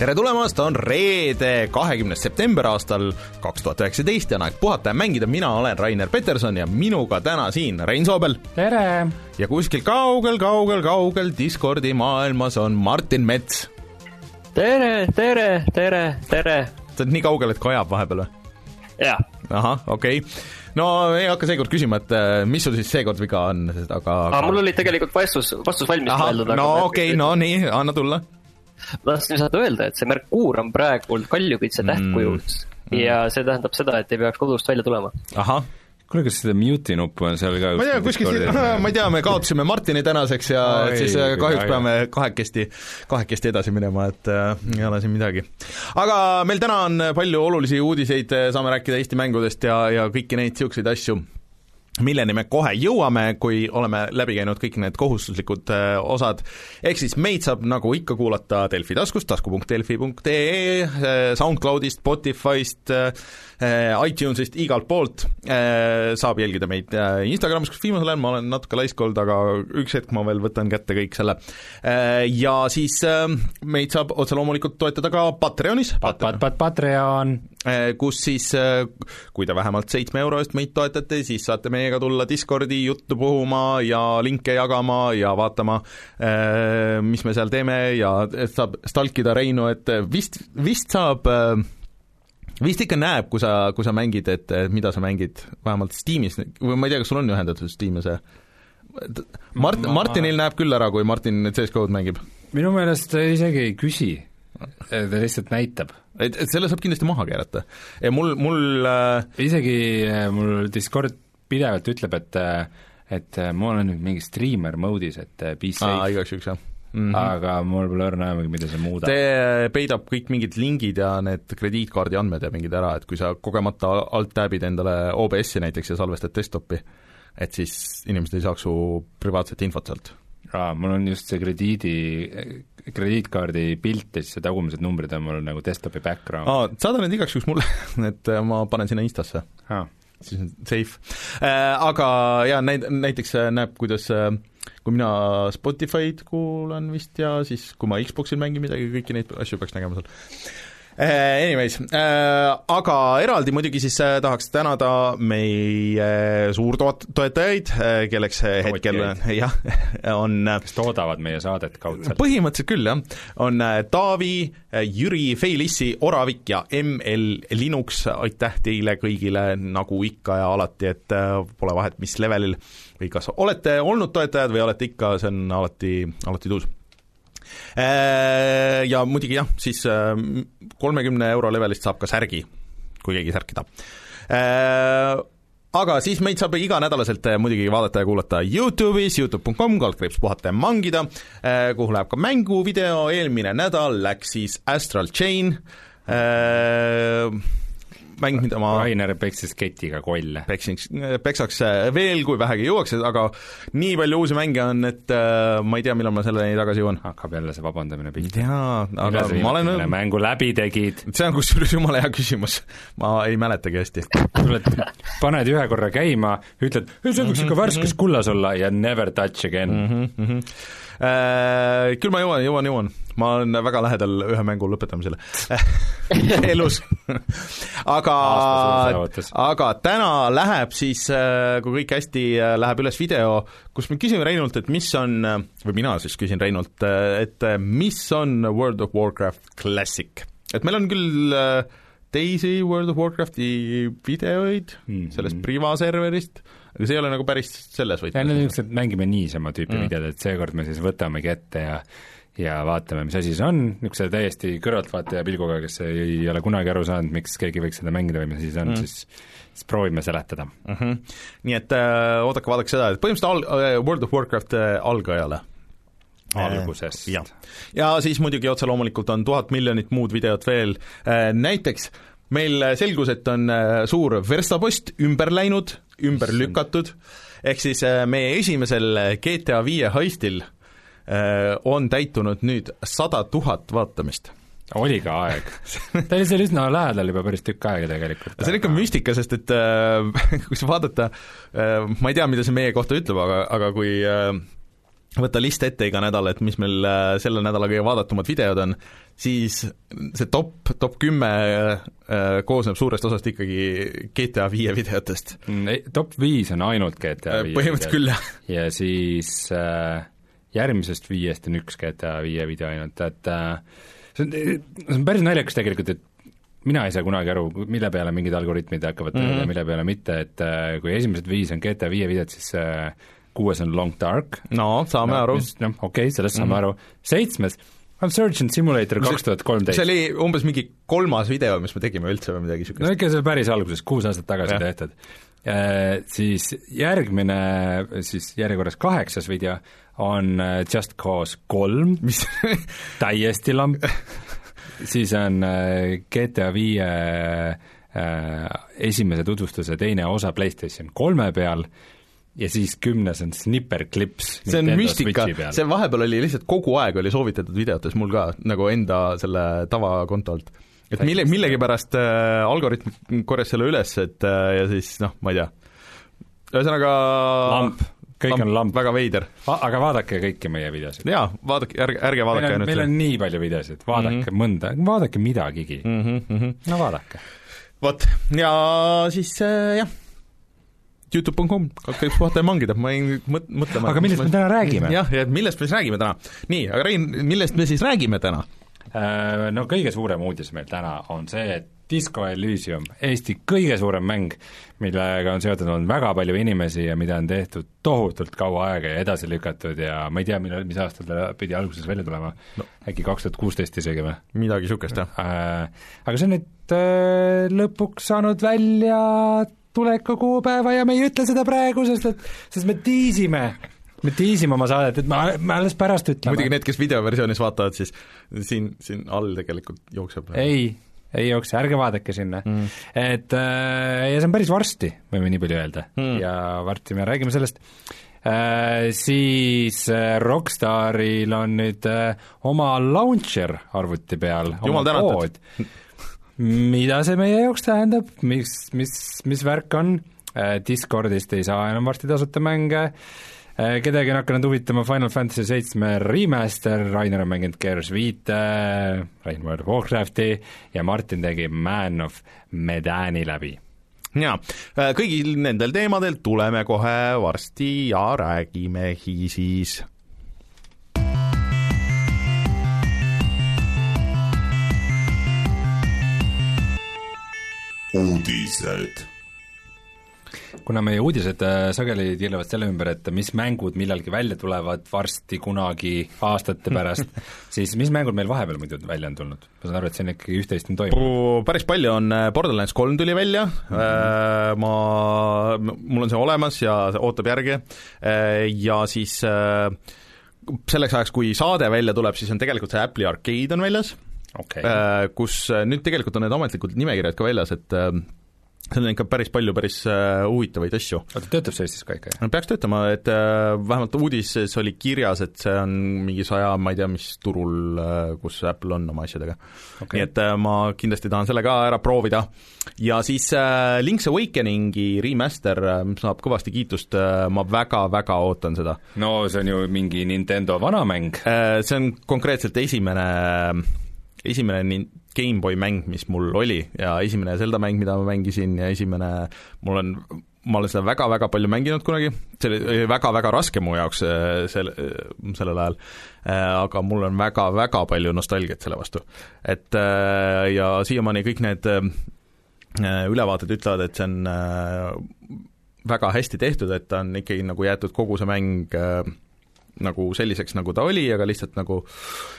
tere tulemast, on reede, kahekümnes september aastal kaks tuhat üheksateist ja on aeg puhata ja mängida, mina olen Rainer Peterson ja minuga täna siin Rein Soobel tere! ja kuskil kaugel-kaugel-kaugel Discordi maailmas on Martin Mets. tere, tere, tere, tere! sa oled nii kaugel, et kajab vahepeal või? jaa, ahah, okei okay.. no ei hakka seekord küsima, et äh, mis sul siis seekord viga on, aga aga mul oli tegelikult vastus, vastus valmis mõeldud, no okei okay,, no nii, anna tulla. Ma tahtsin lihtsalt öelda, et see Merkuur on praegu kaljukitse tähtkujus mm. ja see tähendab seda, et ei peaks kodust välja tulema. ahah, kuule, kas seda mute'i nuppu on seal ka ma ei tea, kuskil siin, ma ei tea, me kaotasime Martini tänaseks ja Oi, et siis äh, kui kahjuks kahju. peame kahekesti, kahekesti edasi minema, et äh, ei ole siin midagi. aga meil täna on palju olulisi uudiseid, saame rääkida Eesti mängudest ja, ja kõiki neid niisuguseid asju milleni me kohe jõuame, kui oleme läbi käinud kõik need kohustuslikud äh, osad, ehk siis meid saab nagu ikka kuulata Delfi taskust, tasku.delfi.ee, SoundCloudist, Spotify'st äh,, iTunesist, igalt poolt äh, saab jälgida meid äh, Instagramis, kus viimasel ajal ma olen natuke laisk olnud, aga üks hetk ma veel võtan kätte kõik selle äh,. Ja siis äh, meid saab otse loomulikult toetada ka Patreonis, pat-, pat-, pat-, Patreon. Kus siis, kui te vähemalt seitsme euro eest meid toetate, siis saate meiega tulla Discordi juttu puhuma ja linke jagama ja vaatama, mis me seal teeme ja saab stalkida Reinu, et vist, vist saab, vist ikka näeb, kui sa, kui sa mängid, et mida sa mängid, vähemalt Steamis või ma ei tea, kas sul on ühendatud Steam ja see Mart-, Ma- Martinil näeb küll ära, kui Martin CS-GO-d mängib. minu meelest ta isegi ei küsi, ta lihtsalt näitab. et, et selle saab kindlasti maha keerata. ja mul, mul äh, isegi äh, mul Discord pidevalt ütleb, et äh, et ma olen nüüd mingi striimer mode'is, et be safe, igaks juhuks jah mm. -hmm. aga mul pole õrna aimugi, mida see muudab. see peidab kõik mingid lingid ja need krediitkaardi andmed ja mingid ära, et kui sa kogemata alt tab'id endale OBS-i näiteks ja salvestad desktopi, et siis inimesed ei saaks su privaatset infot sealt. aa, mul on just see krediidi, krediitkaardi pilt ja siis see tagumised numbrid on mul nagu desktopi background aa, saada need igaks juhuks mulle, et äh, ma panen sinna Instasse, siis on safe äh,. Aga jaa, näid-, näiteks äh, näeb, kuidas äh, kui mina Spotify'd kuulan vist ja siis, kui ma Xboxil mängin midagi, kõiki neid asju peaks nägema seal. Anyways äh,, aga eraldi muidugi siis äh, tahaks tänada meie suurtoetajaid kelleks hetkel jah, on kes toodavad meie saadet kaudselt. põhimõtteliselt küll jah, on Taavi, Jüri, Feilissi, Oravik ja ML Linux, aitäh teile kõigile nagu ikka ja alati, et pole vahet, mis levelil või kas olete olnud toetajad või olete ikka, see on alati, alati tuus. Ja muidugi jah, siis kolmekümne euro levelist saab ka särgi, kui keegi särki tahab. Aga siis meid saab iganädalaselt äh, muidugi vaadata ja kuulata Youtube'is, Youtube.com, kaldkriips puhata ja mangida, kuhu läheb ka mänguvideo, eelmine nädal läks siis Astral Chain, mäng, mida ma Rainer peksis ketiga kolle. peksiks, peksaks äh, veel, kui vähegi jõuaks, aga nii palju uusi mänge on, et äh, ma ei tea, millal ma selleni tagasi jõuan. hakkab jälle see vabandamine pihta. jaa, aga ma olen olen mängu läbi tegid, see on kusjuures jumala hea küsimus, ma ei mäletagi hästi. tuled, paned ühe korra käima, ütled, see võiks ikka värskes kullas olla ja never touch again mm. Mhm, mhm. Äh, Küll ma jõuan, jõuan, jõuan. ma olen väga lähedal ühe mängu lõpetamisele elus. aga aga täna läheb siis, kui kõik hästi äh, läheb üles video, kus me küsime Reinult, et mis on, või mina siis küsin Reinult, et äh, mis on World of Warcraft Classic. et meil on küll äh, teisi World of Warcrafti videoid mm. -hmm. sellest Priva serverist, aga see ei ole nagu päris selles ja need võtmes on. niisugused mängime niisama tüüpi Mm. videod, et seekord me siis võtamegi ette ja ja vaatame, mis asi see on, niisuguse täiesti kõrvaltvaataja pilguga, kes ei ole kunagi aru saanud, miks keegi võiks seda mängida või mis asi see on mm., siis siis proovime seletada. mm. -hmm. nii et äh, oodake, vaadake seda, et põhimõtteliselt al- äh, World of Warcraft äh, algajale. algusest jah, ja siis muidugi otse loomulikult on tuhat miljonit muud videot veel, näiteks meil selgus, et on äh, suur verstapost ümber läinud, ümber lükatud. Ehk siis äh, meie esimesel GTA viie heistil äh, on täitunud nüüd sada tuhat vaatamist. Oli ka aeg. Ta oli seal üsna lähedal juba päris tükk aega tegelikult. see on ikka müstika, sest et äh, kui sa vaadata äh,, ma ei tea, mida see meie kohta ütleb, aga, aga kui äh, võtta list ette iga nädal, et mis meil äh, selle nädala kõige vaadatumad videod on, siis see top, top kümme äh, koosneb suurest osast ikkagi GTA viie videotest. Mm, top viis on ainult GTA viie põhimõtteliselt küll, jah. ja siis äh, järgmisest viiest on üks GTA viie video ainult, et äh, see on, see on päris naljakas tegelikult, et mina ei saa kunagi aru, mille peale mingid algoritmid hakkavad tööle mm -hmm. ja mille peale mitte, et äh, kui esimesed viis on GTA viie videot, siis äh, kuues on Long Dark. no saame no, aru. noh, okei okay,, sellest saame mm -hmm. aru. seitsmes on Surgeon Simulator kaks tuhat kolmteist. see oli umbes mingi kolmas video, mis me tegime üldse või midagi niisugust. no ikka see päris alguses, kuus aastat tagasi ja. tehtud. Äh, siis järgmine, siis järjekorras kaheksas video on äh, Just Cause kolm, mis täiesti lamp, siis on äh, GTA viie esimese tutvustuse teine osa PlayStation kolme peal ja siis kümnes on Snipper Clips see on müstika, see vahepeal oli lihtsalt kogu aeg oli soovitatud videotes mul ka, nagu enda selle tavakonto alt et mille, millegipärast äh, algoritm korjas selle üles, et äh, ja siis noh, ma ei tea, ühesõnaga lamp, kõik lamp, on lamp. väga veider. aga vaadake kõiki meie videosid. jaa, vaadake, ärge, ärge vaadake ainult meil on nii palju videosid, vaadake mm -hmm. mõnda, vaadake midagigi mm. -hmm. no vaadake. vot, ja siis äh, jah, Youtube.com, kõik puhata ja mangida, ma jäin mõt-, mõtlema aga millest me täna räägime? jah, ja millest me siis räägime täna? nii, aga Rein, millest me siis räägime täna? Äh, no kõige suurem uudis meil täna on see, et Disco Elysium, Eesti kõige suurem mäng, millega on seotud olnud väga palju inimesi ja mida on tehtud tohutult kaua aega ja edasi lükatud ja ma ei tea, millal, mis aastal ta pidi alguses välja tulema no., äkki kaks tuhat kuusteist isegi või? midagi niisugust, jah äh,. Aga see on nüüd äh, lõpuks saanud välja tuleku kuupäeva ja me ei ütle seda praegu, sest et, sest me tiisime. Me tiisime oma saadet, et me, me alles pärast ütleme. muidugi need, kes videoversioonis vaatavad, siis siin, siin all tegelikult jookseb ei, ei jookse, ärge vaadake sinna. Mm.. et äh, ja see on päris varsti, võime nii palju öelda. Mm., ja varsti me räägime sellest. Äh,, siis äh, Rockstaril on nüüd äh, oma launcher arvuti peal, jumal tänatud! Mida see meie jaoks tähendab, mis, mis, mis värk on? Äh,, Discordist ei saa enam varsti tasuta mänge. Äh,, Äh, kedagi on hakanud huvitama Final Fantasy seitsme remaster, Rainer on mänginud Gears viite, Rain World of Warcrafti ja Martin tegi Man of Medani läbi. Jaa, äh, kõigil nendel teemadel tuleme kohe varsti ja räägimegi siis. Uudised kuna meie uudised äh, sageli tiirlevad selle ümber, et mis mängud millalgi välja tulevad varsti kunagi aastate pärast, siis mis mängud meil vahepeal muidu välja on tulnud? ma saan aru, et siin ikkagi üht-teist on toimunud. päris palju on, äh, Borderlands kolm tuli välja mm, -hmm. ma, mul on see olemas ja ootab järge ja siis selleks ajaks, kui saade välja tuleb, siis on tegelikult see Apple'i Arcade on väljas okay., kus nüüd tegelikult on need ametlikud nimekirjad ka väljas, et seal on ikka päris palju päris äh, huvitavaid asju. oota, töötab see Eestis ka ikka, jah? peaks töötama, et äh, vähemalt uudises oli kirjas, et see on mingi saja, ma ei tea, mis turul äh,, kus Apple on oma asjadega okay.. nii et äh, ma kindlasti tahan selle ka ära proovida. ja siis äh, Link's Awakeningi remaster äh, saab kõvasti kiitust äh,, ma väga-väga ootan seda. no see on ju mingi Nintendo vanamäng äh,. See on konkreetselt esimene esimene GameBoy mäng, mis mul oli ja esimene Zelda mäng, mida ma mängisin ja esimene, mul on, ma olen seda väga-väga palju mänginud kunagi, see oli väga-väga raske mu jaoks äh, sel-, äh, sellel ajal, äh, aga mul on väga-väga palju nostalgiat selle vastu. et ja siiamaani kõik need ülevaated ütlevad, et see on väga hästi tehtud, et ta on ikkagi nagu jäetud kogu see mäng nagu selliseks, nagu ta oli, aga lihtsalt nagu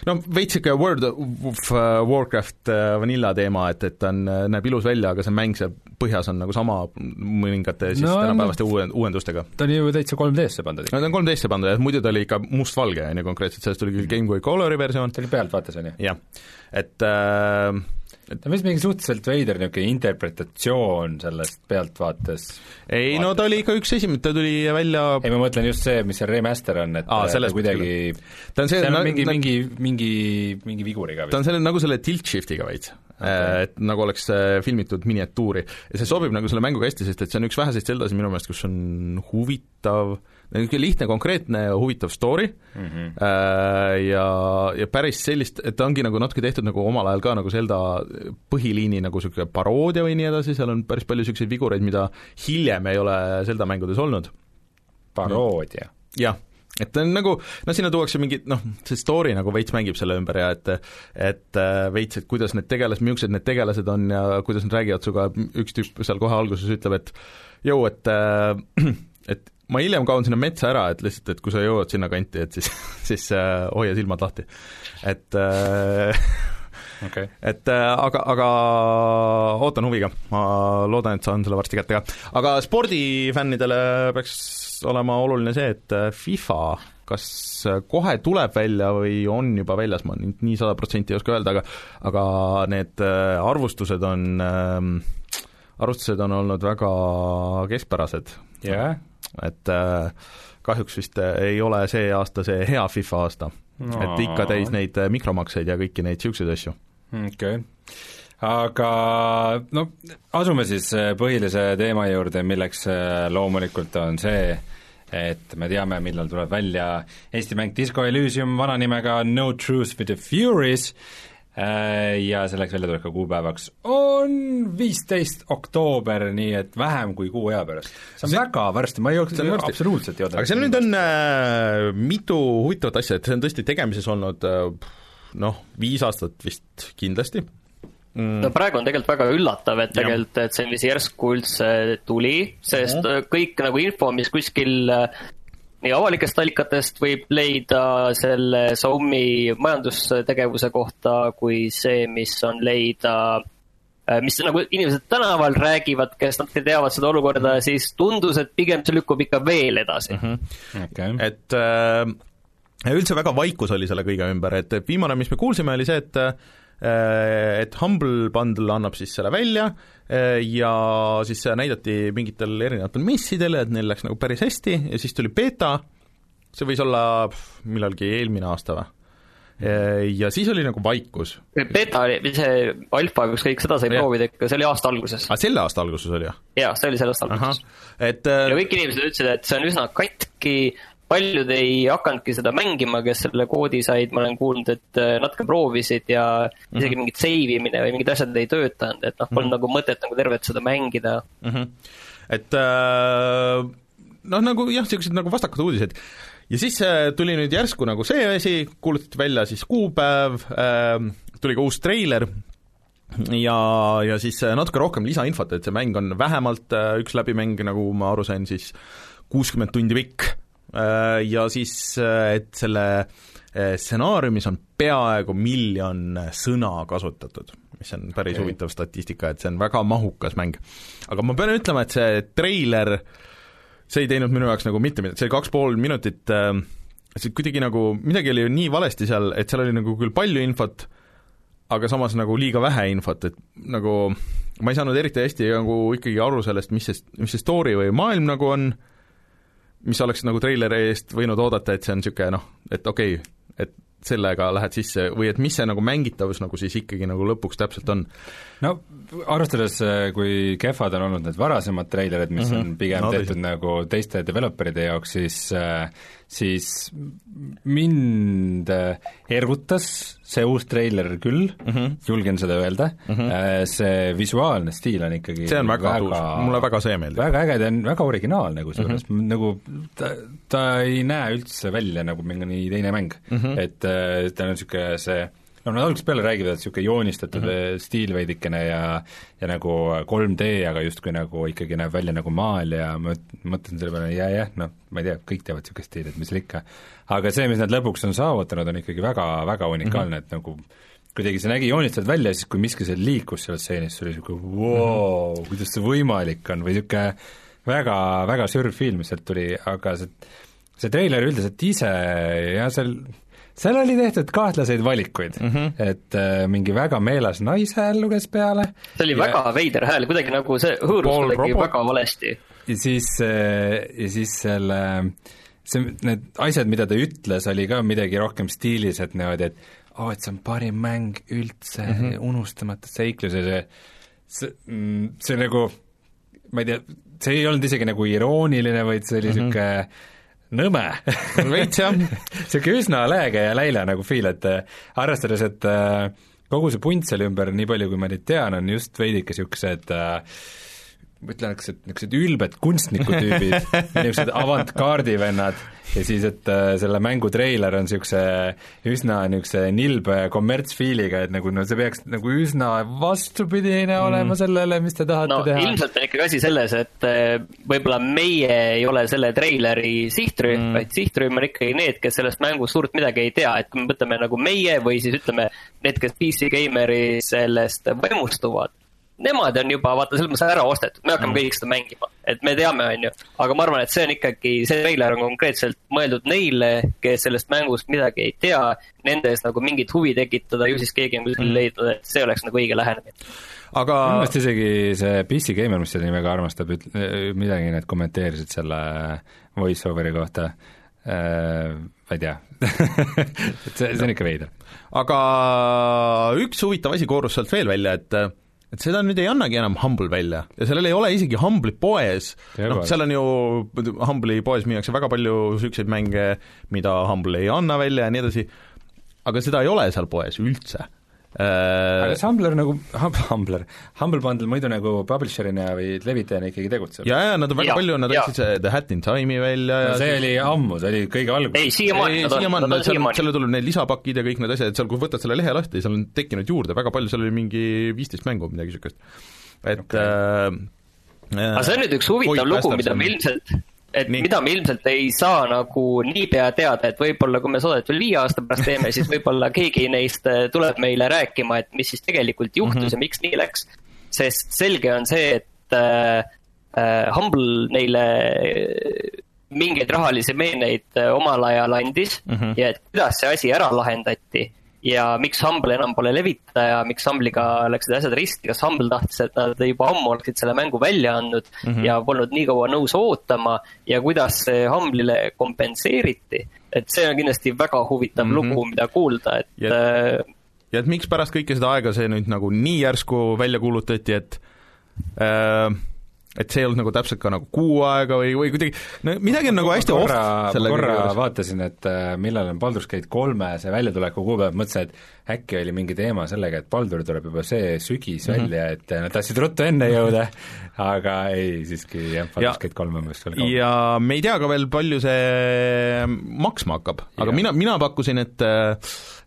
no veits niisugune World of uh, Warcraft uh, vanilla teema, et, et ta on, uh, näeb ilus välja, aga see mäng seal põhjas on nagu sama mõningate siis no, tänapäevaste uue, uuendustega. ta on ju täitsa 3D-sse pandud no ta on 3D-sse pandud jah, muidu ta oli ikka mustvalge, on ju, konkreetselt, sellest tuli küll Game Boy Colori versioon. see oli pealtvaates, on ju? jah, et äh, on vist mingi suhteliselt veider niisugune interpretatsioon sellest pealtvaates. ei no ta oli ikka üks esimene, ta tuli välja ei, ma mõtlen just see, mis see remaster on, et Aa, ta kuidagi ta on see, seal on mingi mingi, mingi, mingi viguriga ta on selle, nagu selle tilt shift'iga veits okay., et nagu oleks äh, filmitud miniatuuri ja see sobib nagu selle mänguga hästi, sest et see on üks väheseid Zeldasid minu meelest, kus on huvitav, niisugune lihtne, konkreetne ja huvitav story mm -hmm. ja, ja päris sellist, et ta ongi nagu natuke tehtud nagu omal ajal ka nagu Zelda põhiliini nagu niisugune paroodia või nii edasi, seal on päris palju niisuguseid vigureid, mida hiljem ei ole Zelda mängudes olnud paroodia. jah, et ta on nagu, no sinna tuuakse mingi noh, see story nagu veits mängib selle ümber ja et et äh, veits, et kuidas need tegelased, millised need tegelased on ja kuidas nad räägivad sinuga, üks tüüp seal kohe alguses ütleb, et jõu, et äh, et ma hiljem kaon sinna metsa ära, et lihtsalt, et kui sa jõuad sinna kanti, et siis, siis äh, hoia silmad lahti. et äh, okay.. et äh, aga, aga ootan huviga, ma loodan, et saan selle varsti kätte ka. aga spordifännidele peaks olema oluline see, et äh, FIFA kas kohe tuleb välja või on juba väljas, ma nüüd nii sada protsenti ei oska öelda, aga aga need äh, arvustused on äh, arvustused on olnud väga keskpärased jah, et äh, kahjuks vist äh, ei ole see aasta see hea FIFA aasta no.. et ikka täis neid äh, mikromakseid ja kõiki neid niisuguseid asju. okei okay.. aga no asume siis põhilise teema juurde, milleks loomulikult on see, et me teame, millal tuleb välja Eesti mäng Disco Elysium vana nimega No Truth with the Furies ja selleks väljatuleku kuupäevaks on viisteist oktoober, nii et vähem kui kuu aja pärast. see on See- väga varsti, ma ei jõudnud varsti. absoluutselt ei oodanud. aga seal nüüd on äh, mitu huvitavat asja, et see on tõesti tegemises olnud äh, noh, viis aastat vist kindlasti no praegu on tegelikult väga üllatav, et tegelikult, et see niiviisi järsku üldse tuli, sest Mhm. äh, kõik nagu info, mis kuskil äh, nii avalikest allikatest võib leida selle Soumi majandustegevuse kohta, kui see, mis on leida äh, mis nagu inimesed tänaval räägivad, kes natuke teavad seda olukorda, siis tundus, et pigem see lükkub ikka veel edasi mm. -hmm. okay. et äh, üldse väga vaikus oli selle kõige ümber, et viimane, mis me kuulsime, oli see, et äh, et Humble Bundle annab siis selle välja äh, ja siis see näidati mingitel erinevatel messidel, et neil läks nagu päris hästi ja siis tuli beeta, see võis olla millalgi eelmine aasta või? ja siis oli nagu vaikus. beta oli, see alfa, ükskõik seda sai Jah. proovida ikka, see oli aasta alguses. aga selle aasta alguses oli jah? jaa, see oli selle aasta alguses., et ja äh, kõik inimesed ütlesid, et see on üsna katki, paljud ei hakanudki seda mängima, kes selle koodi said, ma olen kuulnud, et äh, natuke proovisid ja isegi mingit save imine või mingid asjad ei töötanud, et noh, polnud nagu mõtet nagu tervet seda mängida. mm. -hmm. et äh, noh, nagu jah, niisugused nagu vastakad uudised. ja siis äh, tuli nüüd järsku nagu see asi, kuulutati välja siis kuupäev äh,, tuli ka uus treiler ja, ja siis äh, natuke rohkem lisainfot, et see mäng on vähemalt äh, üks läbimäng, nagu ma aru sain, siis kuuskümmend tundi pikk ja siis, et selle äh, stsenaariumis on peaaegu miljon sõna kasutatud, mis on päris okay. huvitav statistika, et see on väga mahukas mäng. aga ma pean ütlema, et see treiler, see ei teinud minu jaoks nagu mitte midagi, see oli kaks pool minutit äh, see kuidagi nagu, midagi oli nii valesti seal, et seal oli nagu küll palju infot, aga samas nagu liiga vähe infot, et nagu ma ei saanud eriti hästi nagu ikkagi aru sellest, mis see, mis see story või maailm nagu on, mis oleks nagu treileri eest võinud oodata, et see on niisugune noh, et okei okay,, et sellega lähed sisse või et mis see nagu mängitavus nagu siis ikkagi nagu lõpuks täpselt on. no arvestades, kui kehvad on olnud need varasemad treilerid, mis mm -hmm. on pigem No tehtud nagu teiste developeride jaoks, siis siis mind äh, ergutas see uus treiler küll mm, -hmm. julgen seda öelda mm, -hmm. see visuaalne stiil on ikkagi see on väga, väga uus, mulle väga see meeldib. väga äge, ta on väga originaalne kusjuures mm, -hmm. nagu ta, ta ei näe üldse välja nagu mingi teine mäng mm, -hmm. et äh, ta on niisugune see noh, nad algusest peale räägivad, et niisugune joonistatud mm -hmm. stiil veidikene ja ja nagu 3D, aga justkui nagu ikkagi näeb välja nagu maal ja ma mõt- mõtlesin selle peale, jah, jah, noh, ma ei tea, kõik teavad niisugust stiili, et mis seal ikka. aga see, mis nad lõpuks on saavutanud, on ikkagi väga, väga unikaalne mm, -hmm. et nagu kuidagi see nägi joonistatud välja, siis kui miski seal liikus seal stseenis, see oli niisugune vau, kuidas see võimalik on või niisugune väga, väga sürv film sealt tuli, aga see see treiler üldiselt ise jah, seal seal oli tehtud kahtlaseid valikuid mm, Mhm. -hmm. et äh, mingi väga meeles naishääl luges peale see oli ja, väga veider hääl, kuidagi nagu see hõõrus kuidagi robot. väga valesti. ja siis, ja siis selle, see, need asjad, mida ta ütles, oli ka midagi rohkem stiilis, et niimoodi, et oo oh,, et see on parim mäng üldse mm, -hmm. unustamatu seiklus ja see, see, see nagu, ma ei tea, see ei olnud isegi nagu irooniline, vaid see oli niisugune mm -hmm. Nõme. Veits jah, niisugune üsna lääge ja läila nagu feel, et äh, arvestades, et äh, kogu see punt seal ümber, nii palju kui ma neid tean, on just veidike niisugused äh, ma ütleks, et niisugused ülbed kunstnikutüübid, niisugused avantgardi vennad ja siis, et äh, selle mängu treiler on niisuguse üsna niisuguse nilbe kommertsfiiliga, et nagu no see peaks nagu üsna vastupidine mm. olema sellele, mis te tahate no teha. ilmselt on ikkagi asi selles, et eh, võib-olla meie ei ole selle treileri sihtrühm mm., vaid sihtrühm on ikkagi need, kes sellest mängust suurt midagi ei tea, et kui me võtame nagu meie või siis ütleme, need, kes PC Gameri sellest vaimustuvad, nemad on juba vaata selles mõttes ära ostetud, me hakkame mm. kõik seda mängima, et me teame, on ju, aga ma arvan, et see on ikkagi, see treiler on konkreetselt mõeldud neile, kes sellest mängust midagi ei tea, nende ees nagu mingit huvi tekitada, ju siis keegi on kuskil leidnud, et see oleks nagu õige lähenemine. aga minu meelest isegi see PC Gamer, mis seda nii väga armastab, üt-, midagi need kommenteerisid selle voice-over'i kohta. Äh,, ma ei tea. Et see, see on ikka veider. aga üks huvitav asi koorus sealt veel välja, et et seda nüüd ei annagi enam Humble välja. Ja sellel ei ole isegi Humble'i poes, noh, seal on ju, Humble'i poes müüakse väga palju niisuguseid mänge, mida Humble ei anna välja ja nii edasi, aga seda ei ole seal poes üldse aga äh, kas Humbler nagu, Humbler, Humble Bundle muidu nagu publisher'ina või levitajana ikkagi tegutseb? ja, ja nad on väga Jaa, palju, nad jaa. andsid see The Hat in Time'i välja ja no see oli ammu, see oli kõige alguses. ei, siiamaani nad on, siiamaani, nad on seal, siiamaani. seal tuleb need lisapakid ja kõik need asjad, et seal, kui võtad selle lehe lahti, seal on tekkinud juurde väga palju, seal oli mingi viisteist mängu, midagi niisugust. et okay. äh, aga see on nüüd üks huvitav lugu, mida me ilmselt, et Nii. mida me ilmselt ei saa nagu niipea teada, et võib-olla kui me saadet veel viie aasta pärast teeme, siis võib-olla keegi neist äh, tuleb meile rääkima, et mis siis tegelikult juhtus mm -hmm. ja miks nii läks. sest selge on see, et äh, Humble neile mingeid rahalisi meeneid omal ajal andis mm -hmm. ja et kuidas see asi ära lahendati ja miks Humble enam pole levitaja, miks Humble'iga läksid asjad risti, kas Humble tahtis, et nad juba ammu oleksid selle mängu välja andnud mm -hmm. ja polnud nii kaua nõus ootama ja kuidas see Humble'ile kompenseeriti. et see on kindlasti väga huvitav mm -hmm. lugu, mida kuulda, et Ja- yeah. ja et miks pärast kõike seda aega see nüüd nagu nii järsku välja kuulutati, et äh, et see ei olnud nagu täpselt ka nagu kuu aega või, või kuidagi, no midagi on nagu hästi korra, korra kõige vaatasin, et äh, millal on Baldur's Gate kolme see väljatuleku kuupäev, mõtlesin, et äkki oli mingi teema sellega, et Baldur tuleb juba see sügis mm -hmm. välja, et äh, nad tahtsid ruttu enne jõuda, aga ei, siiski jah, Baldur's Gate kolm on vist veel kaugel. ja me ei tea ka veel, palju see maksma hakkab, aga Jah. mina, mina pakkusin, et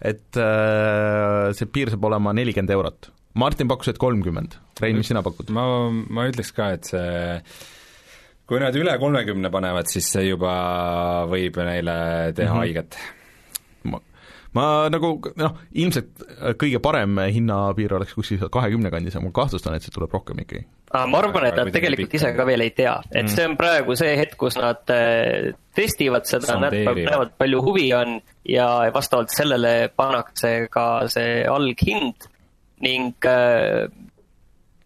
et äh, see piir saab olema nelikümmend eurot. Martin pakkus, et kolmkümmend. Rein, mis sina pakud? ma, ma ütleks ka, et see kui nad üle kolmekümne panevad, siis see juba võib neile teha mm -hmm. haiget. ma, ma nagu noh, ilmselt kõige parem hinnapiir oleks kuskil kahekümne kandis, aga ma kahtlustan, et see tuleb rohkem ikkagi. ma arvan, et nad tegelikult ise on. ka veel ei tea, et see on praegu see hetk, kus nad äh, testivad seda, näevad, palju huvi on ja vastavalt sellele pannakse ka see alghind ning äh,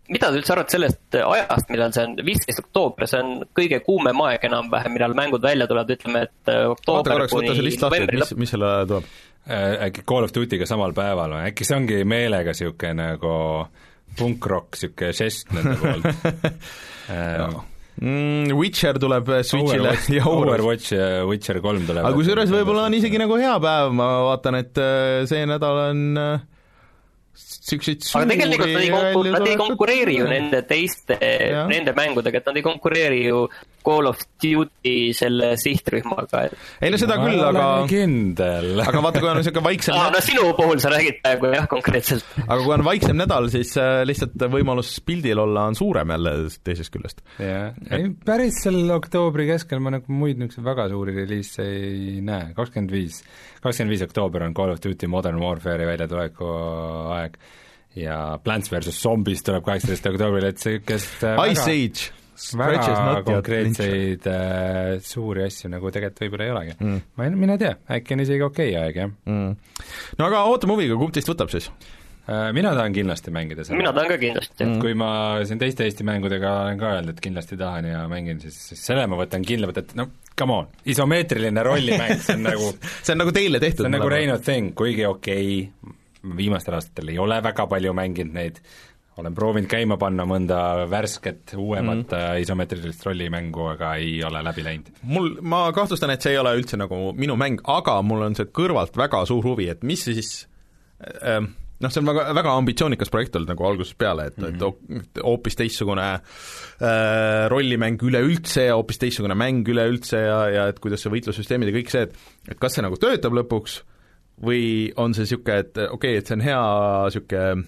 mida sa üldse arvad sellest ajast, millal see on, viisteist oktoober, see on kõige kuumem aeg enam-vähem, millal mängud välja tulevad, ütleme, et äh, oktoober kuni novembri mis, mis selle ajal tuleb. Äh, äkki Call of Duty'ga samal päeval või, äkki see ongi meelega niisugune nagu punkrock, niisugune žest nende poolt? Äh, Mm, Witcher tuleb Switch'ile. Overwatch, ja Overwatch. Ja Witcher kolm tuleb. Aga kusjuures võib-olla on isegi nagu hea päev, ma vaatan, et see nädal on äh, siukseid aga tegelikult nad ei konku-, nad ei konkureeri ju nende teiste, nende mängudega, et nad ei konkureeri ju Call of Duty selle sihtrühmaga, et ei no seda küll, aga, kindel. aga vaata, kui on niisugune vaiksem aa, no sinu puhul sa räägid praegu jah, konkreetselt. aga kui on vaiksem nädal, siis äh, lihtsalt võimalus pildil olla on suurem jälle teisest küljest. jah, ei päris seal oktoobri keskel ma nagu muid niisuguseid väga suuri reliise ei näe, kakskümmend viis, kakskümmend viis oktoober on Call of Duty Modern Warfare'i väljatuleku aeg ja Plants versus Zombies tuleb kaheksateist oktoobril, et niisugust Ice Age, Scratches väga not yet konkreetseid äh, suuri asju nagu tegelikult võib-olla ei olegi mm.. ma ei, mine tea, äkki on isegi okei okay aeg, jah mm. no aga ootame huviga, kumb teist võtab siis? äh,. mina tahan kindlasti mängida seda. mina tahan ka kindlasti et kui ma siin teiste Eesti mängudega olen ka öelnud, et kindlasti tahan ja mängin, siis, siis selle ma võtan kindlamalt, et no come on, isomeetriline rollimäng, see on nagu see on nagu teile tehtud. see on nagu Reino Thing, kuigi okei okay,, viimastel aastatel ei ole väga palju mänginud neid, olen proovinud käima panna mõnda värsket, uuemat mm isomeetrilist rollimängu, aga ei ole läbi läinud. mul, ma kahtlustan, et see ei ole üldse nagu minu mäng, aga mul on see kõrvalt väga suur huvi, et mis siis äh, noh, see on väga, väga ambitsioonikas projekt olnud nagu algusest peale, et mm, -hmm. et ho- hoopis teistsugune äh, rollimäng üleüldse ja hoopis teistsugune mäng üleüldse ja, ja et kuidas see võitlussüsteemid ja kõik see, et et kas see nagu töötab lõpuks või on see niisugune, et okei okay,, et see on hea niisugune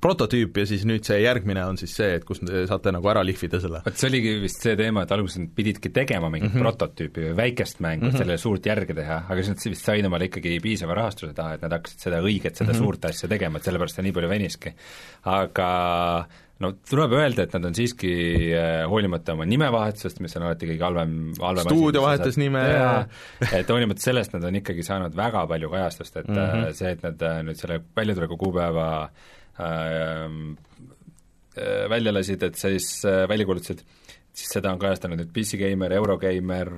prototüüp ja siis nüüd see järgmine on siis see, et kus te saate nagu ära lihvida selle. vot see oligi vist see teema, et alguses nad pididki tegema mingit mm -hmm. prototüüpi või väikest mängu mm, -hmm. et sellele suurt järge teha, aga siis nad vist said omale ikkagi piisava rahastuse taha, et nad hakkasid seda õiget, seda mm -hmm. suurt asja tegema, et sellepärast see nii palju veniski. aga no tuleb öelda, et nad on siiski äh, hoolimata oma nimevahetusest, mis on alati kõige halvem, halvem Stuudio vahetas nime ja- et hoolimata sellest nad on ikkagi saanud väga palju kajastust, et mm -hmm. see, et nad äh, nüüd selle väljatuleku kuupäeva äh, välja lasid, et siis äh, välja kuulutasid, siis seda on kajastanud nüüd PC Gamer, Eurogeimer,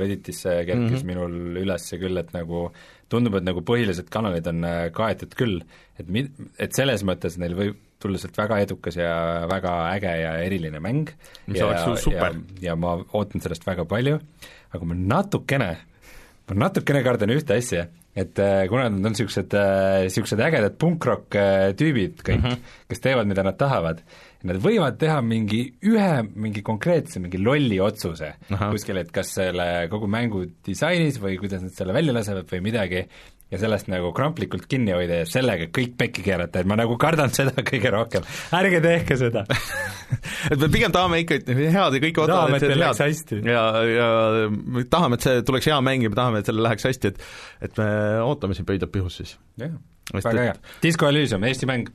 Redditisse kerkis mm -hmm. minul üles küll, et nagu tundub, et nagu põhilised kanalid on kaetud küll, et mi-, et selles mõttes neil võib tulla sealt väga edukas ja väga äge ja eriline mäng Mis ja, oleks ju super. ja, ma ootan sellest väga palju, aga ma natukene, ma natukene kardan ühte asja, et äh, kuna nad on niisugused äh,, niisugused ägedad punkrock äh, tüübid kõik mm, -hmm. kes teevad, mida nad tahavad, nad võivad teha mingi ühe, mingi konkreetse, mingi lolli otsuse Ahah. kuskil, et kas selle kogu mängu disainis või kuidas nad selle välja lasevad või midagi, ja sellest nagu kramplikult kinni hoida ja sellega kõik pekki keerata, et ma nagu kardan seda kõige rohkem, ärge tehke seda. et me pigem tahame ikka, head ja kõik Tahame, et head. läheks hästi. ja, ja me tahame, et see tuleks hea mäng ja me tahame, et sellel läheks hästi, et et me ootame siin pöidlad pihus siis. jah, väga hea. Disco Elysium, Eesti mäng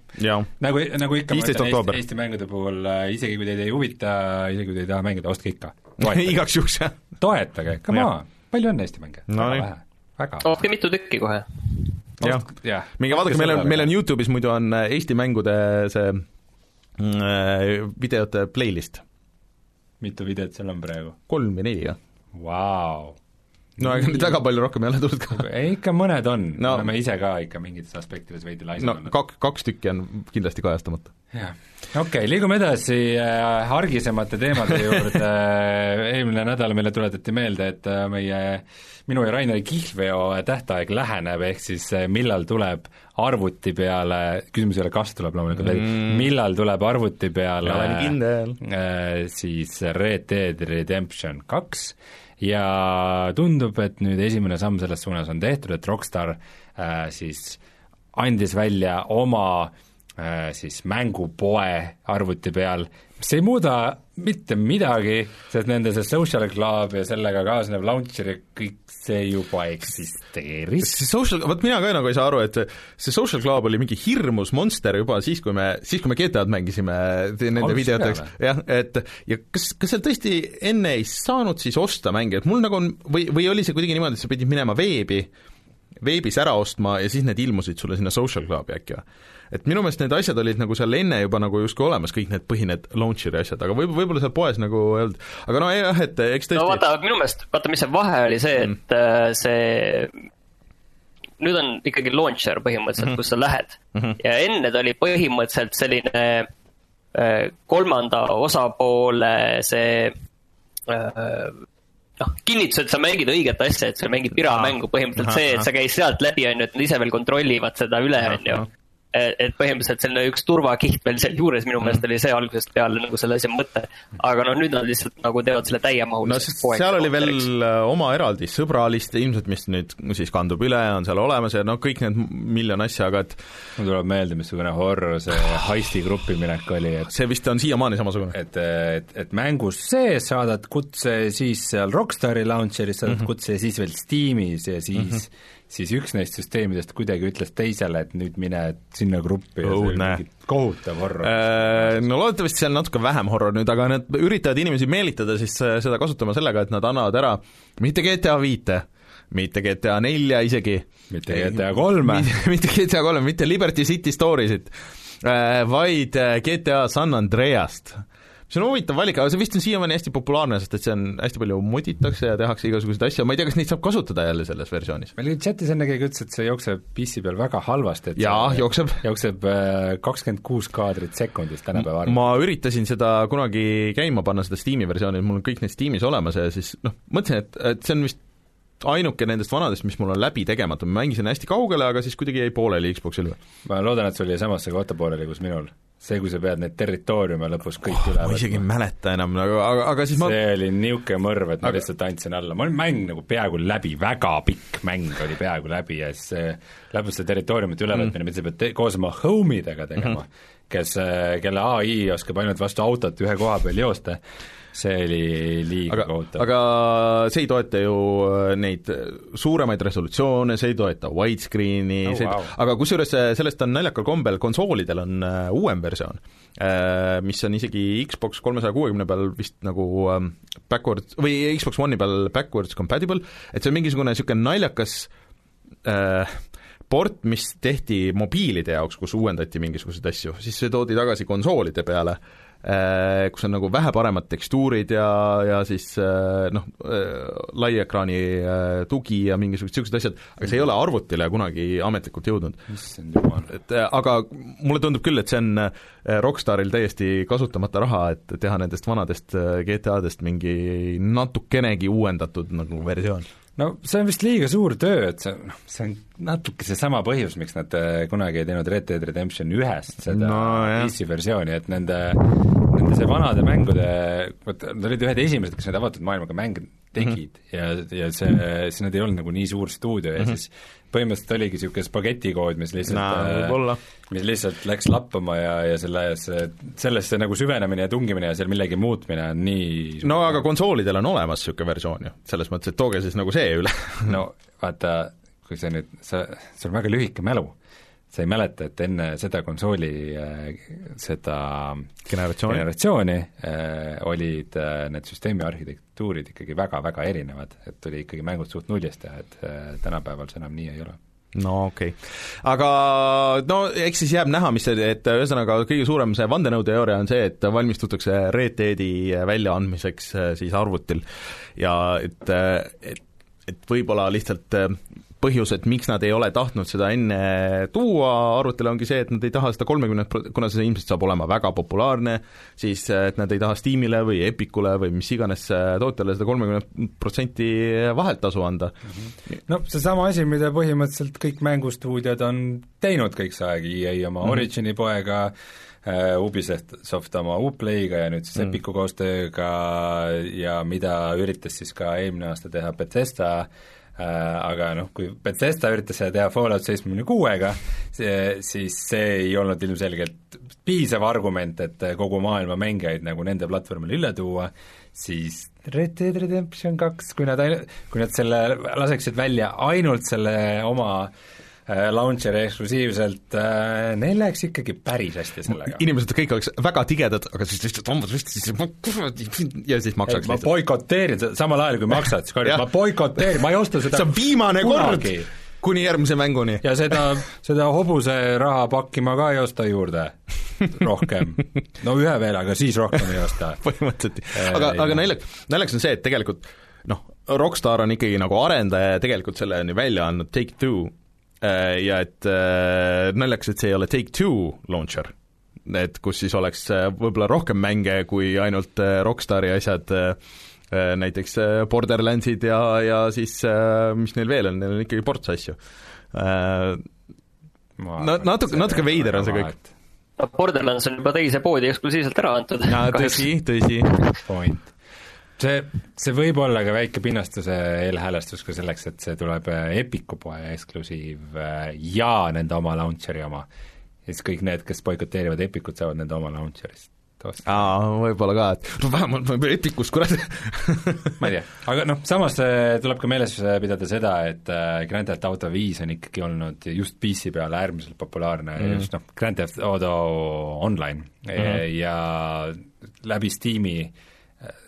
nagu, nagu ikka ma 15 ütlen. Eesti, Eesti mängude puhul äh, isegi kui teid ei huvita, isegi kui te ei taha mängida, ostke ikka. igaks juhuks jah. toetage, come on, palju on Eesti mänge? No väga vähe. Ostke mitu tükki kohe. jah, jah. minge vaadake, meil on, meil on YouTube'is muidu on äh, Eesti mängude see mm, äh, videote playlist, mitu videot seal on praegu? kolm või neli jah. Vau. No ega nüüd väga palju rohkem ei ole tulnud ka. ei, ikka mõned on No- no., oleme ise ka ikka mingites aspektides veidi no laisad olnud. kak-, kaks tükki on kindlasti kajastamata. jah, okei okay,, liigume edasi äh, argisemate teemade juurde eelmine nädal meile tuletati meelde, et äh, meie minu ja Raineri kihlveo tähtaeg läheneb, ehk siis äh, millal tuleb arvuti peale, küsimus ei ole, kas tuleb loomulikult mm., millal tuleb arvuti peale äh, siis Red Dead Redemption kaks ja tundub, et nüüd esimene samm selles suunas on tehtud, et Rockstar äh, siis andis välja oma äh, siis mängupoe arvuti peal, mis ei muuda mitte midagi, sest nende see social club ja sellega kaasnev launcher ja kõik see juba eksisteeris. see social, vot mina ka nagu ei saa aru, et see, Social Club oli mingi hirmus monster juba siis, kui me, siis kui me GTA-d mängisime nende Algusest videoteks jah, et ja kas, kas seal tõesti enne ei saanud siis osta mänge, et mul nagu on, või, või oli see kuidagi niimoodi, et sa pidid minema veebi, veebis ära ostma ja siis need ilmusid sulle sinna Social Clubi äkki või? Et minu meelest need asjad olid nagu seal enne juba nagu justkui olemas, kõik need põhi, need launcher'i asjad, aga võib, võib-olla seal poes nagu ei olnud, aga no jah, et eks tõesti no vaata, minu meelest, vaata, mis see vahe oli see, et äh, see, nüüd on ikkagi launcher põhimõtteliselt mm, -hmm. kus sa lähed mm. -hmm. ja enne ta oli põhimõtteliselt selline äh, kolmanda osapoole see äh, noh, kinnitus, et sa mängid õiget asja, et sa mängid piramängu, põhimõtteliselt see, et sa käid sealt läbi, on ju, et nad ise veel kontrollivad seda üle, on ju. Et et põhimõtteliselt selline üks turvakiht veel sealjuures minu meelest oli see algusest peale nagu selle asja mõte. aga noh, nüüd nad lihtsalt nagu teevad selle no täiemahulise sest seal oli veel äh, oma eraldi sõbralist ilmselt, mis nüüd siis kandub üle, on seal olemas ja noh, kõik need miljon asja, aga et mul tuleb meelde, missugune horror see heisti gruppi minek oli, et see vist on siiamaani samasugune. et, et, et mängus sees saadad kutse siis seal Rockstari launcher'is saadad mm -hmm. kutse ja siis veel Steamis ja siis mm, -hmm. Siis üks neist süsteemidest kuidagi ütles teisele, et nüüd mine sinna gruppi ja see oli kohutav horror. Äh, no loodetavasti seal natuke vähem horror nüüd, aga nad üritavad inimesi meelitada siis äh, seda kasutama sellega, et nad annavad ära mitte GTA viite, mitte GTA nelja isegi, mitte GTA kolme, mitte GTA kolme, mitte Liberty City Storiesit, vaid äh, GTA San Andreast see on huvitav valik, aga see vist on siiamaani hästi populaarne, sest et see on, hästi palju moditakse ja tehakse igasuguseid asju, ma ei tea, kas neid saab kasutada jälle selles versioonis. meil oli chatis enne keegi ütles, et see jookseb PC peal väga halvasti, et jaa, jookseb. jookseb äh, kakskümmend kuus kaadrit sekundis tänapäeva arvel. ma üritasin seda kunagi käima panna, seda Steam'i versiooni, mul on kõik need Steam'is olemas ja siis noh, mõtlesin, et, et see on vist ainuke nendest vanadest, mis mul on läbi tegemata, ma mängisin hästi kaugele, aga siis kuidagi jäi pooleli Xboxil. ma loodan, et sul jäi samasse kohta pooleli, kus minul. see, kui sa pead neid territooriume lõpus kõik üle ma isegi ei võtma, mäleta enam, aga, aga, aga siis ma see oli niisugune mõrv, et ma Aga- lihtsalt andsin alla, mul mäng nagu peaaegu läbi, väga pikk mäng oli peaaegu läbi ja siis see lõpuks see territooriumite ülevõtmine mm., mida sa pead te- koos oma home idega tegema mm, -hmm. kes, kelle ai oskab ainult vastu autot ühe koha peal joosta, see oli liiga kohutav. aga see ei toeta ju äh, neid suuremaid resolutsioone, see ei toeta widescreen'i Oh, see ei wow. aga kusjuures sellest on naljakal kombel, konsoolidel on uuem versioon mis on isegi Xbox kolmesaja kuuekümne peal vist nagu backwards, või Xbox One'i peal backwards compatible, et see on mingisugune niisugune naljakas äh, port, mis tehti mobiilide jaoks, kus uuendati mingisuguseid asju, siis see toodi tagasi konsoolide peale äh, kus on nagu vähe paremad tekstuurid ja, ja siis äh, noh, äh, tugi ja mingisugused niisugused asjad, aga see ei ole arvutile kunagi ametlikult jõudnud. et aga mulle tundub küll, et see on Rockstaril täiesti kasutamata raha, et teha nendest vanadest GTA-dest mingi natukenegi uuendatud nagu versioon. No see on vist liiga suur töö, et see, noh, see on natuke seesama põhjus, miks nad äh, kunagi ei teinud Red Dead Redemption ühest seda No. PC versiooni, et nende, nende see vanade mängude, vot nad olid ühed esimesed, kes neid avatud maailmaga mänge tegid mm -hmm. ja, ja see, siis nad ei olnud nagu nii suur stuudio ja mm -hmm. siis põhimõtteliselt oligi niisugune spagetikood, mis lihtsalt Naa, äh, mis lihtsalt läks lappama ja, ja selles, sellesse nagu süvenemine ja tungimine ja seal millegi muutmine on nii no aga konsoolidel on olemas niisugune versioon ju, selles mõttes, et tooge siis nagu see üle no vaata, kui sa nüüd, sa, sul on väga lühike mälu, sa ei mäleta, et enne seda konsooli äh, seda generatsiooni. generatsiooni äh, olid äh, need süsteemi arhitektuurid ikkagi väga-väga erinevad, et tuli ikkagi mängud suht nullist teha, et tänapäeval see enam nii ei ole. no okei okay., aga no eks siis jääb näha, mis see, et ühesõnaga kõige suurem see vandenõuteooria on see, et valmistutakse Red Deadi väljaandmiseks siis arvutil ja et, et, et võib-olla lihtsalt põhjus, et miks nad ei ole tahtnud seda enne tuua arvutile, ongi see, et nad ei taha seda kolmekümnet pro-, kuna see ilmselt saab olema väga populaarne, siis et nad ei taha Steamile või Epicule või mis iganes äh, tootjale seda kolmekümmet protsenti vaheltasu anda no seesama asi, mida põhimõtteliselt kõik mängustuudiod on teinud kõik see aeg, EA oma mm -hmm. Origini poega äh, Ubisoft oma Uplayga ja nüüd siis mm. Epicu koostööga ja mida üritas siis ka eelmine aasta teha Bethesda aga noh, kui Bethesda üritas seda teha Fallout seitsmekümne kuuega, siis see ei olnud ilmselgelt piisav argument, et kogu maailma mängijaid nagu nende platvormile üle tuua, siis Red Dead Redemption kaks, kui nad ainu-, kui nad selle laseksid välja ainult selle oma äh, launcher'i eksklusiivselt äh,, neil läheks ikkagi päris hästi sellega. inimesed kõik oleks väga tigedad, aga siis lihtsalt hambad püsti, siis ma kuradi ja siis maksaks ma boikoteerin seda, samal ajal kui maksad, siis karjub, ma boikoteerin, ma ei osta seda see on viimane kunagi. kord kuni järgmise mänguni. ja seda, seda hobuse rahapakki ma ka ei osta juurde rohkem. no ühe veel, aga siis rohkem ei osta. põhimõtteliselt, Äh, aga, aga naljakas, naljakas on see, et tegelikult noh, Rockstar on ikkagi nagu arendaja ja tegelikult selle on ju välja andnud Take-Two äh, ja et äh, naljakas, et see ei ole Take-Two launcher, et kus siis oleks äh, võib-olla rohkem mänge kui ainult äh, Rockstari asjad äh, äh, näiteks äh, Borderlandsid ja, ja siis äh, mis neil veel on, neil on ikkagi ports asju äh,. No natuke- natuke veider on see kõik.. no Borderlands on juba teise poodi eksklusiivselt ära antud. tõsi, tõsi, point. see, see võib olla ka väike pinnastuse eelhäälestus ka selleks, et see tuleb äh, Epiku poe eksklusiiv äh, ja nende oma launcher'i oma. ja siis kõik need, kes boikoteerivad Epicut, saavad nende oma launcher'ist. osta. aa, võib-olla ka, et no vähemalt võib Epicus, kurat. ma ei tea, aga noh, samas äh, tuleb ka meeles pidada seda, et Grand Theft Auto viis on ikkagi olnud just PC peal äärmiselt populaarne mm., just noh, Grand Theft Auto Online mm -hmm. ja läbi Steam'i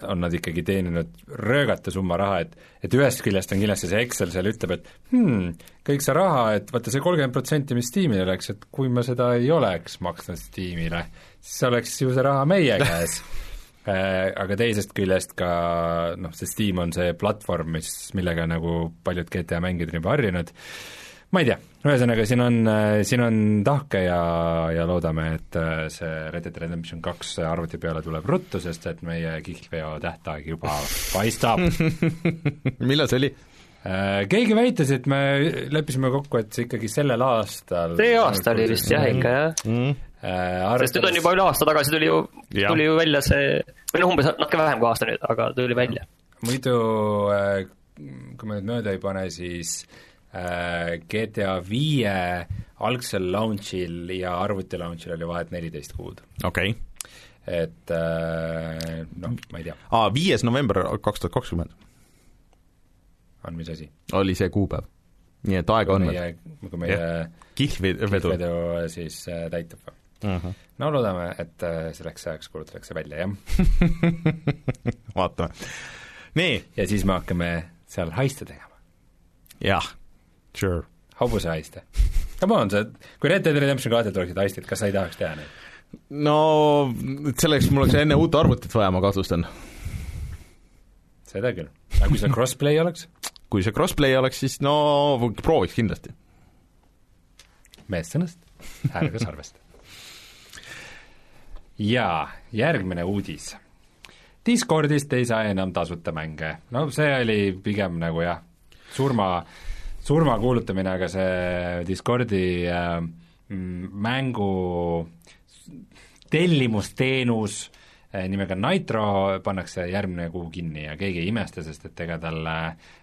on nad ikkagi teeninud röögatu summa raha, et et ühest küljest on kindlasti see Excel seal ütleb, et hmm, kõik see raha, et vaata see kolmkümmend protsenti, mis Steamil oleks, et kui ma seda ei oleks maksnud Steamile, siis oleks ju see raha meie käes. Äh, aga teisest küljest ka noh, see Steam on see platvorm, mis, millega nagu paljud GTA mängijad on juba harjunud, ma ei tea, ühesõnaga siin on, siin on tahke ja, ja loodame, et äh, see Red Dead Redemption kaks arvuti peale tuleb ruttu, sest et meie kihlveo tähtaeg juba paistab. millal see oli? keegi väitis, et me leppisime kokku, et see ikkagi sellel aastal see aasta oli vist jah ikka jah, äh, sest nüüd on juba üle aasta tagasi tuli ju, tuli ju välja see, või noh, umbes natuke vähem kui aasta nüüd, aga tuli välja. muidu äh, kui ma nüüd mööda ei pane, siis äh, GTA viie algsel launch'il ja arvuti launch'il oli vahet neliteist kuud. okei okay.. et äh, noh, ma ei tea, aa, viies november kaks tuhat kakskümmend on mis asi. oli see kuupäev. nii et aega on veel. kui meie kihlvedu. vedu siis äh, täitub või? no loodame, et äh, selleks ajaks kuulutatakse välja, jah. vaatame. nii, ja siis me hakkame seal haiste tegema, jah, sure. hobusehaiste. Come on, sa, kui Red Dead Redemption kahte tuleksid haistid, kas sa ei tahaks teha neid? no selleks mul oleks enne uut arvutit vaja, ma kahtlustan. seda küll. aga kui seal crossplay oleks? kui see crossplay oleks, siis no prooviks kindlasti. meest sõnast, häälega sarvest. jaa, järgmine uudis. Discordist ei saa enam tasuta mänge, no see oli pigem nagu jah, surma, surma kuulutamine, aga see Discordi äh, mm, mängu tellimusteenus äh, nimega Nitro pannakse järgmine kuu kinni ja keegi ei imesta, sest et ega talle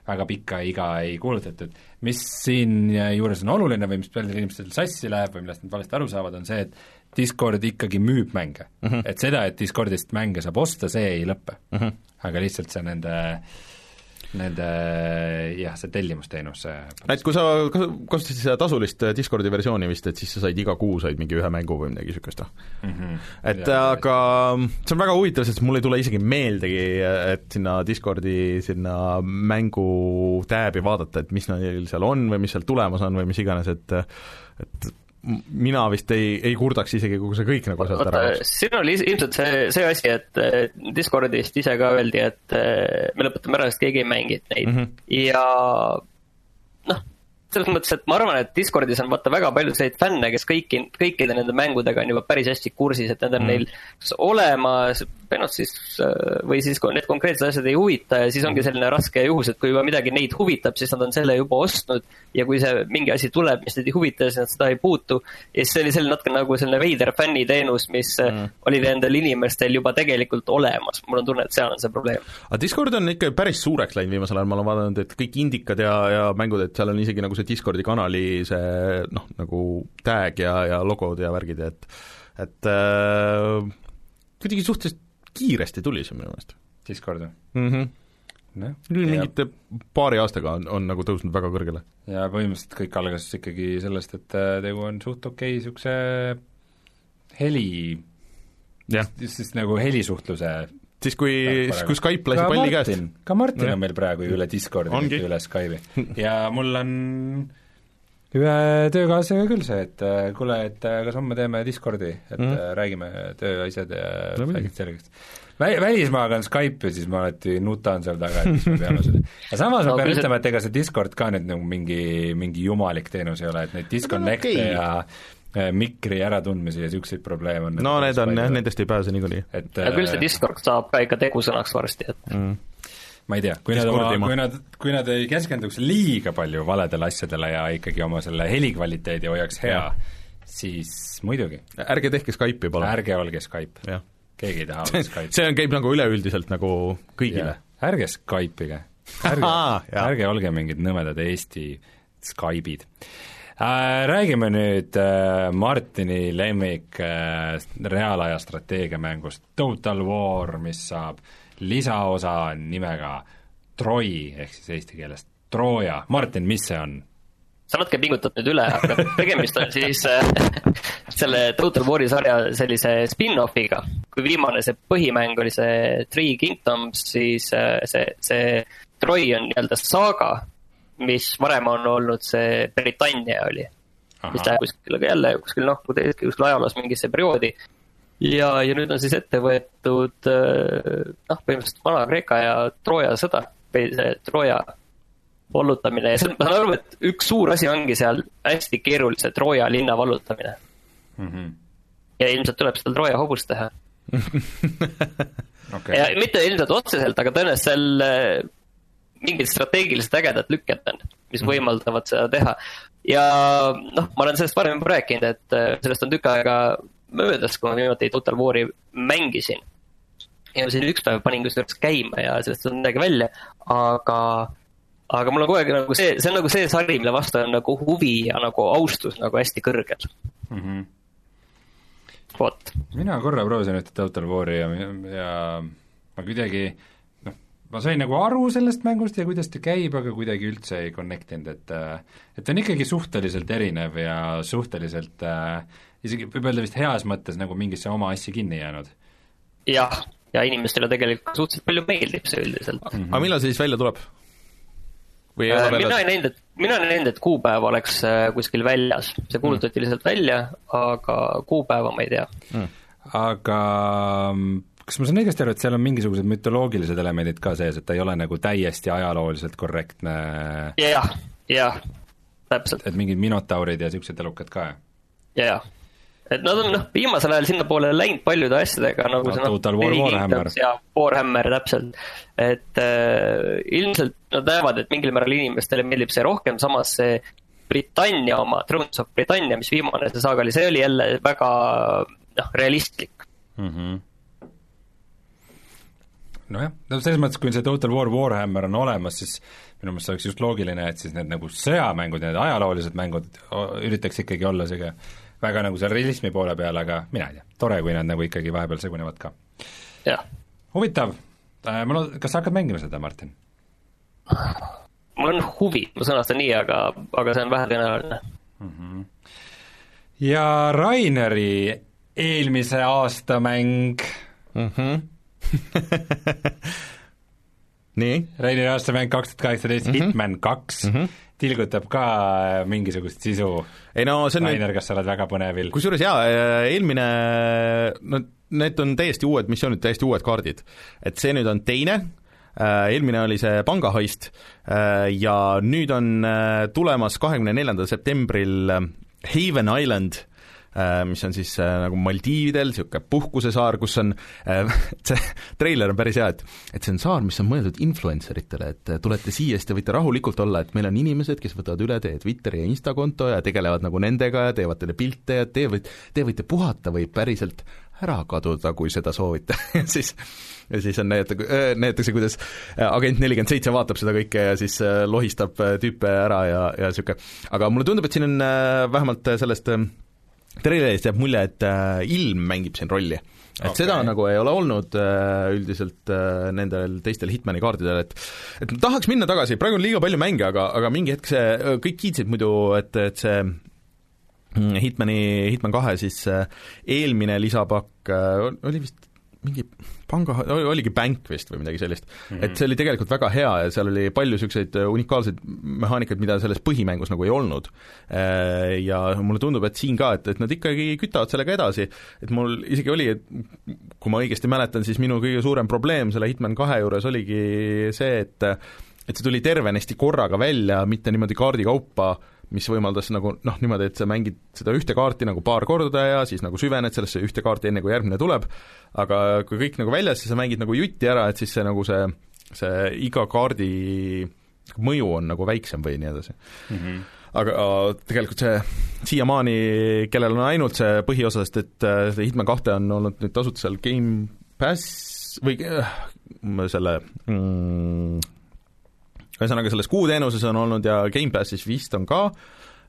väga pikka iga ei kuulutatud. mis siin juures on oluline või mis paljudel inimestel sassi läheb või millest nad valesti aru saavad, on see, et Discord ikkagi müüb mänge mm. -hmm. et seda, et Discordist mänge saab osta, see ei lõpe mm. -hmm. aga lihtsalt see nende, nende jah, see tellimusteenus, see et kui sa kas- kasutasid seda tasulist Discordi versiooni vist, et siis sa said iga kuu said mingi ühe mängu või midagi niisugust, mm -hmm. et aga see on väga huvitav, sest mul ei tule isegi meeldegi, et sinna Discordi sinna mängu tääbi vaadata, et mis neil seal on või mis seal tulemas on või mis iganes, et et m- mina vist ei, ei kurdaks isegi, kui see kõik nagu sealt ära oleks. siin oli ilmselt see, see asi, et Discordist ise ka öeldi, et eh, me lõpetame ära, sest keegi ei mänginud neid mm. -hmm. ja noh, selles mõttes, et ma arvan, et Discordis on vaata väga palju selliseid fänne, kes kõiki, kõikide nende mängudega on juba päris hästi kursis, et need on mm. neil kas olemas noh, siis äh, või siis kui need konkreetsed asjad ei huvita ja siis ongi selline raske juhus, et kui juba midagi neid huvitab, siis nad on selle juba ostnud ja kui see mingi asi tuleb, mis neid ei huvita, siis nad seda ei puutu. ja siis see oli selline natuke nagu selline veider fänniteenus, mis mm. oli nendel inimestel juba tegelikult olemas, mul on tunne, et seal on see probleem. aga Discord on ikka päris suureks läinud viimasel ajal, ma olen vaadanud, et kõik indikad ja, ja mängud, et seal on isegi nagu see Discordi kanali see noh, nagu tag ja, ja logod ja värgid ja et et äh, kuidagi suhteliselt kiiresti tuli see minu meelest Discord või? mm. -hmm. noh, mingite paari aastaga on, on nagu tõusnud väga kõrgele. ja põhimõtteliselt kõik algas ikkagi sellest, et äh, tegu on suht okei niisuguse heli, siis nagu helisuhtluse siis kui, siis kui Skype lasi palli käest. Martin, ka Martin on meil praegu ju üle Discordi, mitte üle Skype'i ja mul on ühe töökaaslasega küll see, et äh, kuule, et äh, kas homme teeme Discordi, et mm. -hmm. räägime tööasjad ja No no, muidugi. selgeks. Vä-, välismaaga on Skype ja siis ma alati nutan seal taga, et mis me peame seda. aga samas No ma pean kui see- ütlema, et ega see Discord ka nüüd nagu mingi, mingi jumalik teenus ei ole, et neid disconnect'e okei. ja äh, mikri äratundmisi ja niisuguseid probleeme on no need on jah, nendest ei pääse niikuinii. et ja küll see äh, Discord saab ka ikka tegusõnaks varsti, et Mm. ma ei tea, kui nad oma, kui nad, kui nad ei keskenduks liiga palju valedele asjadele ja ikkagi oma selle helikvaliteedi hoiaks hea siis muidugi, ärge tehke Skype'i palun. ärge olge Skype, jah, keegi ei taha olla Skype. see on, käib nagu üleüldiselt nagu kõigile. ärge Skype'ige, ärge ärge olge mingid nõmedad Eesti Skype'id Äh, räägime nüüd äh, Martini lemmik äh, reaalaja strateegiamängust Total War, mis saab lisaosa nimega Troi, ehk siis eesti keeles Trooja. Martin, mis see on? sa natuke pingutad nüüd üle, aga tegemist on siis äh, selle Total War'i sarja sellise spin-off'iga. kui viimane, see põhimäng oli see Three Kingdoms, siis äh, see, see Troi on nii-öelda saaga, mis varem on olnud see Britannia oli. mis läheb kuskile jälle kuskil noh, kuskil ajaloos mingisse perioodi. ja, ja nüüd on siis ette võetud äh, noh, põhimõtteliselt Vana-Kreeka ja Trooja sõda või see Trooja vallutamine ja see, ma saan aru, et üks suur asi ongi seal hästi keerulise Trooja linna vallutamine mm. -hmm. ja ilmselt tuleb seda Trooja hobust teha okay.. ja mitte ilmselt otseselt, aga tõenäoliselt seal äh, mingid strateegilised ägedad lükked on, mis -hmm. võimaldavad seda teha. ja noh, ma olen sellest varem rääkinud, et äh, sellest on tükk aega möödas, kui ma viimati Total War'i mängisin. ja siin üks päev panin kusjuures käima ja sellest on midagi välja, aga aga mul on kogu aeg nagu see, see on nagu see sari, mille vastu on nagu huvi ja nagu austus nagu hästi kõrgel mm. -hmm. vot. mina korra proovisin ühte Total War'i ja, ja ma kuidagi noh, ma sain nagu aru sellest mängust ja kuidas ta käib, aga kuidagi üldse ei connect inud, et et ta on ikkagi suhteliselt erinev ja suhteliselt äh, isegi võib öelda vist heas mõttes nagu mingisse oma asja kinni jäänud. jah, ja inimestele tegelikult suhteliselt palju meeldib see üldiselt mm. -hmm. aga millal see siis välja tuleb? või ei ole veel? mina ei näinud, et, mina ei näinud, et kuupäev oleks äh, kuskil väljas, see kuulutati mm. lihtsalt välja, aga kuupäeva ma ei tea mm.. aga kas ma saan õigesti aru, et seal on mingisugused mütoloogilised elemendid ka sees, et ta ei ole nagu täiesti ajalooliselt korrektne? jah, jah, täpselt. et mingid minotaurid ja niisugused elukad ka? jah et nad on noh, viimasel ajal sinnapoole läinud paljude asjadega nagu see noh, Warhammer ja Warhammer täpselt. et äh, ilmselt nad näevad, et mingil määral inimestele meeldib see rohkem, samas see Britannia oma, Thrones of Britannia, mis viimane see saaga oli, see oli jälle väga noh, realistlik mm. -hmm nojah, no selles mõttes, kui see Total War Warhammer on olemas, siis minu meelest see oleks just loogiline, et siis need nagu sõjamängud ja need ajaloolised mängud üritaks ikkagi olla niisugune väga nagu seal realismi poole peal, aga mina ei tea, tore, kui nad nagu ikkagi vahepeal segunevad ka. huvitav, äh, ma lood-, kas sa hakkad mängima seda, Martin? mul on huvi, ma sõnastan nii, aga, aga see on vähetõenäoline mm. -hmm. ja Raineri eelmise aasta mäng mm. -hmm. nii? Raineri aastamäng kaks tuhat kaheksateist, mhm. Hitman kaks mm, -hmm tilgutab ka mingisugust sisu. ei no see on Rainer, kas sa oled väga põnevil? kusjuures jaa, eelmine, no need on täiesti uued missioonid, täiesti uued kaardid. et see nüüd on teine, äh, eelmine oli see pangaheist äh, ja nüüd on äh, tulemas kahekümne neljandal septembril Haven Island Äh, mis on siis äh, nagu Maldiividel, niisugune puhkusesaar, kus on, äh, see treiler on päris hea, et et see on saar, mis on mõeldud influencer itele, et tulete siia, siis te võite rahulikult olla, et meil on inimesed, kes võtavad üle teie Twitteri ja Insta konto ja tegelevad nagu nendega ja teevad teile pilte ja te võite, te võite puhata või päriselt ära kaduda, kui seda soovite ja siis, ja siis on näidata, näidatakse, kuidas agent nelikümmend seitse vaatab seda kõike ja siis lohistab tüüpe ära ja, ja niisugune, aga mulle tundub, et siin on vähemalt sellest treilerist jääb mulje, et äh, ilm mängib siin rolli. et okay. seda nagu ei ole olnud äh, üldiselt äh, nendel teistel Hitmani kaardidel, et et tahaks minna tagasi, praegu on liiga palju mänge, aga, aga mingi hetk see, kõik kiitsid muidu, et, et see mm, Hitmani, Hitman kahe siis eelmine lisapakk oli vist mingi panga, oligi Bank vist või midagi sellist mm. -hmm. et see oli tegelikult väga hea ja seal oli palju niisuguseid äh, unikaalseid mehaanikaid, mida selles põhimängus nagu ei olnud. Äh, ja mulle tundub, et siin ka, et, et nad ikkagi kütavad sellega edasi, et mul isegi oli, et kui ma õigesti mäletan, siis minu kõige suurem probleem selle Hitman kahe juures oligi see, et et see tuli tervenisti korraga välja, mitte niimoodi kaardikaupa äh, mis võimaldas nagu noh, niimoodi, et sa mängid seda ühte kaarti nagu paar korda ja siis nagu süvened sellesse ühte kaarti, enne kui järgmine tuleb, aga kui kõik nagu väljas, siis sa mängid nagu jutti ära, et siis see nagu see, see iga kaardi mõju on nagu väiksem või nii edasi mm. -hmm aga tegelikult see siiamaani, kellel on ainult see põhiosa, sest et äh, see Hitman kahte on olnud nüüd tasuta seal Gamepass või äh, selle mm, ühesõnaga, selles kuuteenuses on olnud ja Gamepassis vist on ka,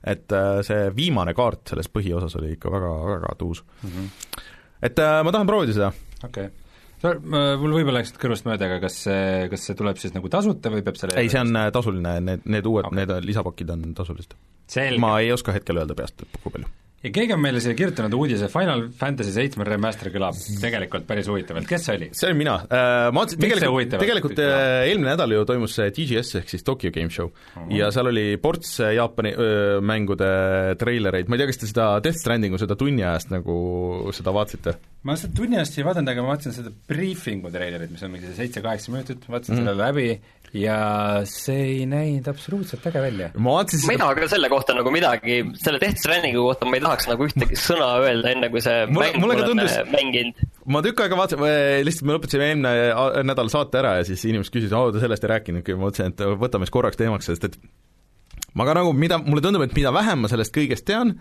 et äh, see viimane kaart selles põhiosas oli ikka väga, väga tuus mm. -hmm. et äh, ma tahan proovida seda. okei okay mul võib-olla läks kõrvust mööda, aga kas see, kas see tuleb siis nagu tasuta või peab selle ei, see on tasuline, need, need uued okay., need lisapakid on tasulised. ma ei oska hetkel öelda peast, kui palju ja keegi on meile siia kirjutanud uudise, Final Fantasy seitsme remaster kõlab tegelikult päris huvitavalt, kes see oli? see olin mina uh,, ma vaatasin tegelikult, tegelikult uh, eelmine nädal ju toimus see TGS ehk siis Tokyo Game Show uh -huh. ja seal oli ports Jaapani öö, mängude treilereid, ma ei tea, kas te seda Death Strandingu seda tunni ajast nagu seda vaatasite? ma seda tunni ajast ei vaadanud, aga ma vaatasin seda briifingu treilerit, mis on mingi seitse-kaheksa minutit, vaatasin mm -hmm. selle läbi ja see ei näinud absoluutselt äge välja. ma vaatasin seda ma ei taha ka selle kohta nagu midagi, selle Death Strandingu kohta ma ei tahaks nagu ühtegi sõna öelda, enne kui see mulle, mäng mulle tundus, mänginud. ma tükk aega vaatasin, lihtsalt me lõpetasime eelmine nädal saate ära ja siis inimesed küsisid, aa, te sellest ei rääkinudki, ma mõtlesin, et võtame siis korraks teemaks, sest et ma ka nagu, mida, mulle tundub, et mida vähem ma sellest kõigest tean,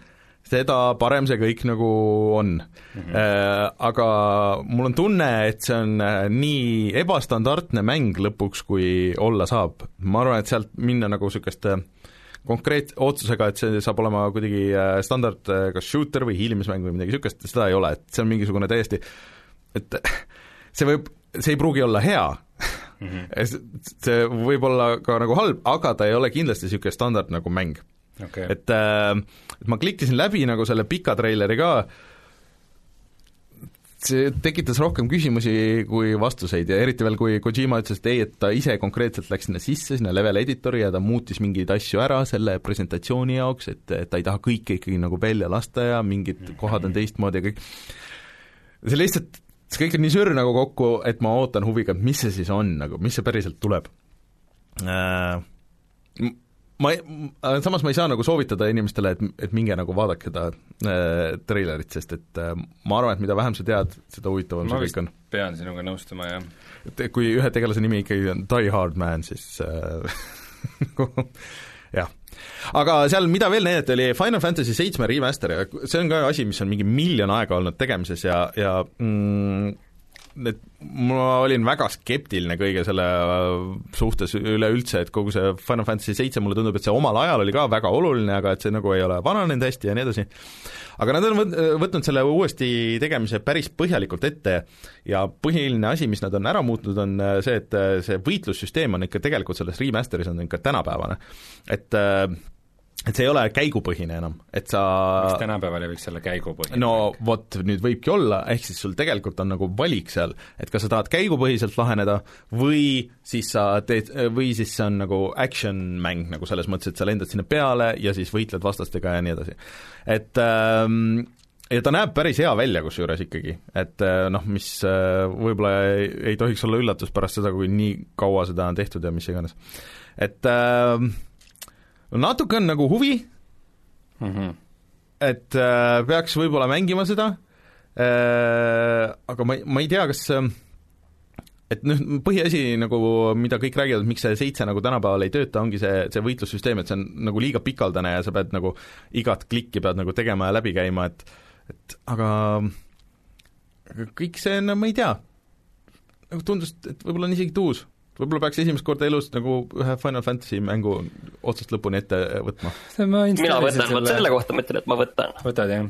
seda parem see kõik nagu on mm. -hmm. Aga mul on tunne, et see on äh, nii ebastandardne mäng lõpuks, kui olla saab. ma arvan, et sealt minna nagu niisugust konkreet-, otsusega, et see saab olema kuidagi äh, standard kas shooter või hiilimismäng või midagi niisugust, seda ei ole, et see on mingisugune täiesti, et see võib, see ei pruugi olla hea mm, -hmm. see võib olla ka nagu halb, aga ta ei ole kindlasti niisugune standard nagu mäng okay.. et, äh, ma klikkisin läbi nagu selle pika treileri ka, see tekitas rohkem küsimusi kui vastuseid ja eriti veel, kui Kojima ütles, et ei, et ta ise konkreetselt läks sinna sisse, sinna level editori ja ta muutis mingeid asju ära selle presentatsiooni jaoks, et, et ta ei taha kõike ikkagi nagu välja lasta ja mingid mhm. kohad on teistmoodi ja kõik, see lihtsalt, see kõik on nii sür nagu kokku, et ma ootan huviga, et mis see siis on nagu, mis see päriselt tuleb. Äh, ma samas ma ei saa nagu soovitada inimestele, et, et minge nagu vaadake seda äh, treilerit, sest et äh, ma arvan, et mida vähem sa tead, seda huvitavam see kõik on. pean sinuga nõustuma, jah. et kui ühe tegelase nimi ikkagi on Die Hard Man, siis äh, jah. aga seal, mida veel näidati, oli Final Fantasy seitsme remaster ja see on ka asi, mis on mingi miljon aega olnud tegemises ja, ja mm, et ma olin väga skeptiline kõige selle äh, suhtes üleüldse, et kogu see Final Fantasy seitse, mulle tundub, et see omal ajal oli ka väga oluline, aga et see nagu ei ole vananenud hästi ja nii edasi. aga nad on võtnud selle uuesti tegemise päris põhjalikult ette ja põhiline asi, mis nad on ära muutnud, on äh, see, et äh, see võitlussüsteem on ikka tegelikult selles remaster'is on ikka tänapäevane. et äh, et see ei ole käigupõhine enam, et sa miks tänapäeval ei võiks olla käigupõhine? no vot, nüüd võibki olla, ehk siis sul tegelikult on nagu valik seal, et kas sa tahad käigupõhiselt laheneda või siis sa teed, või siis see on nagu action mäng nagu selles mõttes, et sa lendad sinna peale ja siis võitled vastastega ja nii edasi. et ähm, ja ta näeb päris hea välja kusjuures ikkagi, et äh, noh, mis äh, võib-olla ei, ei tohiks olla üllatus pärast seda, kui nii kaua seda on tehtud ja mis iganes. et äh, natuke on nagu huvi. Mm, -hmm. et äh, peaks võib-olla mängima seda. Äh,, aga ma, ma ei tea, kas äh, et noh, põhiasi nagu, mida kõik räägivad, miks see seitse nagu tänapäeval ei tööta, ongi see, see võitlussüsteem, et see on nagu liiga pikaldane ja sa pead nagu igat klikki pead nagu tegema ja läbi käima, et et aga kõik see, no ma ei tea, nagu tundus, et võib-olla on isegi tuus võib-olla peaks esimest korda elus nagu ühe Final Fantasy mängu otsast lõpuni ette võtma. mina võtan, vot selle kohta ma ütlen, et ma võtan. võtad, jah?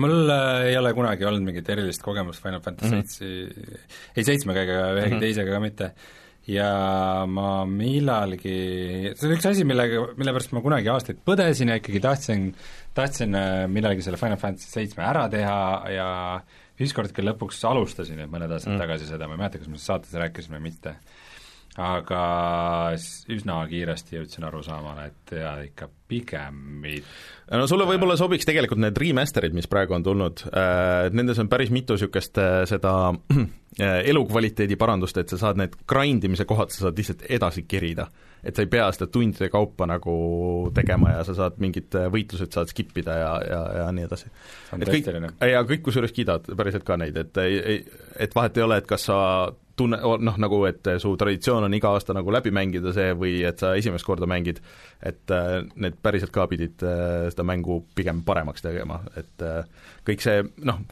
mul äh, ei ole kunagi olnud mingit erilist kogemust Final Fantasy mhm. seitse mm -hmm., ei seitsmega ega ühegi mm -hmm. teisega ka mitte, ja ma millalgi, see on üks asi, millega, mille pärast ma kunagi aastaid põdesin ja ikkagi tahtsin, tahtsin äh, millalgi selle Final Fantasy seitsme ära teha ja ükskord küll lõpuks alustasin, et mõned aastad mm. tagasi seda, ma ei mäleta, kas me saates rääkisime või mitte aga üsna kiiresti jõudsin arusaamale, et jaa, ikka pigem mitte. no sulle võib-olla sobiks tegelikult need remaster'id, mis praegu on tulnud, äh, et nendes on päris mitu niisugust äh, seda äh, elukvaliteedi parandust, et sa saad need grind imise kohad, sa saad lihtsalt edasi kerida. et sa ei pea seda tundide kaupa nagu tegema ja sa saad mingid võitlused saad skip ida ja, ja, ja nii edasi. et kõik, ja kõik kusjuures kiidavad päriselt ka neid, et ei, ei, et vahet ei ole, et kas sa tunne, noh, nagu et su traditsioon on iga aasta nagu läbi mängida see või et sa esimest korda mängid, et äh, need päriselt ka pidid äh, seda mängu pigem paremaks tegema, et äh, kõik see noh,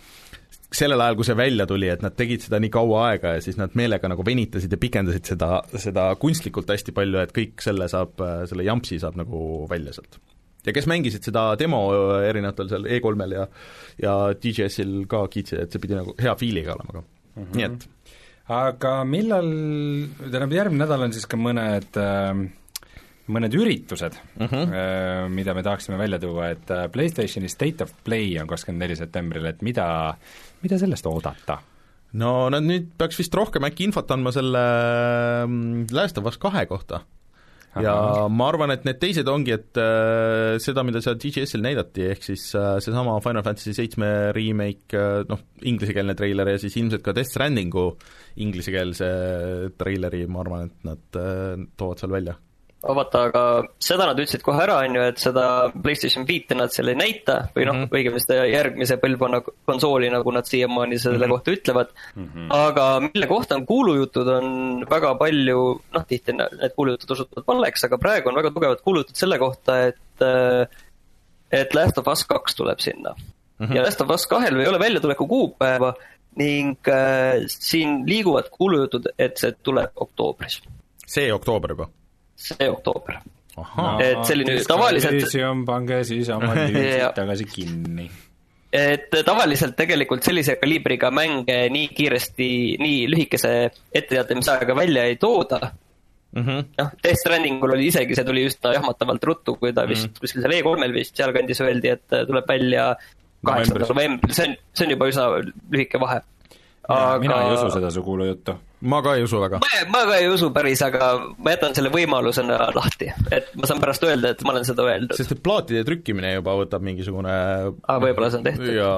sellel ajal, kui see välja tuli, et nad tegid seda nii kaua aega ja siis nad meelega nagu venitasid ja pikendasid seda, seda kunstlikult hästi palju, et kõik selle saab, selle jampsi saab nagu välja sealt ja kes mängisid seda demo erinevatel seal E3-l ja ja DJS-il ka kiitsid, et see pidi nagu hea feel'iga olema ka mm, -hmm. nii et aga millal, tähendab järgmine nädal on siis ka mõned äh, mõned üritused uh, Mhm. -huh. mida me tahaksime välja tuua, et äh, PlayStationi State of Play on kakskümmend neli septembril, et mida, mida sellest oodata? no nad nüüd peaks vist rohkem äkki infot andma selle mm, Last of Us kahe kohta. Ja Ahah. ma arvan, et need teised ongi, et äh, seda, mida seal DGS-il näidati, ehk siis äh, seesama Final Fantasy seitsme remake äh,, noh, inglisekeelne treiler ja siis ilmselt ka Death Strandingu inglisekeelse treileri, ma arvan, et nad äh, toovad seal välja. Vaata, aga seda nad ütlesid kohe ära, on ju, et seda PlayStation viite nad seal ei näita või noh mm. -hmm. õigemini seda järgmise põlvkonna konsooli, nagu nad siiamaani selle mm. -hmm. kohta ütlevad mm. -hmm. aga mille kohta on kuulujutud, on väga palju, noh, tihti need kuulujutud osutuvad valeks, aga praegu on väga tugevad kuulujutud selle kohta, et äh, et Last of Us kaks tuleb sinna mm. -hmm. ja Last of Us kahel ei ole väljatuleku kuupäeva ning äh, siin liiguvad kuulujutud, et see tuleb oktoobris, see oktoober juba? See oktoober Et selline tavaliselt- pange siis oma lüüsid tagasi kinni. et tavaliselt tegelikult sellise kaliibriga mänge nii kiiresti, nii lühikese etteteatamisajaga välja ei tooda. mm -hmm. noh, Death Strandingul oli isegi, see tuli üsna jahmatavalt ruttu, kui ta vist mm. kuskil seal E3-l vist sealkandis öeldi, et tuleb välja kaheksandal novembril, see on, see on juba üsna lühike vahe. Aga... mina ei usu seda su kuulujuttu. ma ka ei usu väga. ma, ma ka ei usu päris, aga ma jätan selle võimalusena lahti, et ma saan pärast öelda, et ma olen seda öeldud. sest et plaatide trükkimine juba võtab mingisugune aga võib-olla see on tehtud. ja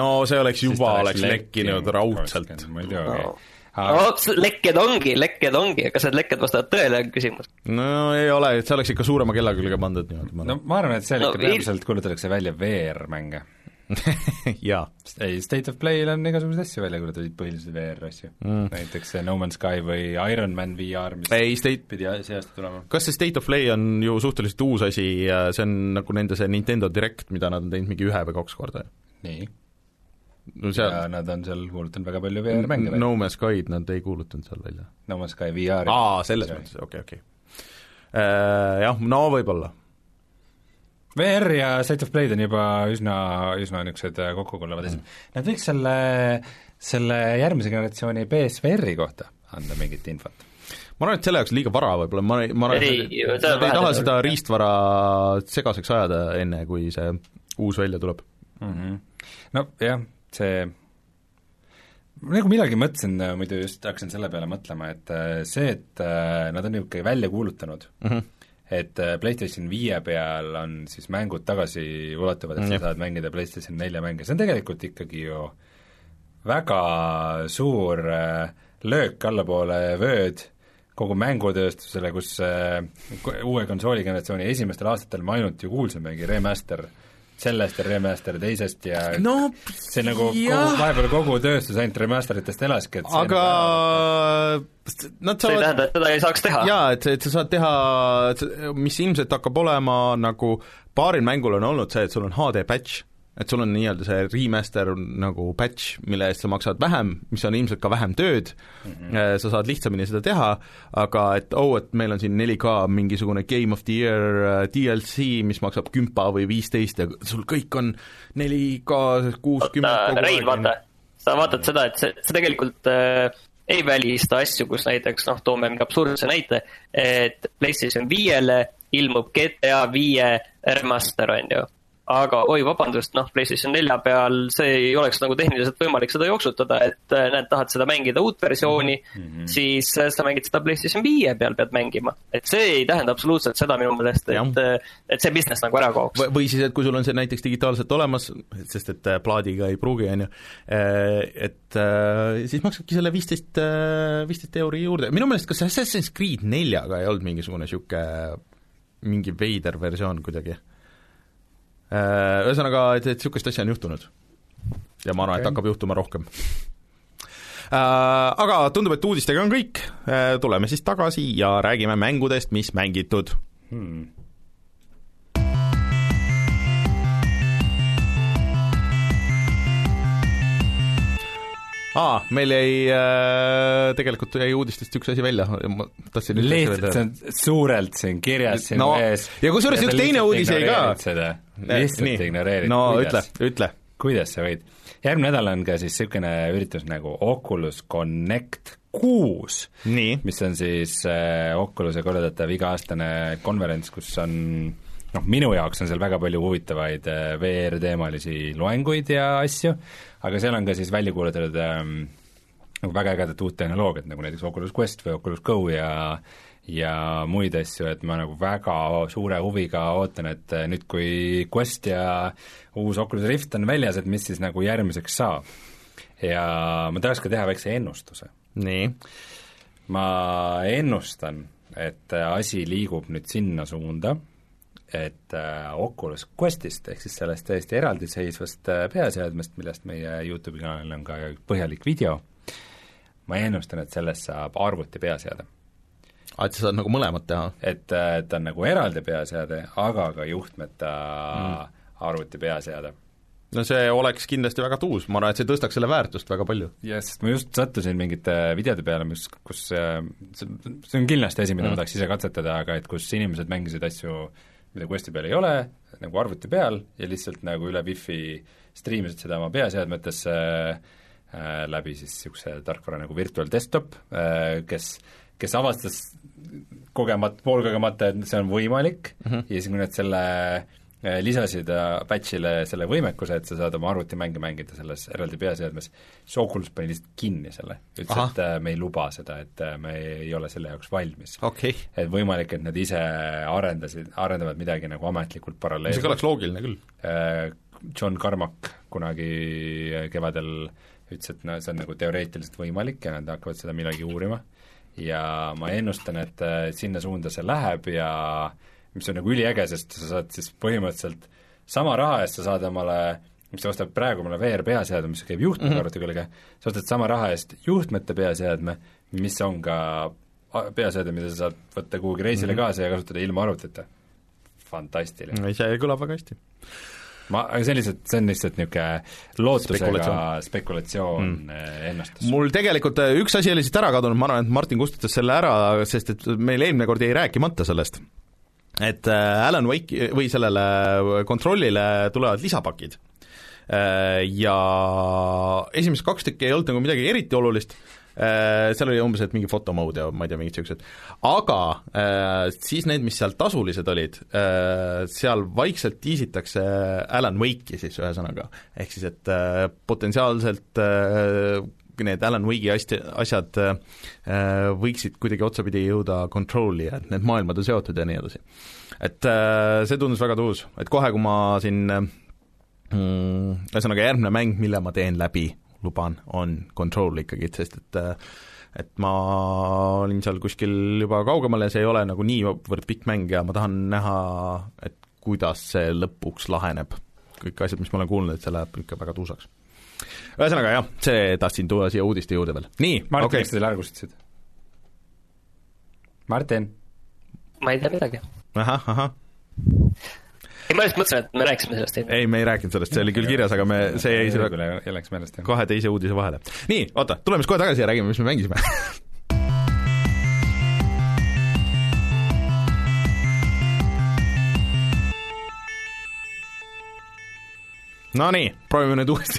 no see oleks juba, oleks lekkinud raudselt. ma ei tea no. Aga- no lekked ongi, lekked ongi, kas need lekked vastavad tõele, on küsimus. no ei ole, et see oleks ikka suurema kella külge pandud niimoodi, ma no ma arvan, et seal No ikka peamiselt kuulutatakse välja VR-mänge. jaa. ei, State of Play'l on igasuguseid asju välja kuulutatud, põhiliselt VR-asju mm.. näiteks see No Man's Sky või Iron Man VR, mis ei, State, pidi see aasta tulema. kas see State of Play on ju suhteliselt uus asi ja see on nagu nende see Nintendo Direct, mida nad on teinud mingi ühe või kaks korda? nii, no ja seal nad on seal kuulutanud väga palju VR-mänge välja. No Man's Sky'd nad ei kuulutanud seal välja. No Man's Sky VR-i. aa, selles mõttes, okei, okei. Äh, Jah, no võib-olla. VR ja State of Play'd on juba üsna, üsna niisugused kokkukulevad asjad mm.. Nad võiks selle, selle järgmise generatsiooni PSVR-i kohta anda mingit infot. ma arvan, et selle jaoks liiga vara võib-olla, ma ei, ma arvan, Ei, et seda nad ei taha seda riistvara segaseks ajada, enne kui see uus välja tuleb. mm. -hmm. nojah, see ma nagu millalgi mõtlesin, muidu just hakkasin selle peale mõtlema, et äh, see, et äh, nad on niisugune välja kuulutanud mm, Mhm. -hmm. Et äh, PlayStation viie peal on siis mängud tagasiulatuvad, et Mm, sa saad mängida PlayStation nelja mänge, see on tegelikult ikkagi ju väga suur äh, löök allapoole vööd kogu mängutööstusele, kus äh, uue konsooligeneratsiooni esimestel aastatel me ainult ju kuulsimegi remaster sellest ja remaster teisest ja no see nagu kogu, vahepeal kogu tööstus ainult remasteritest elaski, et aga nad see ei saavad tähenda, et seda ei saaks teha. jaa, et, et sa saad teha, mis ilmselt hakkab olema nagu paaril mängul on olnud see, et sul on HD patch, et sul on nii-öelda see remaster nagu patch, mille eest sa maksad vähem, mis on ilmselt ka vähem tööd mm, -hmm. sa saad lihtsamini seda teha, aga et oh, et meil on siin 4K mingisugune Game of the Year äh, DLC, mis maksab kümpa või viisteist ja sul kõik on 4K kuuskümmend oota, Rein, vaata, sa vaatad seda, et see, see tegelikult äh, ei välista asju, kus näiteks noh, toome mingi absurdse näite, et PlayStation viiele ilmub GTA viie remaster, on ju. Aga oi, vabandust, noh, PlayStation nelja peal see ei oleks nagu tehniliselt võimalik seda jooksutada, et äh, näed, tahad seda mängida uut versiooni mm, -hmm. siis äh, sa mängid seda PlayStation viie peal pead mängima. et see ei tähenda absoluutselt seda minu meelest, et, et see business nagu ära kaoks. või siis, et kui sul on see näiteks digitaalselt olemas, sest et äh, plaadiga ei pruugi, on ju, et äh, siis maksadki selle viisteist, viisteist euri juurde, minu meelest kas Assassin's Creed neljaga ei olnud mingisugune niisugune mingi veider versioon kuidagi? Ühesõnaga, et, et niisugust asja on juhtunud. ja ma arvan okay., et hakkab juhtuma rohkem. Aga tundub, et uudistega on kõik, tuleme siis tagasi ja räägime mängudest, mis mängitud hmm. aa, meil jäi äh,, tegelikult jäi uudistest üks asi välja, ma tahtsin lihtsalt, see on suurelt siin kirjas sinu No, ees. ja kusjuures üks teine uudis jäi ka. seda, lihtsalt ignoreerid. no ütle, ütle. kuidas sa võid? järgmine nädal on ka siis niisugune üritus nagu Oculus Connect kuus, mis on siis äh, Oculus'e korraldatav iga-aastane konverents, kus on noh, minu jaoks on seal väga palju huvitavaid äh, VR-teemalisi loenguid ja asju, aga seal on ka siis välja kuulutatud ähm, nagu väga ägedat uut tehnoloogiat, nagu näiteks Oculus Quest või Oculus Go ja ja muid asju, et ma nagu väga suure huviga ootan, et äh, nüüd, kui Quest ja uus Oculus Rift on väljas, et mis siis nagu järgmiseks saab. ja ma tahaks ka teha väikse ennustuse. Nii, ma ennustan, et äh, asi liigub nüüd sinna suunda, et äh, Oculus Questist ehk siis sellest täiesti eraldiseisvast äh, peaseadmest, millest meie YouTube'i kanalil on ka põhjalik video, ma ennustan, et sellest saab arvuti peaseade. et sa saad nagu mõlemat teha? et äh, ta on nagu eraldi peaseade, aga ka juhtmeta mm. arvuti peaseade no see oleks kindlasti väga tuus, ma arvan, et see tõstaks selle väärtust väga palju. jah, sest ma just sattusin mingite videode peale, mis, kus äh, see on kindlasti asi, mida mm. ma tahaks ise katsetada, aga et kus inimesed mängisid asju, mida Questi peal ei ole, nagu arvuti peal ja lihtsalt nagu üle wifi striimisid seda oma peaseadmetesse äh, läbi siis niisuguse tarkvara nagu virtual desktop äh,, kes, kes avastas kogemat-, poolkogemata, et see on võimalik mm -hmm. ja siis, kui nad selle äh, lisasid äh, patch'ile selle võimekuse, et sa saad oma arvutimänge mängida selles eraldi peaseadmes, siis Oculus pani lihtsalt kinni selle. ütles, et äh, me ei luba seda, et äh, me ei ole selle jaoks valmis. okay., et võimalik, et nad ise arendasid, arendavad midagi nagu ametlikult see paralleelselt. kõlaks loogiline küll. Äh, John Carmack kunagi äh, kevadel ütles, et no see on nagu teoreetiliselt võimalik ja nad hakkavad seda millalgi uurima ja ma ennustan, et äh, sinna suunda see läheb ja mis on nagu üliäge, sest sa saad siis põhimõtteliselt sama raha eest sa saad omale mis sa ostad praegu omale VR peaseadme, mis käib juhtmega mm -hmm. arvuti külge, sa ostad sama raha eest juhtmeta peaseadme, mis on ka peaseade, mida sa saad võtta kuhugi reisile mm -hmm. kaasa ja kasutada ilma arvutita. fantastiline. see kõlab väga hästi. ma, aga see on lihtsalt, see on lihtsalt niisugune lootusega Spekulatsioon. mm., ennustus. mul tegelikult äh, üks asi oli siit ära kadunud, ma arvan, et Martin kustutas selle ära, sest et meil eelmine kord jäi rääkimata sellest, et äh, Alan Wake'i või sellele kontrollile tulevad lisapakid. Ja esimesed kaks tükki ei olnud nagu midagi eriti olulist, seal oli umbes, et mingi fotomode ja ma ei tea, mingid niisugused, aga äh, siis need, mis seal tasulised olid äh,, seal vaikselt tiisitakse Alan Wake'i siis ühesõnaga, ehk siis et äh, potentsiaalselt äh, need Alan Wake'i asja, asjad äh, võiksid kuidagi otsapidi jõuda Control'i ja et need maailmad on seotud ja nii edasi. et äh, see tundus väga tuus, et kohe, kui ma siin äh, mm, ühesõnaga järgmine mäng, mille ma teen läbi, luban, on Control ikkagi, sest et äh, et ma olin seal kuskil juba kaugemal ja see ei ole nagu niivõrd pikk mäng ja ma tahan näha, et kuidas see lõpuks laheneb. kõik asjad, mis ma olen kuulnud, et see läheb ikka väga tuusaks. Ühesõnaga jah, see tahtsin tuua siia uudiste juurde veel. nii, Martin okay., miks sa selle ära kustutasid? Martin, ma ei tea midagi. ahah, ahah, ei, ma lihtsalt mõtlesin, et me rääkisime sellest enne. ei, me ei rääkinud sellest, see oli küll kirjas, aga me, see jäi selle läks meelest, jah. kahe teise uudise vahele. nii, oota, tuleme siis kohe tagasi ja räägime, mis me mängisime. Nonii, proovime nüüd uuesti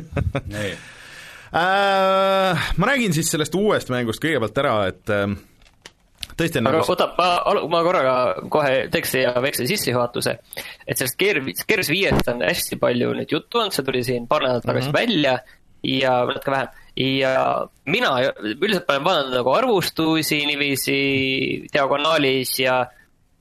nii, äh,. Ma räägin siis sellest uuest mängust kõigepealt ära, et äh, tõesti on aga nagu oota, ma, ma korraga kohe teeks siia väikse sissejuhatuse. et sellest Gears, Gears viiest on hästi palju nüüd juttu olnud, see tuli siin paar nädalat tagasi mm -hmm. välja ja natuke vähem. ja mina üldiselt olen vaadanud nagu arvustusi niiviisi diagonaalis ja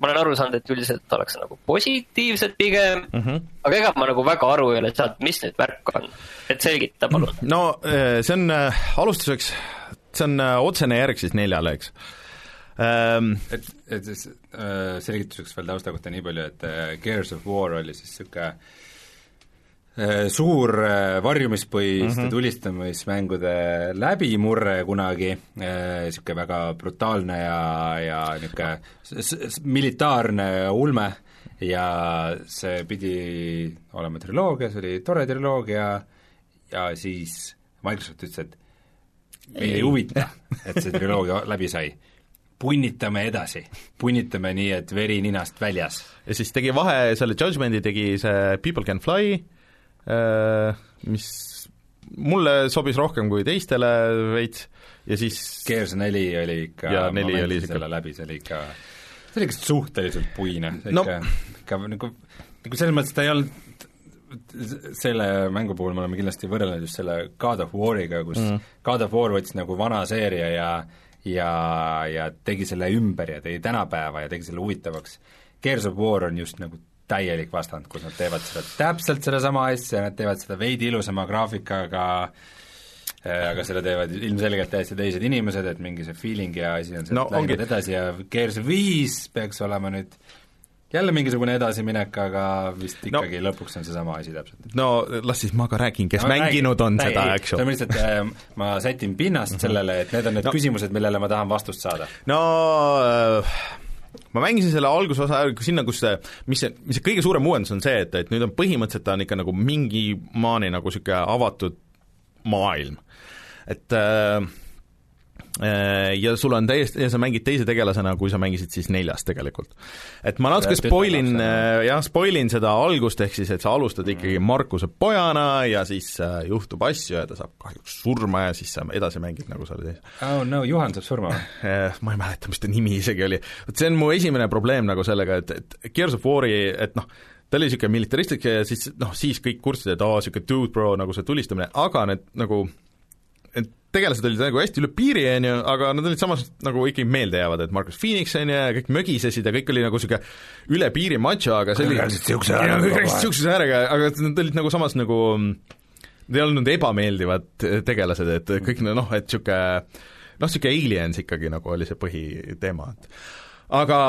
ma olen aru saanud, et üldiselt ollakse nagu positiivsed pigem mm, -hmm. aga ega ma nagu väga aru ei ole saanud, mis nüüd värk on. et selgita palun. no äh, see on äh, alustuseks, see on äh, otsene järg siis neljale, eks ähm,. et, et siis äh, selgituseks veel tausta kohta nii palju, et äh, Gears of War oli siis niisugune äh, suur äh, varjumispõhiste mm -hmm. tulistamismängude läbimurre kunagi äh,, niisugune väga brutaalne ja, ja niisugune militaarne ulme ja see pidi olema triloogia, see oli tore triloogia ja siis Microsoft ütles, et meid ei huvita, et see triloogia läbi sai. punnitame edasi, punnitame nii, et veri ninast väljas. ja siis tegi vahe, selle Judgmenti tegi see People Can Fly, mis mulle sobis rohkem kui teistele veits ja siis Gears neli oli ikka, oli ikka- selle läbi, see oli ikka, see oli ikka suhteliselt puine, No. ikka, ikka nagu, nagu selles mõttes ta ei olnud selle mängu puhul me oleme kindlasti võrrelnud just selle God of War'iga, kus mm. God of War võttis nagu vana seeria ja ja, ja tegi selle ümber ja tegi tänapäeva ja tegi selle huvitavaks. Gears of War on just nagu täielik vastand, kus nad teevad seda täpselt sedasama asja, nad teevad seda veidi ilusama graafikaga, aga seda teevad ilmselgelt täiesti teised inimesed, et mingi see feeling ja asi on sealt No läinud ongi. edasi ja Gears viis peaks olema nüüd jälle mingisugune edasiminek, aga vist ikkagi no. lõpuks on seesama asi täpselt. no las siis ma ka räägin, kes no, mänginud on Räägi. seda, eks ju. lihtsalt äh, ma sätin pinnast sellele, et need on need No. no. küsimused, millele ma tahan vastust saada. no äh, ma mängisin selle algusosa sinna, kus see, mis see, mis see kõige suurem uuendus on see, et, et nüüd on põhimõtteliselt ta on ikka nagu mingi maani nagu niisugune avatud maailm. et äh, ja sul on täiesti, ja sa mängid teise tegelasena, kui sa mängisid siis neljas tegelikult. et ma natuke Tütarlapsena. spoilin, jah, spoilin seda algust, ehk siis et sa alustad ikkagi Markuse pojana ja siis äh, juhtub asju ja ta saab kahjuks surma ja siis sa edasi mängid nagu sa olid oh no, Juhan saab surma või? Ma ei mäleta, mis ta nimi isegi oli. vot see on mu esimene probleem nagu sellega, et, et Gears of War'i, et noh, ta oli niisugune militaristlik ja siis noh, siis kõik kurtsid, et aa, niisugune dude bro nagu see tulistamine, aga need nagu tegelased olid nagu hästi üle piiri, on ju, aga nad olid samas nagu ikkagi meeldejäävad, et Marcus Phoenix, on ju, ja kõik mögisesid ja kõik oli nagu niisugune üle piiri macho, aga see oli rääkisid sihukese häälega kõik rääkisid niisuguse häälega, aga nad olid nagu samas nagu Nad ei olnud ebameeldivad tegelased, et kõik noh, et niisugune noh, niisugune aliens ikkagi nagu oli see põhiteema, et aga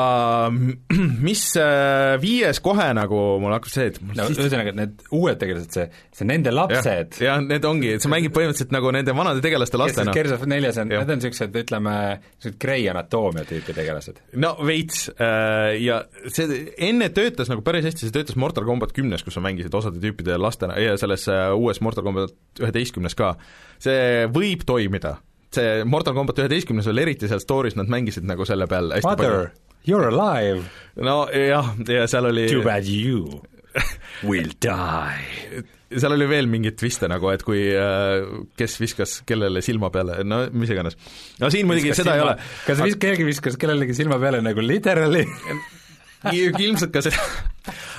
mis äh, viies kohe nagu mul hakkab see, et no ühesõnaga, need uued tegelased, see, see nende lapsed, jah, need ongi, et sa mängid põhimõtteliselt nagu nende vanade tegelaste lastena. Gears of neljas on, need on niisugused, ütleme, niisugused Grey Anatomia tüüpi tegelased. no veits äh, ja see enne töötas nagu päris hästi, see töötas Mortal Combat kümnes, kus sa mängisid osade tüüpide lastena ja selles äh, uues Mortal Combat üheteistkümnes ka. see võib toimida, see Mortal Combat üheteistkümnes veel eriti seal story's nad mängisid nagu selle peal hästi Mother, you are alive, palju. no jah, ja seal oli too bad you will die. seal oli veel mingeid twiste nagu, et kui äh, kes viskas kellele silma peale, no mis iganes. no siin muidugi seda ei ole. kas vis-, keegi viskas kellelegi silma peale nagu literally ilmselt ka seda,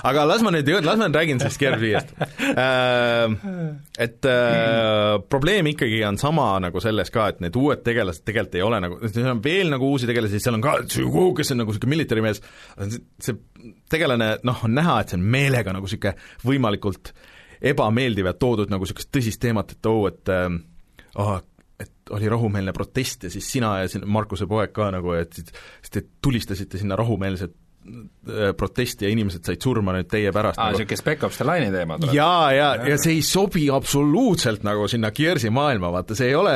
aga las ma nüüd, las ma nüüd räägin sellest Gears viiest. Et äh, probleem ikkagi on sama nagu selles ka, et need uued tegelased tegelikult ei ole nagu, seal on veel nagu uusi tegelasi, seal on ka kes on nagu niisugune military mees, see tegelane noh, on näha, et see on meelega nagu niisugune võimalikult ebameeldiv ja toodud nagu niisugust tõsist teemat, et oo oh,, et äh, oh, et oli rahumeelne protest ja siis sina ja siin Markuse poeg ka nagu, et siis te tulistasite sinna rahumeelset äh, protesti ja inimesed said surma nüüd teie pärast aa, nagu. niisugune Spec Ops The Line'i teema tuleb. jaa, ja, ja see ei sobi absoluutselt nagu sinna Gearsi maailma, vaata see ei ole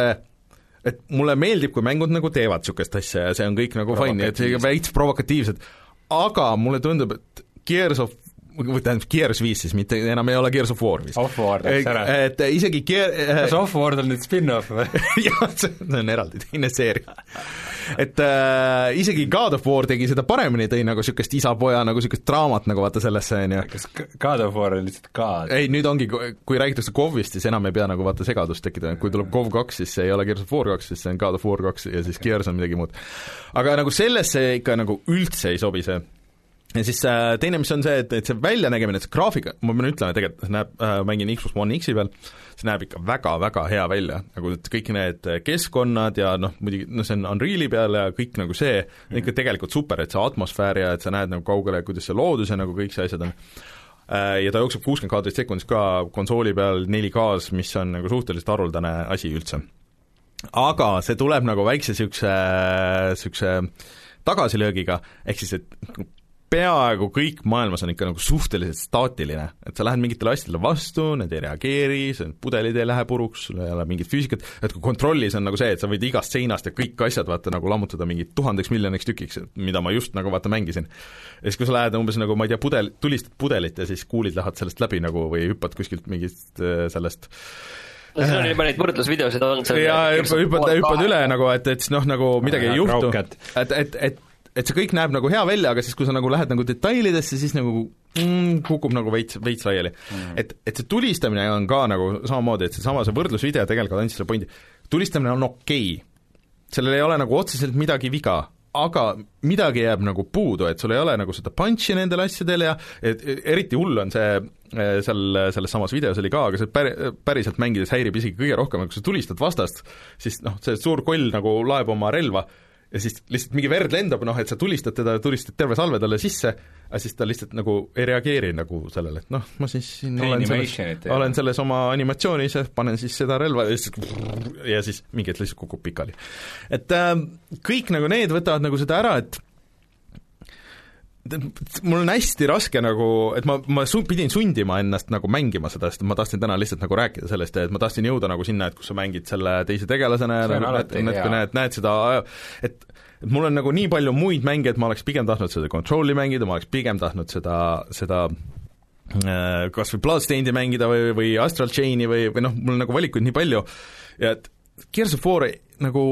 et mulle meeldib, kui mängud nagu teevad niisugust asja ja see on kõik nagu fine, et see veits provokatiivsed, aga mulle tundub, et Gears of tähendab, Gears viis siis, mitte enam ei ole Gears of War vist. Off-War läks ära. et isegi Gear kas Off-World on nüüd spin-off või? jah, see on eraldi teine seeria. et äh, isegi God of War tegi seda paremini, tõi nagu niisugust isa-poja nagu niisugust draamat nagu vaata sellesse, on ju. kas God of War on lihtsalt God? ei, nüüd ongi, kui räägitakse KOV-ist, siis enam ei pea nagu vaata segadust tekkida, kui tuleb KOV kaks, siis see ei ole Gears of War kaks, siis see on God of War kaks ja siis Gears on midagi muud. aga nagu sellesse ikka nagu üldse ei sobi see ja siis äh, teine, mis on see, et, et see väljanägemine, see graafika, ma pean ütlema, tegelikult näeb äh,, mängin Xbox One X-i peal, see näeb ikka väga-väga hea välja, nagu et kõik need keskkonnad ja noh, muidugi noh, see on Unreali peal ja kõik nagu see, on ikka tegelikult super, et see atmosfäär ja et sa näed nagu kaugele, kuidas see loodus ja nagu kõik see asjad on Äh, ja ta jookseb kuuskümmend kaadrit sekundis ka konsooli peal 4K-s, mis on nagu suhteliselt haruldane asi üldse. aga see tuleb nagu väikse niisuguse, niisuguse tagasilöögiga, ehk siis et peaaegu kõik maailmas on ikka nagu suhteliselt staatiline, et sa lähed mingitele asjadele vastu, need ei reageeri, see pudelid ei lähe puruks, sul ei ole mingit füüsikat, et kui kontrollis on nagu see, et sa võid igast seinast ja kõik asjad vaata nagu lammutada mingi tuhandeks miljoniks tükiks, mida ma just nagu vaata mängisin. ja siis, kui sa lähed umbes nagu ma ei tea, pudel, tulistad pudelit ja siis kuulid lähevad sellest läbi nagu või hüppad kuskilt mingist äh, sellest no siin on juba neid võrdlusvideosid on seal ja hüppad, hüppad, üle nagu, et, et siis noh, nagu midagi ei juhtu, Raukad. et, et, et et see kõik näeb nagu hea välja, aga siis, kui sa nagu lähed nagu detailidesse, siis nagu mm, kukub nagu veits, veits laiali. Mm.. et, et see tulistamine on ka nagu samamoodi, et seesama, see võrdlusvideo tegelikult andis selle pointi, tulistamine on okei. Okay. sellel ei ole nagu otseselt midagi viga, aga midagi jääb nagu puudu, et sul ei ole nagu seda punch'i nendel asjadel ja et eriti hull on see eh, seal, selles samas videos oli ka, aga see pär-, päriselt mängides häirib isegi kõige rohkem, kui sa tulistad vastast, siis noh, see suur koll nagu laeb oma relva ja siis lihtsalt mingi verd lendab, noh et sa tulistad teda, tulistad terve salve talle sisse, aga siis ta lihtsalt nagu ei reageeri nagu sellele, et noh, ma siis siin olen selles, olen selles oma animatsioonis ja panen siis seda relva ja siis ja siis mingi hetk lihtsalt kukub pikali. et äh, kõik nagu need võtavad nagu seda ära, et mul on hästi raske nagu, et ma, ma su-, pidin sundima ennast nagu mängima seda, sest ma tahtsin täna lihtsalt nagu rääkida sellest et ma tahtsin jõuda nagu sinna, et kus sa mängid selle teise tegelasena ja nagu näed, hea. näed, näed seda, et et mul on nagu nii palju muid mänge, et ma oleks pigem tahtnud seda Control'i mängida, ma oleks pigem tahtnud seda, seda äh, kas või Bloodstained'i mängida või, või Astral Chain'i või, või noh, mul on nagu valikuid nii palju ja et Gears of War nagu,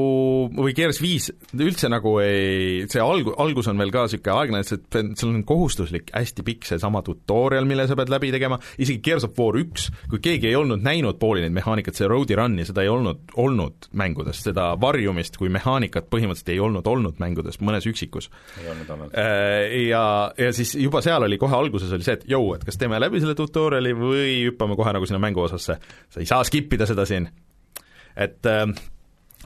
või Gears viis üldse nagu ei, see algu-, algus on veel ka niisugune aeglane, et see, seal on kohustuslik hästi pikk seesama tutorial, mille sa pead läbi tegema, isegi Gears of War üks, kui keegi ei olnud näinud pooli neid mehaanikat, see Road'i Run'i, seda ei olnud, olnud mängudes, seda varjumist kui mehaanikat põhimõtteliselt ei olnud olnud mängudes, mõnes üksikus. ei olnud olnud. Äh, ja, ja siis juba seal oli kohe alguses oli see, et jõu, et kas teeme läbi selle tutorial'i või hüppame kohe nagu sinna mänguosasse. sa ei saa skip ida seda siin. et äh,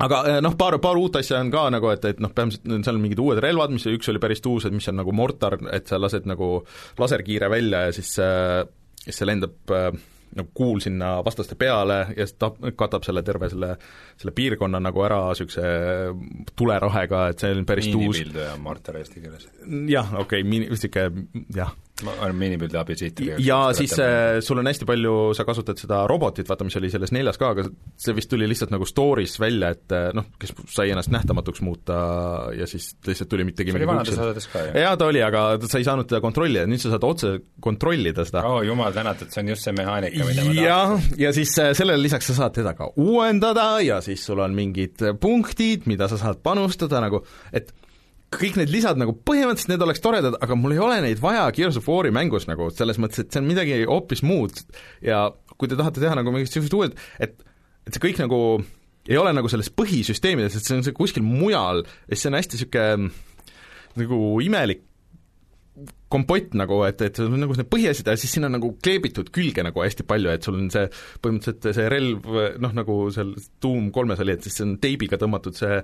aga äh, noh, paar, paar uut asja on ka nagu, et, et noh, peamiselt seal on mingid uued relvad, mis üks oli päris uus, et mis on nagu mortar, et sa lased nagu laserkiire välja ja siis äh, siis see lendab äh, nagu kuul sinna vastaste peale ja siis ta katab selle terve selle, selle piirkonna nagu ära niisuguse tulerahega, et see on päris uus miinipilduja on Marta eesti keeles. jah, okei okay,, miini, niisugune jah, miinipildi abisiiter. ja siis äh, sul on hästi palju, sa kasutad seda robotit, vaata, mis oli selles neljas ka, aga see vist tuli lihtsalt nagu story's välja, et äh, noh, kes sai ennast nähtamatuks muuta ja siis lihtsalt tuli mitte see oli vanades osades ka ju. jaa, ta oli, aga sa ei saanud teda kontrollida, nüüd sa saad otse kontrollida seda oo oh, jumal tänatud, see on just see mehaanika, mida ma jah tahtsin., ja siis äh, sellele lisaks sa saad teda ka uuendada ja siis sul on mingid punktid, mida sa saad panustada nagu, et kõik need lisad nagu põhimõtteliselt need oleks toredad, aga mul ei ole neid vaja Gears of War'i mängus nagu, selles mõttes, et see on midagi hoopis muud. Ja kui te tahate teha nagu mingit niisugust uued, et et see kõik nagu ei ole nagu selles põhisüsteemides, et see on see kuskil mujal ja siis see on hästi niisugune nagu imelik kompott nagu, et, et sul on nagu need põhiasjad ja siis sinna nagu kleebitud külge nagu hästi palju, et sul on see põhimõtteliselt see relv noh, nagu seal Doom kolmes oli, et siis see on teibiga tõmmatud see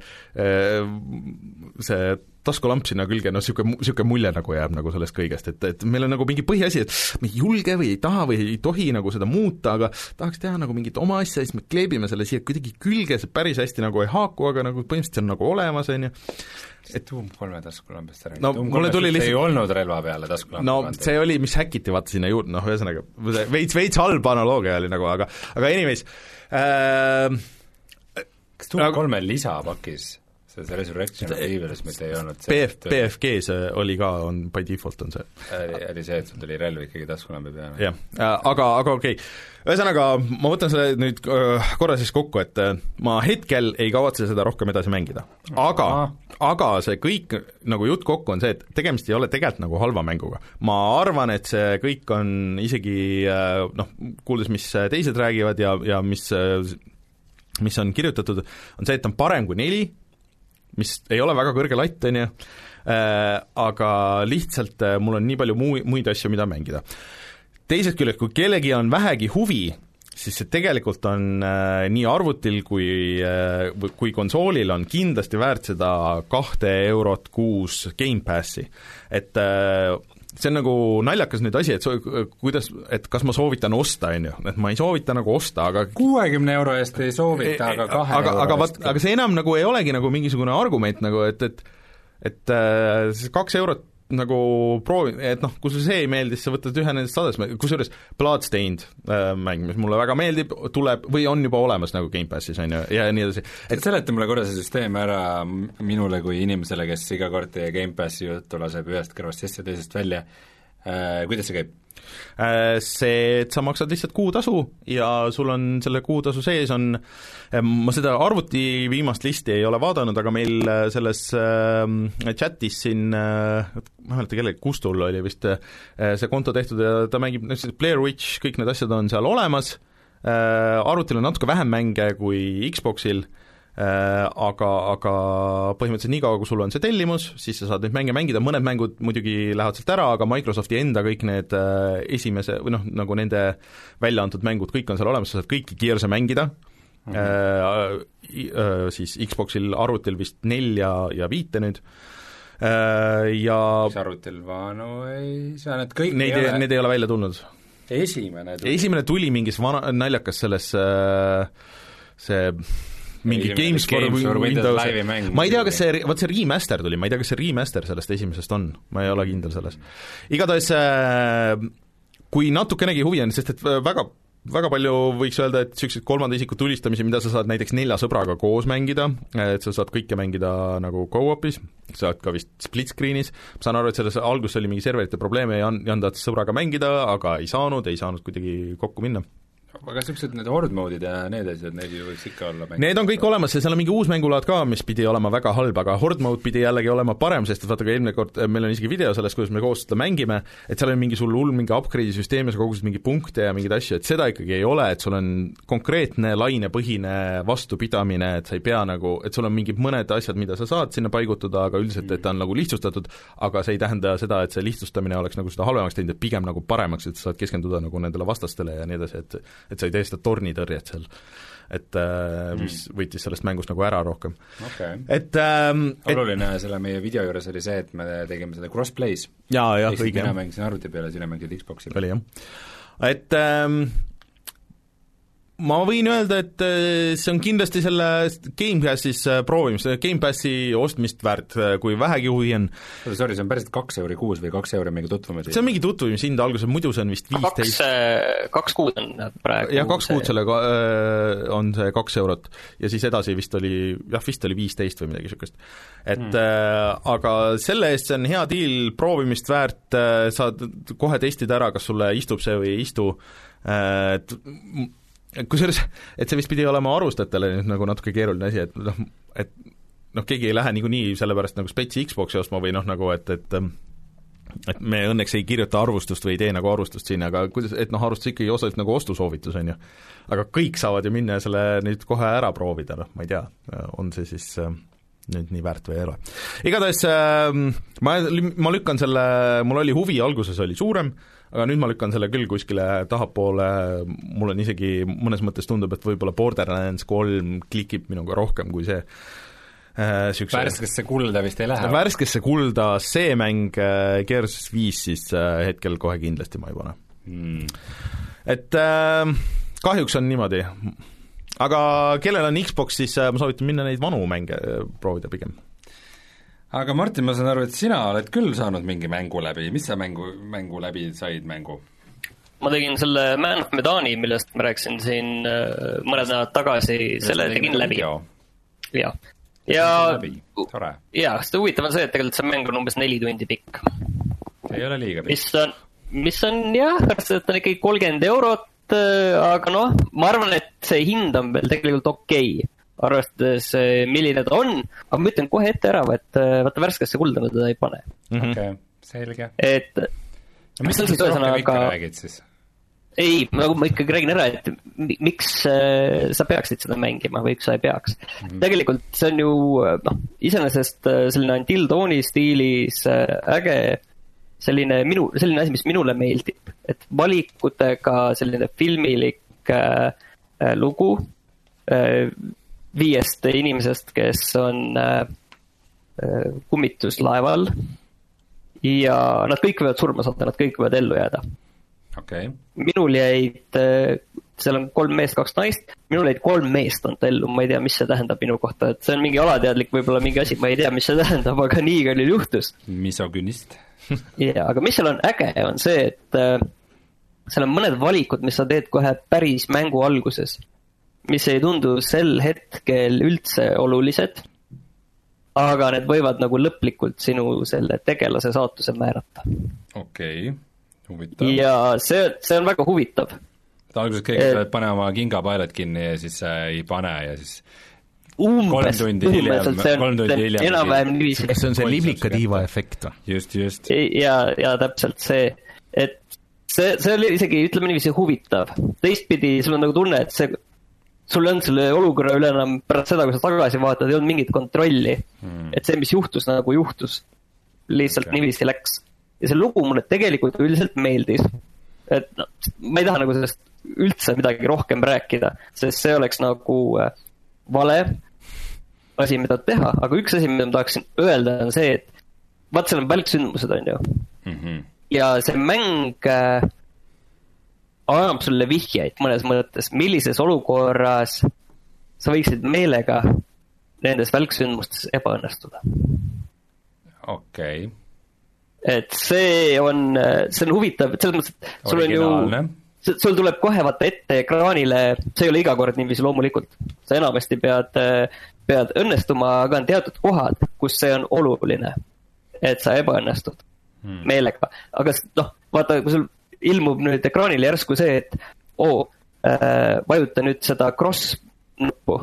see taskulamp sinna külge, noh niisugune, niisugune mulje nagu jääb nagu sellest kõigest, et, et meil on nagu mingi põhiasi, et me ei julge või ei taha või ei tohi nagu seda muuta, aga tahaks teha nagu mingit oma asja, siis me kleebime selle siia kuidagi külge, see päris hästi nagu ei haaku, aga nagu põhimõtteliselt see on nagu olemas, on ju. et Doom kolme taskulambist räägid No Doom kolmes lihtsalt- ei olnud relva peale taskulampi no pandud. see oli, mis häkiti vaata sinna juurde, noh ühesõnaga, veits, veits halb analoogia oli nagu, aga, aga anyways äh, kas Doom aga- kolme lisapakis selles Resurrection of Evilis mitte ei olnud see BF, BFG-s oli ka, on by default on see oli, oli see, et sul tuli relv ikkagi taskulambi peale? jah, aga, aga okei okay., ühesõnaga ma võtan selle nüüd äh, korra siis kokku, et äh, ma hetkel ei kavatse seda rohkem edasi mängida. aga aga see kõik nagu jutt kokku on see, et tegemist ei ole tegelikult nagu halva mänguga. ma arvan, et see kõik on isegi äh, noh, kuuldes, mis teised räägivad ja, ja mis äh, mis on kirjutatud, on see, et ta on parem kui neli, mis ei ole väga kõrge latt, on ju, aga lihtsalt äh, mul on nii palju muu, muid asju, mida mängida teisest küljest, kui kellelgi on vähegi huvi, siis see tegelikult on äh, nii arvutil kui äh,, kui konsoolil on kindlasti väärt seda kahte eurot kuus Gamepassi. et äh, see on nagu naljakas nüüd asi, et so, kuidas, et kas ma soovitan osta, on ju, et ma ei soovita nagu osta, aga kuuekümne euro eest ei soovita, aga kahe aga, euro aga eest aga see enam nagu ei olegi nagu mingisugune argument nagu, et, et et äh, see kaks eurot nagu proovi, et noh, kui sulle see ei meeldi, siis sa võtad ühe nendest sadast, kusjuures Bloodstained äh, mäng, mis mulle väga meeldib, tuleb või on juba olemas nagu Gamepassis, on ju, ja nii edasi, et seleta mulle korra see süsteem ära minule kui inimesele, kes iga kord teie Gamepassi juttu laseb ühest kõrvast sisse, teisest välja äh,, kuidas see käib? See, et sa maksad lihtsalt kuutasu ja sul on selle kuutasu sees on, ma seda arvuti viimast listi ei ole vaadanud, aga meil selles chatis siin, ma ei mäleta, kellelgi, Kustul oli vist see konto tehtud ja ta mängib, Blair Witch, kõik need asjad on seal olemas, arvutil on natuke vähem mänge kui Xboxil Äh, aga, aga põhimõtteliselt niikaua, kui sul on see tellimus, siis sa saad neid mänge mängida, mõned mängud muidugi lähevad sealt ära, aga Microsofti enda kõik need äh, esimese, või noh, nagu nende välja antud mängud, kõik on seal olemas, sa saad kõiki Gears'e mängida mm, -hmm. äh, siis Xboxil, arvutil vist nelja ja viite nüüd, ja mis arvutil vanu ei saa, need kõik neid ei, need ei ole välja tulnud. esimene tuli? esimene tuli mingis vana, naljakas selles see mingi Games for, Games for Windows, ma ei tea, kas see, vot see remaster tuli, ma ei tea, kas see remaster sellest esimesest on, ma ei ole kindel selles. igatahes äh, kui natukenegi huvi on, sest et väga väga palju võiks öelda, et niisuguseid kolmanda isiku tulistamisi, mida sa saad näiteks nelja sõbraga koos mängida, et sa saad kõike mängida nagu go-op'is, saad ka vist split screen'is, ma saan aru, et selles alguses oli mingi serverite probleeme, and-, ei anda sõbraga mängida, aga ei saanud, ei saanud kuidagi kokku minna aga niisugused need horde mode'id ja need asjad, need ju võiks ikka olla mängida. Need on kõik olemas ja seal on mingi uus mängulaad ka, mis pidi olema väga halb, aga horde mode pidi jällegi olema parem, sest et vaata, kui eelmine kord, meil on isegi video sellest, kuidas me koos seda mängime, et seal on mingi sul hull mingi upgrade'i süsteem ja sa kogusid mingeid punkte ja mingeid asju, et seda ikkagi ei ole, et sul on konkreetne lainepõhine vastupidamine, et sa ei pea nagu, et sul on mingid mõned asjad, mida sa saad sinna paigutada, aga üldiselt, et ta on nagu lihtsustatud, aga see ei tähenda seda, et see lihtsustamine oleks nagu seda halvemaks teinud, et pigem nagu paremaks, et sa saad keskenduda nagu nendele vastastele ja nii edasi, et et sa ei tee seda torni tornitõrjet seal. et äh, mis mm. võitis sellest mängust nagu ära rohkem okay.. et ähm, oluline et, selle meie video juures oli see, et me tegime seda cross-play's. jaa, jah, õige. mina mängisin arvuti peal ja sina mängisid Xbox'i peal. oli jah. et ähm, ma võin öelda, et äh, see on kindlasti selle Gamepassis äh, proovimist, Gamepassi ostmist väärt, äh, kui vähegi huvi on. Sorry, see on päriselt kaks euri kuus või kaks euri mingi tutvumishind? see on mingi tutvumishind alguses, muidu see on vist viisteist. kaks, kaks kuud on praegu jah, kaks kuud sellega on see kaks eurot ja siis edasi vist oli, jah, vist oli viisteist või midagi niisugust. et hmm. äh, aga selle eest see on hea deal, proovimist väärt, saad kohe testida ära, kas sulle istub see või ei istu, et kusjuures, et see vist pidi olema arvustajatele nüüd nagu natuke keeruline asi, et noh, et noh, keegi ei lähe niikuinii sellepärast nagu spetsi Xbox'i ostma või noh, nagu et, et et me õnneks ei kirjuta arvustust või ei tee nagu arvustust siin, aga kuidas, et noh, arvustus ikkagi osaliselt nagu ostusoovitus, on ju. aga kõik saavad ju minna ja selle nüüd kohe ära proovida, noh, ma ei tea, on see siis nüüd nii väärt või ei ole. igatahes äh, ma, ma lükkan selle, mul oli huvi, alguses oli suurem äh,, aga nüüd ma lükkan selle küll kuskile tahapoole, mul on isegi, mõnes mõttes tundub, et võib-olla Borderlands kolm klikib minuga rohkem kui see äh, Sükse... värskesse kulda vist ei lähe? värskesse kulda, see mäng, äh, Gears viis siis äh, hetkel kohe kindlasti ma ei pane hmm.. et äh, kahjuks on niimoodi. aga kellel on Xbox, siis äh, ma soovitan minna neid vanu mänge äh, proovida pigem aga Martin, ma saan aru, et sina oled küll saanud mingi mängu läbi, mis sa mängu, mängu läbi said, mängu? ma tegin selle Man of Medani, millest ma rääkisin siin äh, mõned nädalad tagasi, selle tegin läbi. jah. ja, jaa, sest huvitav on see, et tegelikult see mäng on umbes neli tundi pikk. ei ole liiga pikk. mis on, mis on jah, see on ikkagi kolmkümmend eurot, äh, aga noh, ma arvan, et see hind on veel tegelikult okei okay arvestades, eh, milline ta on, aga ma ütlen kohe ette ära, et eh, vaata värskesse kulda ma teda ei pane mm. -hmm. okei okay,, selge. et no mis sa siis rohkem ikka räägid siis? ei, nagu ma ikkagi räägin ära, et miks äh, sa peaksid seda mängima või miks sa ei peaks mm. -hmm. tegelikult see on ju noh, iseenesest selline Until Dawni stiilis äge selline minu, selline asi, mis minule meeldib, et valikutega selline filmilik äh, lugu äh, viiest inimesest, kes on äh, äh, kummituslaeval ja nad kõik võivad surma saada, nad kõik võivad ellu jääda. Okay.. minul jäid, äh, seal on kolm meest, kaks naist, minul jäid kolm meest olnud ellu, ma ei tea, mis see tähendab minu kohta, et see on mingi alateadlik võib-olla mingi asi, ma ei tea, mis see tähendab, aga nii igal juhul juhtus. misogünist. Jaa, aga mis seal on äge, on see, et seal on mõned valikud, mis sa teed kohe päris mängu alguses mis ei tundu sel hetkel üldse olulised, aga need võivad nagu lõplikult sinu selle tegelase saatuse määrata. okei okay., huvitav. ja see, see on väga huvitav. alguses keegi Et- ütleb, et pane oma kingapaelad kinni ja siis äh, ei pane ja siis umbes, põhimõtteliselt see on on enam-vähem niiviisi. kas see on see Poiss liblika saab tiiva efekt või? just, just. ja, ja täpselt see, et see, see oli isegi, ütleme niiviisi, huvitav. teistpidi, sul on nagu tunne, et see, sul on selle olukorra üle enam pärast seda, kui sa tagasi vaatad, ei olnud mingit kontrolli hmm.. et see, mis juhtus, nagu juhtus. lihtsalt okay. niiviisi läks. ja see lugu mulle tegelikult üldiselt meeldis. et noh, ma ei taha nagu sellest üldse midagi rohkem rääkida, sest see oleks nagu äh, vale asi, mida teha, aga üks asi, mida ma tahaksin öelda, on see, et vaat seal on välksündmused, on ju. Mhm. ja see mäng äh, annab sulle vihjeid mõnes mõttes, millises olukorras sa võiksid meelega nendes välksündmustes ebaõnnestuda. okei, et see on, see on huvitav, et selles mõttes, et sul on ju sul tuleb kohe vaata ette ekraanile, see ei ole iga kord niiviisi loomulikult. sa enamasti pead, pead õnnestuma, aga on teatud kohad, kus see on oluline. et sa ebaõnnestud hmm. meelega, aga noh, vaata, kui sul ilmub nüüd ekraanile järsku see, et oo äh,, vajuta nüüd seda cross nuppu,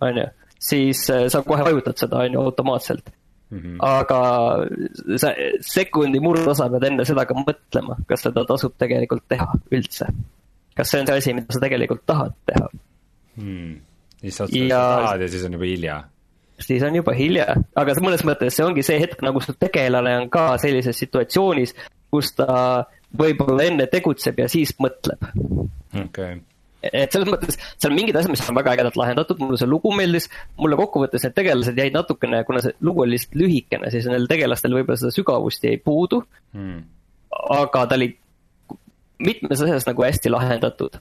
on ju, siis äh, sa kohe vajutad seda, on ju, automaatselt Mhm. aga sa sekundi murdosa pead enne seda ka mõtlema, kas seda tasub tegelikult teha üldse. kas see on see asi, mida sa tegelikult tahad teha, Hmm. siis sa Ja- sa tahad ja siis on juba hilja. siis on juba hilja, aga mõnes mõttes see ongi see hetk, nagu su tegelane on ka sellises situatsioonis, kus ta võib-olla enne tegutseb ja siis mõtleb. okei, et selles mõttes, seal on mingid asjad, mis on väga ägedalt lahendatud, mulle see lugu meeldis, mulle kokkuvõttes need tegelased jäid natukene, kuna see lugu oli lihtsalt lühikene, siis neil tegelastel võib-olla seda sügavust jäi puudu Hmm. aga ta oli mitmes asjas nagu hästi lahendatud.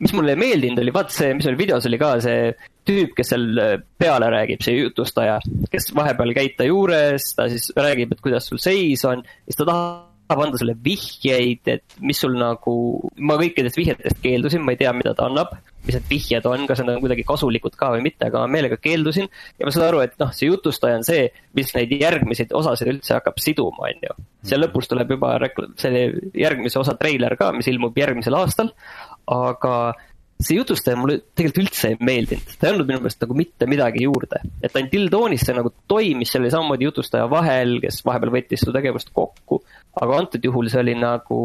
mis mulle ei meeldinud, oli vaat see, mis oli videos, oli ka see tüüp, kes seal äh, peale räägib, see jutustaja, kes vahepeal käib ta juures, ta siis räägib, et kuidas sul seis on, siis ta tahab anda sulle vihjeid, et mis sul nagu, ma kõikidest vihjetest keeldusin, ma ei tea, mida ta annab, mis need vihjed on, kas need on kuidagi kasulikud ka või mitte, aga ma meelega keeldusin. Ja ma saan aru, et noh, see jutustaja on see, mis neid järgmisi osasid üldse hakkab siduma, on ju. seal lõpus tuleb juba rekla-, selle järgmise osa treiler ka, mis ilmub järgmisel aastal, aga see jutustaja mulle tegelikult üldse ei meeldinud, ta ei andnud minu meelest nagu mitte midagi juurde. et Until Dawnis see nagu toimis, seal oli samamoodi jutustaja vahel, kes vahepeal võttis su tegevust kokku, aga antud juhul see oli nagu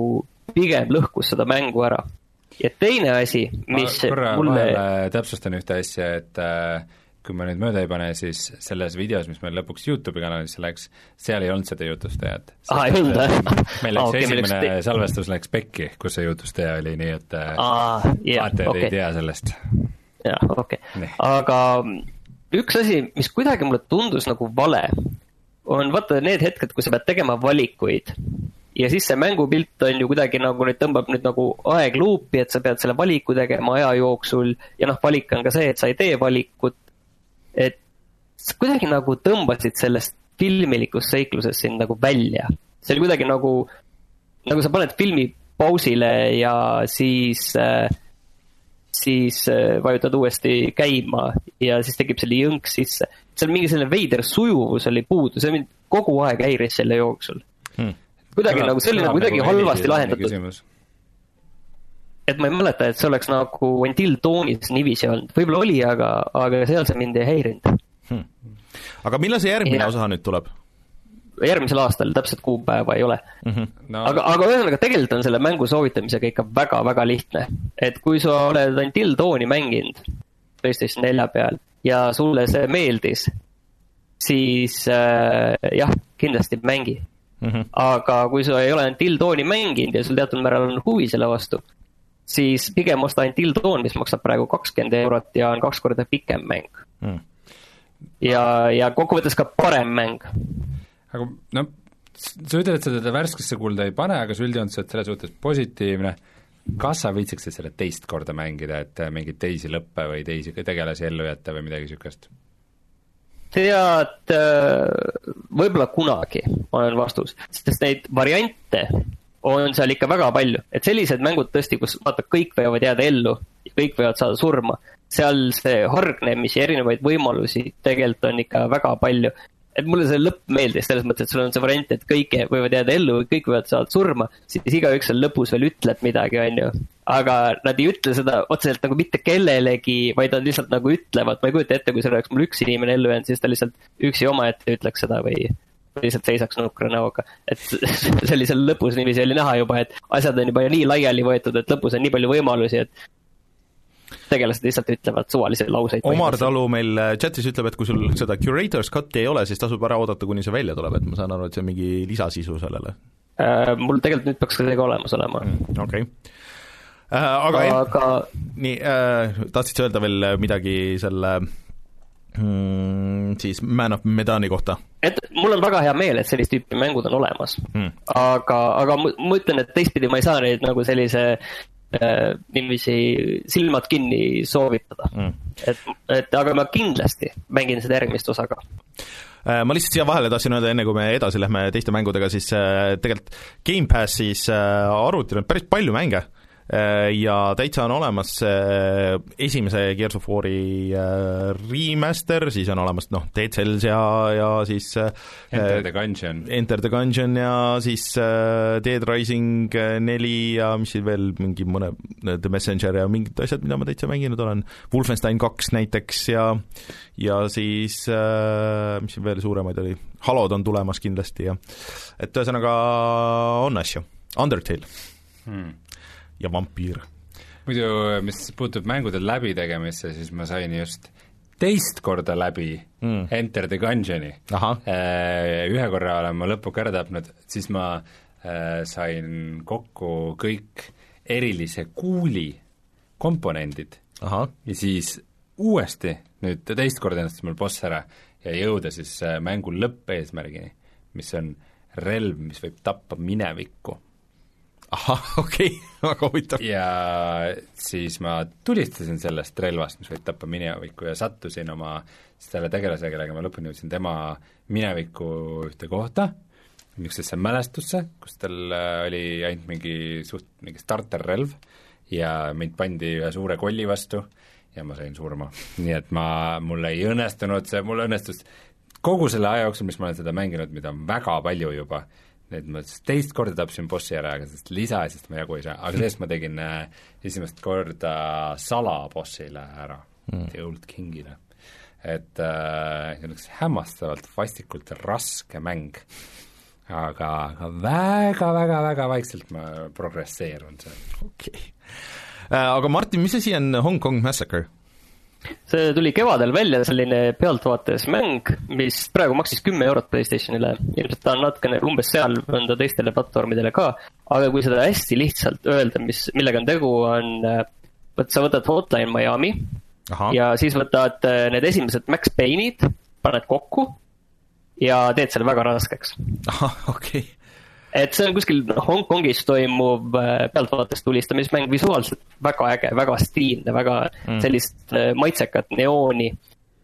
pigem lõhkus seda mängu ära. ja teine asi, mis ma korra mulle vahele täpsustan ühte asja, et äh, kui ma nüüd mööda ei pane, siis selles videos, mis meil lõpuks Youtube'i kanalisse läks, seal ei olnud seda jutustajat. Aa, ei olnud, või? meil läks ah, okay, esimene te- salvestus läks pekki, kus see jutustaja oli, nii et äh, aa, jah, vaatajad okei ei, tea sellest. jah, okei Nii., aga üks asi, mis kuidagi mulle tundus nagu vale, on vaata need hetked, kus sa pead tegema valikuid. ja siis see mängupilt on ju kuidagi nagu nüüd tõmbab nüüd nagu aegluupi, et sa pead selle valiku tegema aja jooksul ja noh, valik on ka see, et sa ei tee valikut. Et kuidagi nagu tõmbasid sellest filmilikust seiklusest sind nagu välja. see oli kuidagi nagu, nagu sa paned filmi pausile ja siis äh, siis äh, vajutad uuesti käima ja siis tekib selle jõnk sisse. seal mingi selline veider sujuvus oli puudu, see mind kogu aeg häiris selle jooksul Hmm. kuidagi nagu, see oli nagu kuidagi halvasti lahendatud, et ma ei mäleta, et see oleks nagu Until Dawnis niiviisi olnud, võib-olla oli, aga, aga seal see mind ei häirinud. aga millal see järgmine Jah. osa nüüd tuleb järgmisel aastal täpset kuupäeva ei ole. mm? -hmm. no aga, aga ühesõnaga tegelikult on selle mängu soovitamisega ikka väga-väga lihtne. et kui sa oled Until Dawni mänginud PlayStation nelja peal ja sulle see meeldis, siis äh, jah, kindlasti mängi. Mm -hmm. aga kui sa ei ole Until Dawni mänginud ja sul teatud määral on huvi selle vastu, siis pigem osta Until Dawn, mis maksab praegu kakskümmend eurot ja on kaks korda pikem mäng. Mm. ja, ja kokkuvõttes ka parem mäng. aga no sa ütled, et sa teda värskesse kulda ei pane, aga sa üldjoontes oled selles suhtes positiivne, kas sa viitsiksid selle teist korda mängida, et äh, mingeid teisi lõppe või teisi tegelasi ellu jätta või midagi niisugust? tead, võib-olla kunagi on vastus, sest neid variante on seal ikka väga palju, et sellised mängud tõesti, kus vaata, kõik võivad jääda ellu kõik võivad saada surma, seal see hargnemisi, erinevaid võimalusi tegelikult on ikka väga palju. et mulle see lõpp meeldis selles mõttes, et sul on see variant, et kõik võivad jääda ellu, kõik võivad saada surma, siis igaüks seal lõpus veel ütleb midagi, on ju. aga nad ei ütle seda otseselt nagu mitte kellelegi, vaid nad lihtsalt nagu ütlevad, ma ei kujuta ette, kui seal oleks mul üks inimene ellu jäänud, siis ta lihtsalt üksi omaette ütleks seda või lihtsalt seisaks nukra näoga. et see oli seal lõpus niiviisi oli näha juba, et asjad on juba nii laiali võetud, et lõpus on nii palju võimalusi, et tegelased lihtsalt ütlevad suvalisi lauseid. Omar Talu meil chatis ütleb, et kui sul seda curator's cut'i ei ole, siis tasub ära oodata, kuni see välja tuleb, et ma saan aru, et see on mingi lisasisu sellele äh,. mul tegelikult nüüd peaks see ka olemas olema. Mm, okei okay. äh,. aga, aga... nii äh,, tahtsid sa öelda veel midagi selle mm, siis Man of Medani kohta? et mul on väga hea meel, et sellist tüüpi mängud on olemas. Mm.. aga, aga ma, ütlen, et teistpidi ma ei saa neid nagu sellise Äh, niiviisi silmad kinni soovitada. Mm.. et, et aga ma kindlasti mängin seda järgmist osa ka. Äh, ma lihtsalt siia vahele tahtsin öelda, enne kui me edasi lähme teiste mängudega, siis äh, tegelikult Gamepassis arvutil on päris palju mänge. Äh, ja täitsa on olemas esimese Gears of War'i äh, remaster, siis on olemas noh, Dead Cells ja, ja siis äh, Enter the Gungeon. Enter the Gungeon ja siis Dead Rising neli ja mis siin veel, mingi mõne, The Messenger ja mingid asjad, mida ma täitsa mänginud olen, Wolfenstein kaks näiteks ja ja siis mis siin veel suuremaid oli, Halod on tulemas kindlasti ja et ühesõnaga on asju, Undertale. Hmm ja vampüür. muidu, mis puutub mängude läbitegemisse, siis ma sain just teist korda läbi mm. Enter the Gungeoni. Äh, ühe korra olen ma lõpuga ära tapnud, siis ma äh, sain kokku kõik erilise kuuli komponendid Aha. ja siis uuesti nüüd teist korda ennastas mul boss ära ja jõuda siis äh, mängu lõppeesmärgini, mis on relv, mis võib tappa minevikku ahah, okei okay. väga huvitav. ja siis ma tulistasin sellest relvast, mis võib tappa minevikku ja sattusin oma selle tegelasega, kellega ma lõpuni jõudsin, tema mineviku ühte kohta, niisugusesse mälestusse, kus tal äh, oli ainult mingi suht-, mingi starterrelv ja mind pandi ühe suure kolli vastu ja ma sain surma. nii et ma, mul ei õnnestunud see, mul õnnestus kogu selle aja jooksul, mis ma olen seda mänginud, mida on väga palju juba, et ma teist korda tapsin bossi ära, aga sellest lisaasjast ma jagu ei saa, aga sellest ma tegin äh, esimest korda salabossile ära mm., The Old Kingile. et äh, see oleks hämmastavalt vastikult raske mäng, aga, aga väga-väga-väga vaikselt ma progresseerun seal. okei okay. äh,. Aga Martin, mis asi on Hong Kong Massacre? See tuli kevadel välja, selline pealtvaates mäng, mis praegu maksis kümme eurot Playstationile. ilmselt ta on natukene umbes seal, on ta teistele platvormidele ka. aga kui seda hästi lihtsalt öelda, mis, millega on tegu, on, vot sa võtad Hotline Miami ja siis võtad äh, need esimesed Max Payne'id, paned kokku ja teed selle väga raskeks. ahah, okei okay et see on kuskil Hongkongis toimuv äh, pealtvaates tulistamismäng, visuaalselt väga äge, väga stiilne, väga mm. sellist äh, maitsekat neooni.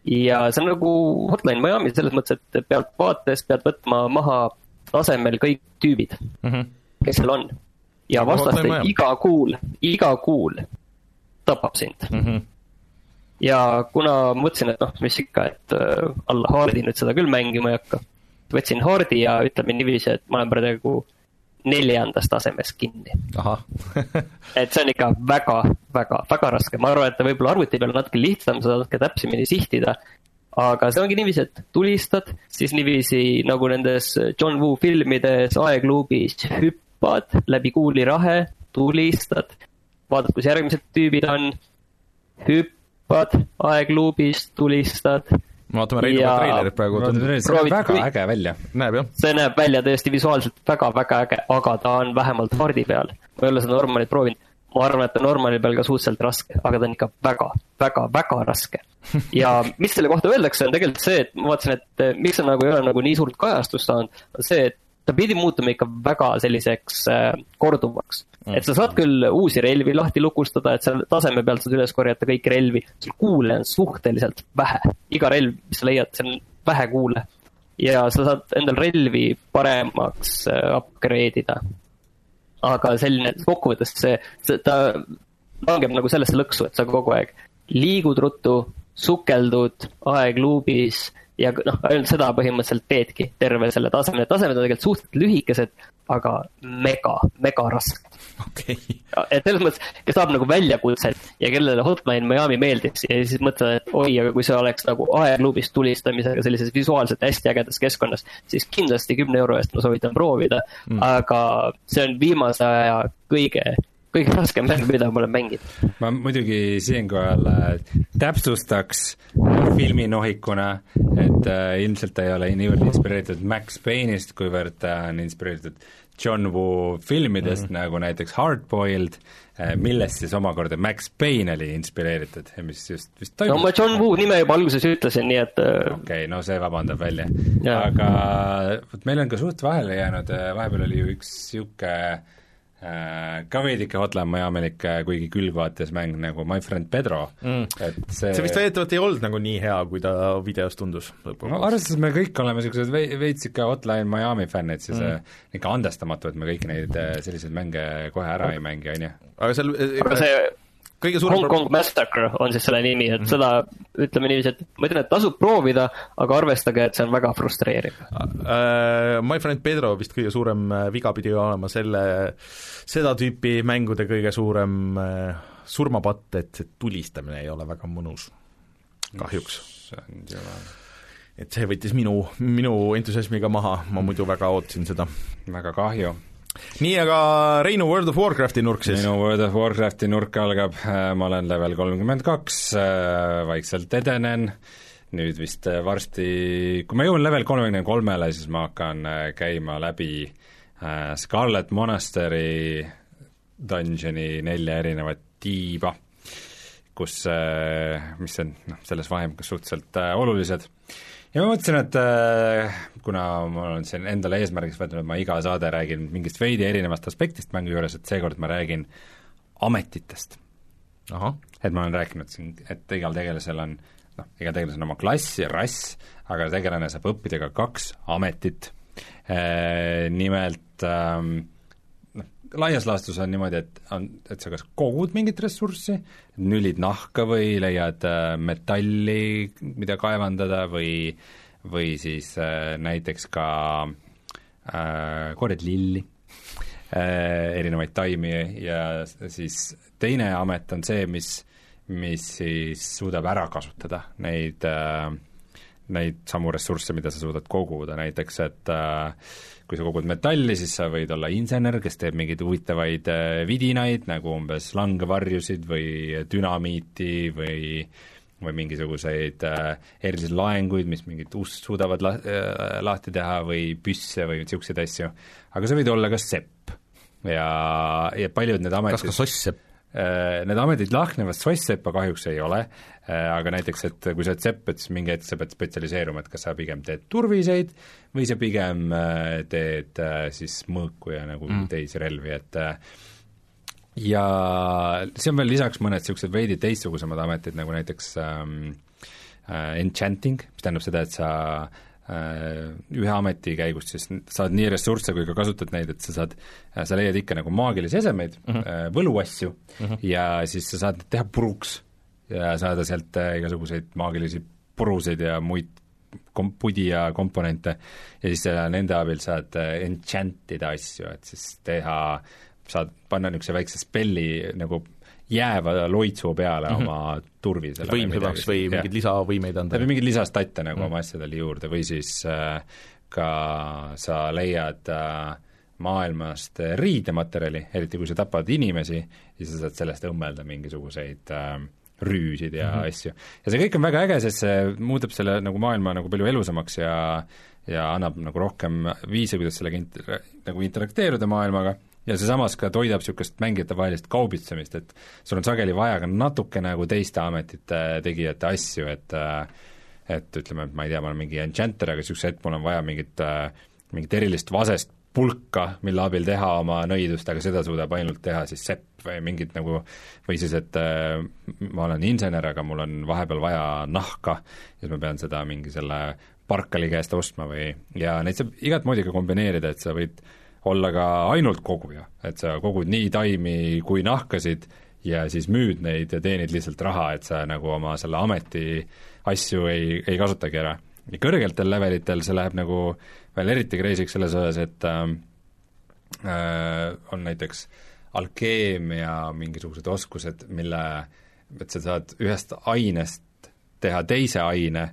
ja see on nagu Hotline Miami selles mõttes, et pealtvaates pead võtma maha tasemel kõik tüübid mm, -hmm. kes seal on. ja vastaste iga kuul, iga kuul tapab sind mm. -hmm ja kuna mõtlesin, et noh, mis ikka, et äh, alla haardi nüüd seda küll mängima ei hakka võtsin Hordi ja ütleme niiviisi, et ma olen praegu neljandas tasemes kinni. Et see on ikka väga, väga, väga raske, ma arvan, et ta võib-olla arvuti peal natuke lihtsam, sa saad natuke täpsemini sihtida. aga see ongi niiviisi, et tulistad, siis niiviisi nagu nendes John Woo filmides aegluubis hüppad läbi kuulirahe, tulistad, vaatad, kus järgmised tüübid on, hüppad aegluubis, tulistad vaatame Reinu ja... treilerit praegu. see näeb väga äge välja. näeb jah. see näeb välja tõesti visuaalselt väga-väga äge, aga ta on vähemalt hardi peal. ma ei ole seda Normanit proovinud, ma arvan, et ta Normani peal ka suhteliselt raske, aga ta on ikka väga, väga, väga raske. ja mis selle kohta öeldakse, on tegelikult see, et ma vaatasin, et eh, miks see nagu ei ole nagu nii suurt kajastust saanud, on see, et ta pidi muutuma ikka väga selliseks äh, korduvaks. Et sa saad küll uusi relvi lahti lukustada, et seal taseme pealt saad üles korjata kõiki relvi, sul kuule on suhteliselt vähe. iga relv, mis sa leiad, seal on vähe kuule. ja sa saad endal relvi paremaks äh, upgrade ida. aga selline, kokkuvõttes see, see, ta langeb nagu sellesse lõksu, et sa kogu aeg liigud ruttu, sukeldud aegluubis ja noh, ainult seda põhimõtteliselt teedki terve selle taseme, tasemed on tegelikult suhteliselt lühikesed, aga mega, mega rasked. okei, et selles mõttes, kes tahab nagu väljakutset ja kellele Hotline Miami meeldis ja siis mõtled, et oi, aga kui see oleks nagu aegluubis tulistamisega sellises visuaalselt hästi ägedas keskkonnas, siis kindlasti kümne euro eest ma soovitan proovida mm., aga see on viimase aja kõige, kõige raskem mäng, mida ma olen mänginud. ma muidugi siinkohal äh, täpsustaks filminohikuna, et äh, ilmselt ta ei ole niivõrd inspireeritud Max Payne'ist, kuivõrd ta on inspireeritud John Woo filmidest mm -hmm. nagu näiteks Hardboiled, millest siis omakorda Max Payne oli inspireeritud ja mis just vist no toimus ma John Woo nime juba alguses ütlesin, nii et äh, okei okay,, no see vabandab välja. Aga vot meil on ka suht vahele jäänud, vahepeal oli ju üks niisugune ka veidike Hotline Miamilik, kuigi külgvaates mäng nagu My Friend Pedro mm., et see see vist väidetavalt ei olnud nagu nii hea, kui ta videos tundus no lõpuks. arvestades me kõik oleme niisugused vei-, veits ikka Hotline Miami fännid, siis mm. ikka andestamatu, et me kõiki neid äh, selliseid mänge kohe ära ei mängi, on ju. aga seal aga see kõige suurem Hong Kong Massacre on siis selle nimi, et seda ütleme niiviisi, et ma ütlen, et tasub proovida, aga arvestage, et see on väga frustreeriv. Uh, My Friend Pedro vist kõige suurem äh, viga pidi olema selle, seda tüüpi mängude kõige suurem uh, surmapatt, et see tulistamine ei ole väga mõnus, kahjuks. see on jõle et see võttis minu, minu entusiasmiga maha, ma muidu väga ootasin seda. väga kahju. nii, aga Reinu World of Warcrafti nurk siis. minu World of Warcrafti nurk algab, ma olen level kolmkümmend kaks, vaikselt edenen, nüüd vist äh, varsti, kui ma jõuan level kolmekümne kolmele, siis ma hakkan äh, käima läbi äh, Scarlet Monastery dungeoni nelja erinevat tiiba, kus, mis on noh, selles vahemikus suhteliselt äh, olulised ja ma mõtlesin, et äh, kuna ma olen siin endale eesmärgiks võtnud, et ma iga saade räägin mingist veidi erinevast aspektist mängu juures, et seekord ma räägin ametitest. et ma olen rääkinud siin, et igal tegelasel on noh, igal tegelasel on oma klass ja rass, aga tegelane saab õppida ka kaks ametit e,. Nimelt noh, laias laastus on niimoodi, et on, et sa kas kogud mingit ressurssi, nülid nahka või leiad äh, metalli, mida kaevandada või, või siis äh, näiteks ka äh, korjad lilli äh, erinevaid taimi ja siis teine amet on see, mis, mis siis suudab ära kasutada neid äh, neid samu ressursse, mida sa suudad koguda, näiteks et äh, kui sa kogud metalli, siis sa võid olla insener, kes teeb mingeid huvitavaid äh, vidinaid, nagu umbes langevarjusid või dünamiiti või või mingisuguseid äh, erilisi laenguid, mis mingit ust suudavad la- äh,, lahti teha või püsse või niisuguseid asju, aga sa võid olla ka sepp ja, ja paljud need ametid kas ka soss-sepp? Äh, Need ametid lahknevad soss-seppa kahjuks ei ole, aga näiteks, et kui sa oled sepp, et siis mingi hetk sa pead spetsialiseeruma, et kas sa pigem teed turviseid või sa pigem äh, teed äh, siis mõõku ja nagu mm. teisi relvi, et äh, ja see on veel lisaks mõned niisugused veidi teistsugusemad ametid, nagu näiteks ähm, äh, enchanting, mis tähendab seda, et sa äh, ühe ameti käigust siis saad nii ressursse kui ka kasutad neid, et sa saad, sa leiad ikka nagu maagilisi esemeid mm, -hmm. võluasju mm -hmm. ja siis sa saad teha puruks ja saada sealt äh, igasuguseid maagilisi puruseid ja muid kom-, pudi ja komponente ja siis äh, nende abil saad äh, enchant ida asju, et siis teha, saad panna niisuguse väikse spelli nagu jääva loitsu peale mm -hmm. oma turvisele võimsemaks või mingeid lisavõimeid anda või? mingeid lisastatte nagu mm. oma asjadele juurde või siis äh, ka sa leiad äh, maailmast riidematerjali, eriti kui sa tapad inimesi, siis sa saad sellest õmmelda mingisuguseid äh, rüüsid ja mm -hmm. asju. ja see kõik on väga äge, sest see muudab selle nagu maailma nagu palju elusamaks ja ja annab nagu rohkem viise, kuidas sellega int-, nagu interakteeruda maailmaga ja see samas ka toidab niisugust mängijate-vahelist kaubitsemist, et sul on sageli vaja ka natuke nagu teiste ametite tegijate asju, et äh, et ütleme, et ma ei tea, ma olen mingi enchanter, aga niisuguse hetk mul on vaja mingit äh, mingit erilist vasest pulka, mille abil teha oma nõidust, aga seda suudab ainult teha siis sepp või mingit nagu või siis, et äh, ma olen insener, aga mul on vahepeal vaja nahka siis ma pean seda mingi selle parkali käest ostma või, ja neid saab igat moodi ka kombineerida, et sa võid olla ka ainult koguja, et sa kogud nii taimi kui nahkasid ja siis müüd neid ja teenid lihtsalt raha, et sa nagu oma selle ameti asju ei, ei kasutagi ära. ja kõrgetel levelitel see läheb nagu veel eriti crazy'ks selles osas, et äh, äh, on näiteks alkeemia mingisugused oskused, mille, et sa saad ühest ainest teha teise aine,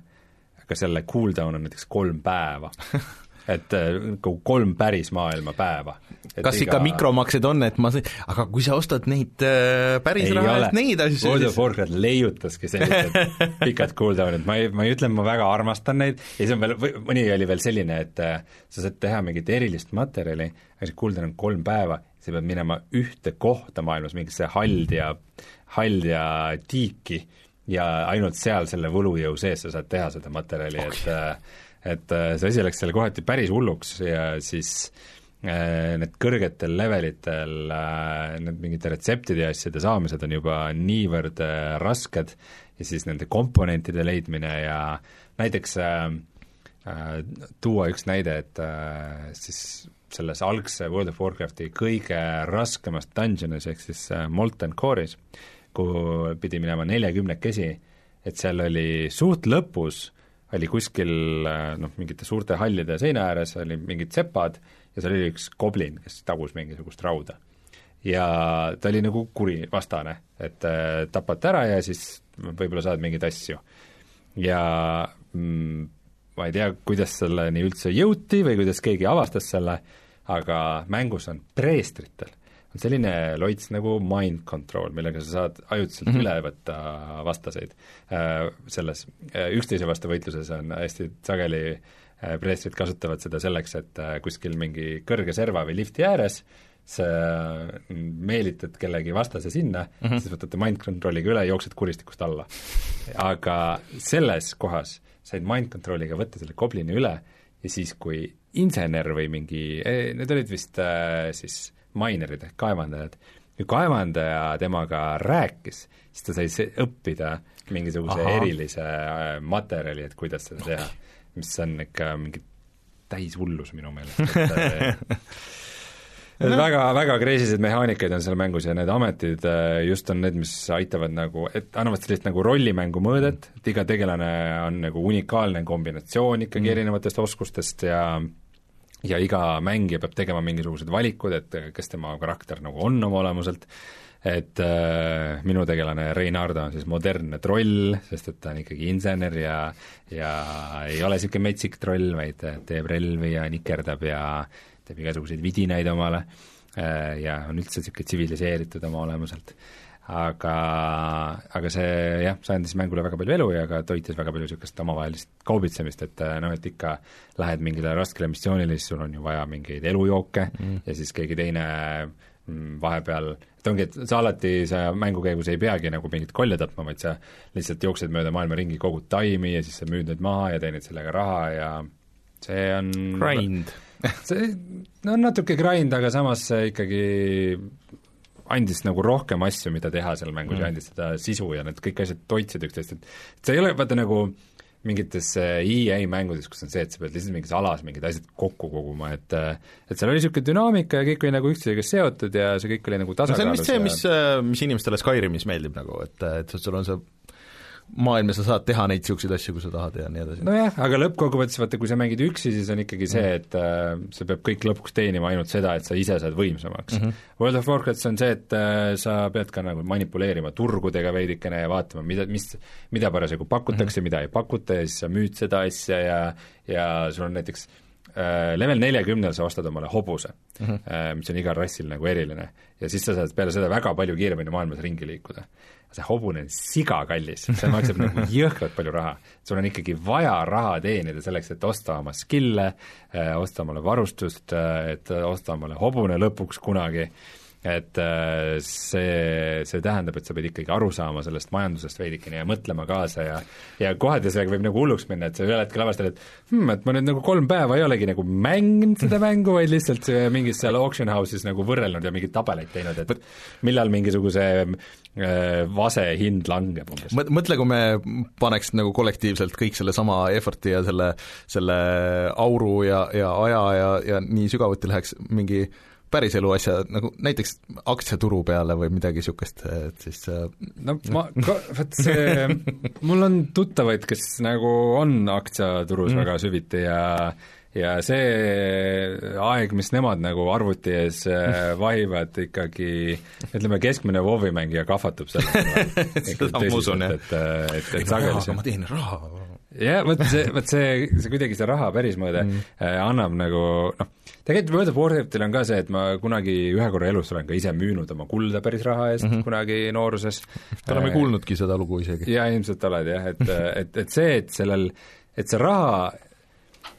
aga selle cooldown on näiteks kolm päeva et nagu kolm päris maailma päeva. kas iga... ikka mikromaksed on, et ma, aga kui sa ostad neid äh, päris raha eest neid asju, siis World of Warcraft leiutaski sellised pikad cooldown'id, ma ei, ma ei ütle, et ma väga armastan neid, ja siis on veel, mõni oli veel selline, et äh, sa saad teha mingit erilist materjali, aga see cooldown on kolm päeva, sa pead minema ühte kohta maailmas, mingisse Haldja, Haldja tiiki, ja ainult seal selle võlujõu sees sa saad teha seda materjali okay., et et see asi läks seal kohati päris hulluks ja siis äh, need kõrgetel levelitel äh, need mingite retseptide ja asjade saamised on juba niivõrd äh, rasked ja siis nende komponentide leidmine ja näiteks äh, äh, tuua üks näide, et äh, siis selles algse World of Warcrafti kõige raskemas dungeonis ehk siis äh, Molten Core'is äh, kuhu pidi minema neljakümnekesi, et seal oli suht lõpus, oli kuskil noh, mingite suurte hallide seina ääres oli mingid sepad ja seal oli üks goblin, kes tagus mingisugust rauda. ja ta oli nagu kuri vastane, et äh, tapad ta ära ja siis võib-olla saad mingeid asju. ja mm, ma ei tea, kuidas selleni üldse jõuti või kuidas keegi avastas selle, aga mängus on preestritel on selline loits nagu mind control, millega sa saad ajutiselt mm -hmm. üle võtta vastaseid äh, selles äh, üksteise vastu võitluses on hästi sageli äh, preestrid kasutavad seda selleks, et kuskil mingi kõrge serva või lifti ääres sa meelitad kellegi vastase sinna mm, -hmm. siis võtate mind control'iga üle, jooksed kuristikust alla. aga selles kohas said mind control'iga võtta selle goblini üle ja siis, kui insener või mingi, eh, need olid vist äh, siis minerid ehk kaevandajad, kui kaevandaja temaga rääkis, siis ta sai õppida mingisuguse Aha. erilise äh, materjali, et kuidas seda teha, mis on ikka mingi täishullus minu meelest, et no. väga, väga kreisised mehaanikaid on seal mängus ja need ametid äh, just on need, mis aitavad nagu, et annavad sellist nagu rollimängu mõõdet, et iga tegelane on nagu unikaalne kombinatsioon ikkagi mm. erinevatest oskustest ja ja iga mängija peab tegema mingisugused valikud, et kes tema karakter nagu on oma olemuselt, et äh, minu tegelane Reinardo on siis modernne troll, sest et ta on ikkagi insener ja ja ei ole niisugune metsik troll, vaid teeb relvi ja nikerdab ja teeb igasuguseid vidinaid omale äh, ja on üldse niisugune tsiviliseeritud oma olemuselt aga, aga see jah, see andis mängule väga palju elu ja ka toitis väga palju niisugust omavahelist kaubitsemist, et noh, et ikka lähed mingile raskele missioonile, siis sul on ju vaja mingeid elujooke mm. ja siis keegi teine mm, vahepeal, et ongi, et sa alati, sa mängu käigus ei peagi nagu mingit kolja tapma, vaid sa lihtsalt jooksed mööda maailma ringi, kogud taimi ja siis sa müüd need maha ja teenid sellega raha ja see on grind see no natuke grind, aga samas ikkagi andis nagu rohkem asju, mida teha seal mängus mm. ja andis seda sisu ja need kõik asjad toitsid üksteist, et see ei ole vaata nagu mingites EA mängudes, kus on see, et sa pead lihtsalt mingis alas mingid asjad kokku koguma, et et seal oli niisugune dünaamika ja kõik oli nagu üksteisega seotud ja see kõik oli nagu tasakaalus no see on vist see, mis, mis inimestele Skyrimis meeldib nagu, et, et sul on see maailma sa saad teha neid niisuguseid asju, kui sa tahad ja nii edasi. nojah, aga lõppkokkuvõttes vaata, kui sa mängid üksi, siis on ikkagi see, et äh, see peab kõik lõpuks teenima ainult seda, et sa ise saad võimsamaks mm. -hmm. World of Warcraftis on see, et äh, sa pead ka nagu manipuleerima turgudega veidikene ja vaatama, mida, mis, mida parasjagu pakutakse mm, -hmm. mida ei pakuta ja siis sa müüd seda asja ja ja sul on näiteks äh, level neljakümnel sa ostad omale hobuse mm, -hmm. mis on igal rassil nagu eriline. ja siis sa saad peale seda väga palju kiiremini maailmas ringi liikuda see hobune on siga kallis, see maksab nagu jõhkralt palju raha. sul on ikkagi vaja raha teenida selleks, et osta oma skill'e, äh, osta omale varustust, äh, et osta omale hobune lõpuks kunagi et äh, see, see tähendab, et sa pead ikkagi aru saama sellest majandusest veidikene ja mõtlema kaasa ja ja kohati sellega võib nagu hulluks minna, et sa ühel hetkel avastad, et hmm, et ma nüüd nagu kolm päeva ei olegi nagu mänginud seda mängu, vaid lihtsalt mingis seal auction house'is nagu võrrelnud ja mingeid tabeleid teinud, et millal mingisuguse äh, vase hind langeb umbes. mõtle, kui me paneks nagu kollektiivselt kõik sellesama effort'i ja selle, selle auru ja, ja aja ja, ja nii sügavuti läheks mingi päriselu asja, nagu näiteks aktsiaturu peale või midagi niisugust, et siis äh, no ma, vot see, mul on tuttavaid, kes nagu on aktsiaturus mm. väga süviti ja ja see aeg, mis nemad nagu arvuti ees äh, vahivad, ikkagi ütleme, keskmine WoW-i mängija kahvatub selle seda ma usun, jah. et, et, et sageli ma teenin raha. jah, vot see, vot see, see kuidagi see raha päris mõõde mm. äh, annab nagu noh, tegelikult World of Warcraftil on ka see, et ma kunagi ühe korra elus olen ka ise müünud oma kulda päris raha eest mm -hmm. kunagi nooruses. oleme kuulnudki seda lugu isegi. jaa, ilmselt oled jah, et, et, et see, et sellel, et see raha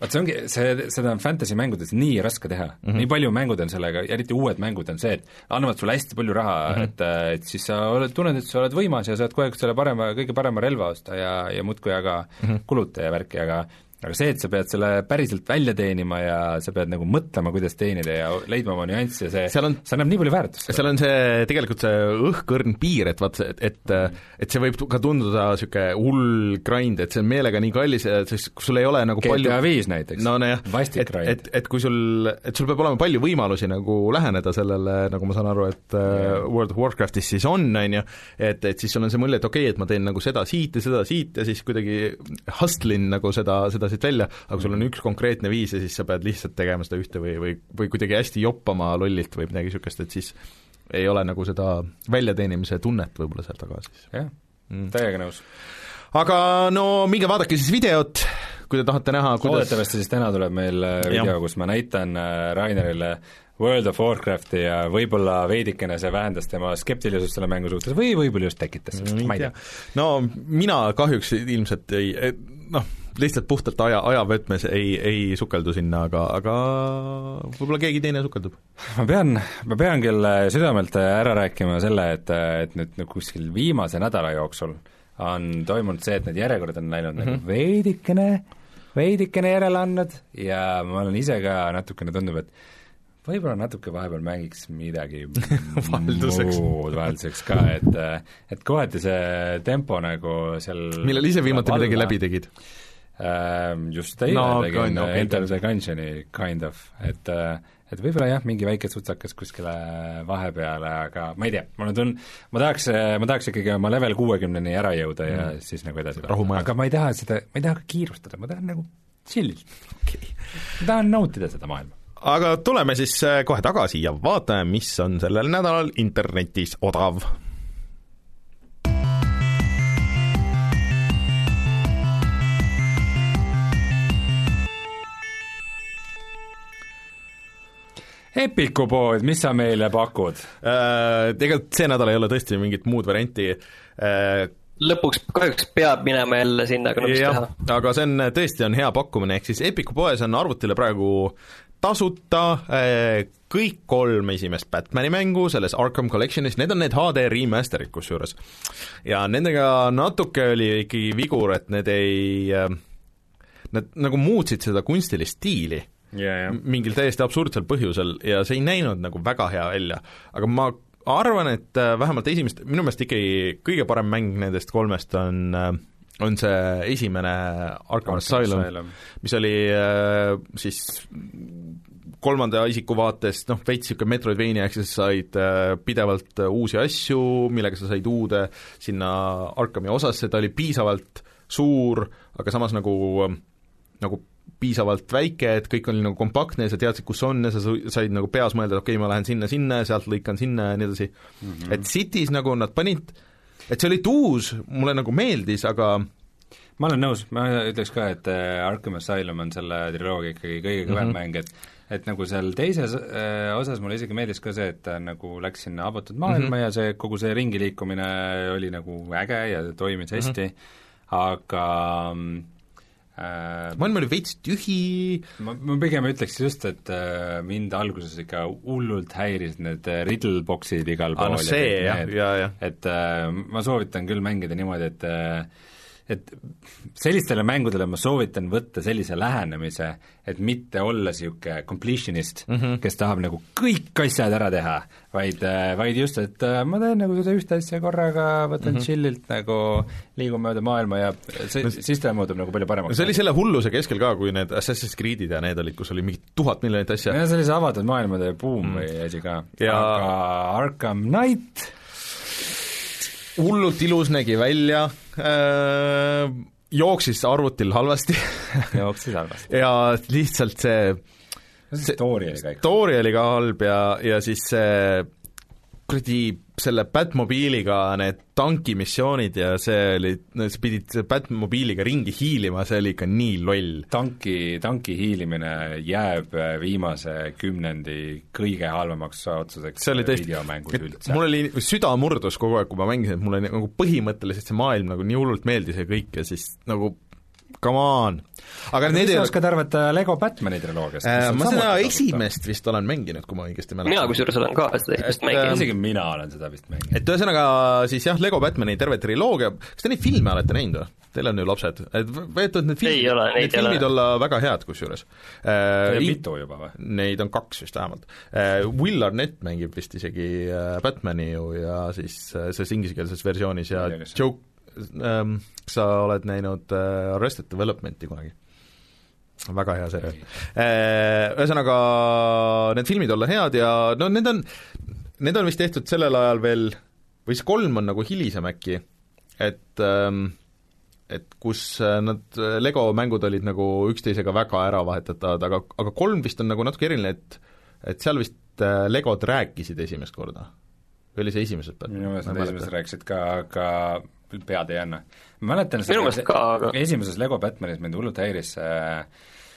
vot see ongi, see, seda on fantasy mängudes nii raske teha mm, -hmm. nii palju mängud on sellega, eriti uued mängud on see, et annavad sulle hästi palju raha mm, -hmm. et, et siis sa oled, tunned, et sa oled võimas ja saad kogu aeg selle parema, kõige parema relva osta ja, ja muudkui aga mm -hmm. kuluta ja värki, aga aga see, et sa pead selle päriselt välja teenima ja sa pead nagu mõtlema, kuidas teenida ja leidma oma nüansse, see, see annab nii palju väärtust. seal on see, tegelikult see õhkõrn piir, et vaat see, et, et et see võib ka tunduda niisugune hull grind, et see on meelega nii kallis ja siis kui sul ei ole nagu GTA palju GTA viis näiteks no nojah, et, et, et kui sul, et sul peab olema palju võimalusi nagu läheneda sellele, nagu ma saan aru, et yeah. World of Warcraftis siis on, on ju, et, et siis sul on see mulje, et okei okay,, et ma teen nagu seda siit ja seda siit ja siis kuidagi hustle in nagu seda, seda siit välja, aga sul on üks konkreetne viis ja siis sa pead lihtsalt tegema seda ühte või, või, või kuidagi hästi joppama lollilt või midagi niisugust, et siis ei ole nagu seda väljateenimise tunnet võib-olla seal taga siis. jah mm., täiega nõus. aga no minge vaadake siis videot, kui te tahate näha, kuidas loodetavasti siis täna tuleb meil äh, video, kus ma näitan äh, Rainerile World of Warcrafti ja võib-olla veidikene see vähendas tema skeptilisust selle mängu suhtes või võib-olla just tekitas, ma ei tea. no mina kahjuks ilmselt ei, noh, lihtsalt puhtalt aja, ajavõtmes ei, ei sukeldu sinna, aga, aga võib-olla keegi teine sukeldub. ma pean, ma pean küll südamelt ära rääkima selle, et, et nüüd nagu kuskil viimase nädala jooksul on toimunud see, et need järjekorrad on läinud mm -hmm. nagu veidikene, veidikene järele andnud ja ma olen ise ka natukene, tundub, et võib-olla natuke vahepeal mängiks midagi muud vahelduseks ka, et et kohati see tempo nagu seal millal ise viimati midagi läbi tegid? Ehm, just eile no, tegin okay, Enter the Gungeoni kind of, et et võib-olla jah, mingi väike sutsakas kuskile vahepeale, aga ma ei tea, mul on tun-, ma tahaks, ma tahaks ikkagi oma level kuuekümneni ära jõuda ja mm. siis nagu edasi aga ma ei taha seda, ma ei taha ka kiirustada, ma tahan nagu chill'ilt okay.. ma tahan nautida seda maailma. Aga tuleme siis äh, kohe tagasi ja vaatame, mis on sellel nädalal internetis odav Epiku pood, mis sa meile pakud äh,? Tegelikult see nädal ei ole tõesti mingit muud varianti äh, lõpuks kahjuks peab minema jälle sinna, aga no mis teha. aga see on, tõesti on hea pakkumine, ehk siis Epiku poes on arvutile praegu tasuta äh, kõik kolm esimest Batmani mängu selles Arkham Collectionis, need on need HD remaster'id kusjuures. ja nendega natuke oli ikkagi vigur, et need ei, äh, nad nagu muutsid seda kunstilist stiili yeah, yeah. mingil täiesti absurdsel põhjusel ja see ei näinud nagu väga hea välja, aga ma arvan, et äh, vähemalt esimest, minu meelest ikkagi kõige parem mäng nendest kolmest on äh, on see esimene Arkham Asylum, mis oli äh, siis kolmanda isiku vaatest noh, veits niisugune Metroidvania, ehk siis said pidevalt uusi asju, millega sa said uude sinna Arkhami osasse, ta oli piisavalt suur, aga samas nagu, nagu piisavalt väike, et kõik oli nagu kompaktne ja sa teadsid, kus on ja sa said nagu peas mõelda, et okei okay,, ma lähen sinna-sinna ja sealt lõikan sinna ja nii edasi mm. -hmm. et Cities nagu nad panid, et see oli uus, mulle nagu meeldis, aga ma olen nõus, ma ütleks ka, et äh, Arkham Asylum on selle triloogia ikkagi kõige kõvem mm -hmm. mäng, et et nagu seal teises äh, osas mulle isegi meeldis ka see, et ta nagu läks sinna avatud maailma mm -hmm. ja see, kogu see ringi liikumine oli nagu äge ja toimis hästi mm, -hmm. aga äh, maailm oli veits tühi. Ma, ma pigem ütleks just, et äh, mind alguses ikka hullult häiris need äh, riddle box'id igal pool ah, no see jah, ja, ja et äh, ma soovitan küll mängida niimoodi, et äh, et sellistele mängudele ma soovitan võtta sellise lähenemise, et mitte olla niisugune completionist mm, -hmm. kes tahab nagu kõik asjad ära teha, vaid, vaid just, et äh, ma teen nagu seda ühte asja korraga, võtan mm -hmm. chillilt nagu, liigun mööda maailma ja see, siis ta muutub nagu palju paremaks. see oli selle hulluse keskel ka, kui need Assassin's Creed'id ja need olid, kus oli mingi tuhat miljonit asja. ja see oli see avatud maailmade buum mm. või asi ka ja.... aga Arkham Knight hullult ilus nägi välja äh,, jooksis arvutil halvasti jooksis halvasti. ja lihtsalt see see story oli ka ikka. story oli ka halb ja, ja siis see kuradi selle Batmobiiliga need tankimissioonid ja see oli, sa pidid Batmobiiliga ringi hiilima, see oli ikka nii loll. tanki, tanki hiilimine jääb viimase kümnendi kõige halvemaks otsuseks see oli tõesti, mul oli, süda murdus kogu aeg, kui ma mängisin, et mulle nagu põhimõtteliselt see maailm nagu nii hullult meeldis ja kõik ja siis nagu come on. aga need ei ole oskad arvata Lego Batmani triloogiast äh,? ma seda esimest vist olen mänginud, kui ma õigesti mäletan. mina kusjuures olen ka seda esimest mänginud. isegi mina olen seda vist mänginud. et ühesõnaga siis jah, Lego Batmani terve triloogia, kas te neid filme olete näinud või? Teil on ju lapsed, et võetud need filmid, need filmid olla väga head kusjuures äh,. mitu juba või? Neid on kaks vist vähemalt äh,. Will Arnett mängib vist isegi äh, Batmani ju ja siis äh, selles inglisekeelses versioonis ja Joe ähm, kas sa oled näinud äh, Arrested Developmenti kunagi? väga hea seriaal. Äh, ühesõnaga, need filmid olla head ja no need on, need on vist tehtud sellel ajal veel, või see kolm on nagu hilisem äkki, et ähm, et kus äh, nad, Lego mängud olid nagu üksteisega väga ära vahetatavad, aga, aga kolm vist on nagu natuke eriline, et et seal vist Legod rääkisid esimest korda. või oli see esimeses minu meelest nad esimeses rääkisid ka, aga pead ei anna. ma mäletan minu meelest ka, aga esimeses Lego Batmanis mind hullult häiris see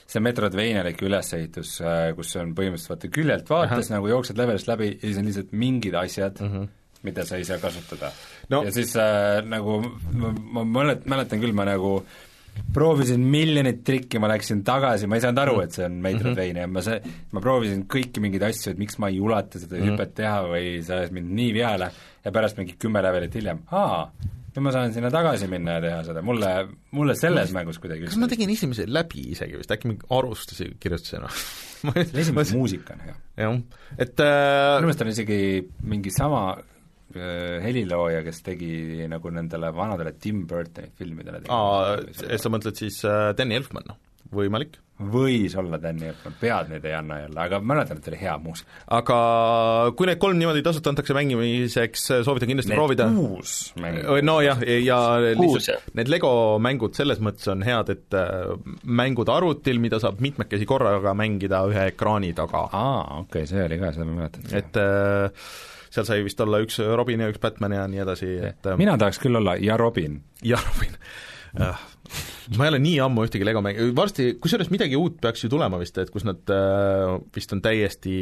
see Metroidvanialik ülesehitus, kus on põhimõtteliselt vaata küljelt vaates nagu jooksed levelist läbi ja siis on lihtsalt mingid asjad mm, -hmm. mida sa ei saa kasutada no.. ja siis äh, nagu ma, ma mälet-, mäletan küll, ma nagu proovisin miljonit trikki, ma läksin tagasi, ma ei saanud aru, et see on Metroidvania mm, -hmm. ma see, ma proovisin kõiki mingeid asju, et miks ma ei ulata seda mm -hmm. hüpet teha või see ajas mind nii vihale ja pärast mingi kümme levelit hiljem, aa, nüüd ma saan sinna tagasi minna ja teha seda, mulle, mulle selles kas, mängus kuidagi kas ma tegin esimese läbi isegi vist, äkki mingi arvustusi kirjutasin esimene muusika on hea. jah, et äh... minu meelest on isegi mingi sama äh, helilooja, kes tegi nagu nendele vanadele Tim Burtoni filmidele aa, sa mõtled siis äh, Danny Elfman, noh, võimalik võis olla Danny Elfman, pead nüüd ei anna jälle, aga mäletan, et oli hea muusika. aga kui need kolm niimoodi tasuta antakse mängimiseks, soovitan kindlasti need proovida. kuus mängu. nojah, ja lihtsalt need Lego mängud selles mõttes on head, et äh, mängud arvutil, mida saab mitmekesi korraga mängida ühe ekraani taga. aa, okei okay,, see oli ka, seda ma mäletan. et äh, seal sai vist olla üks Robin ja üks Batman ja nii edasi, et mina tahaks küll olla ja Robin. ja Robin ma ei ole nii ammu ühtegi Lego mängi, varsti, kusjuures midagi uut peaks ju tulema vist, et kus nad äh, vist on täiesti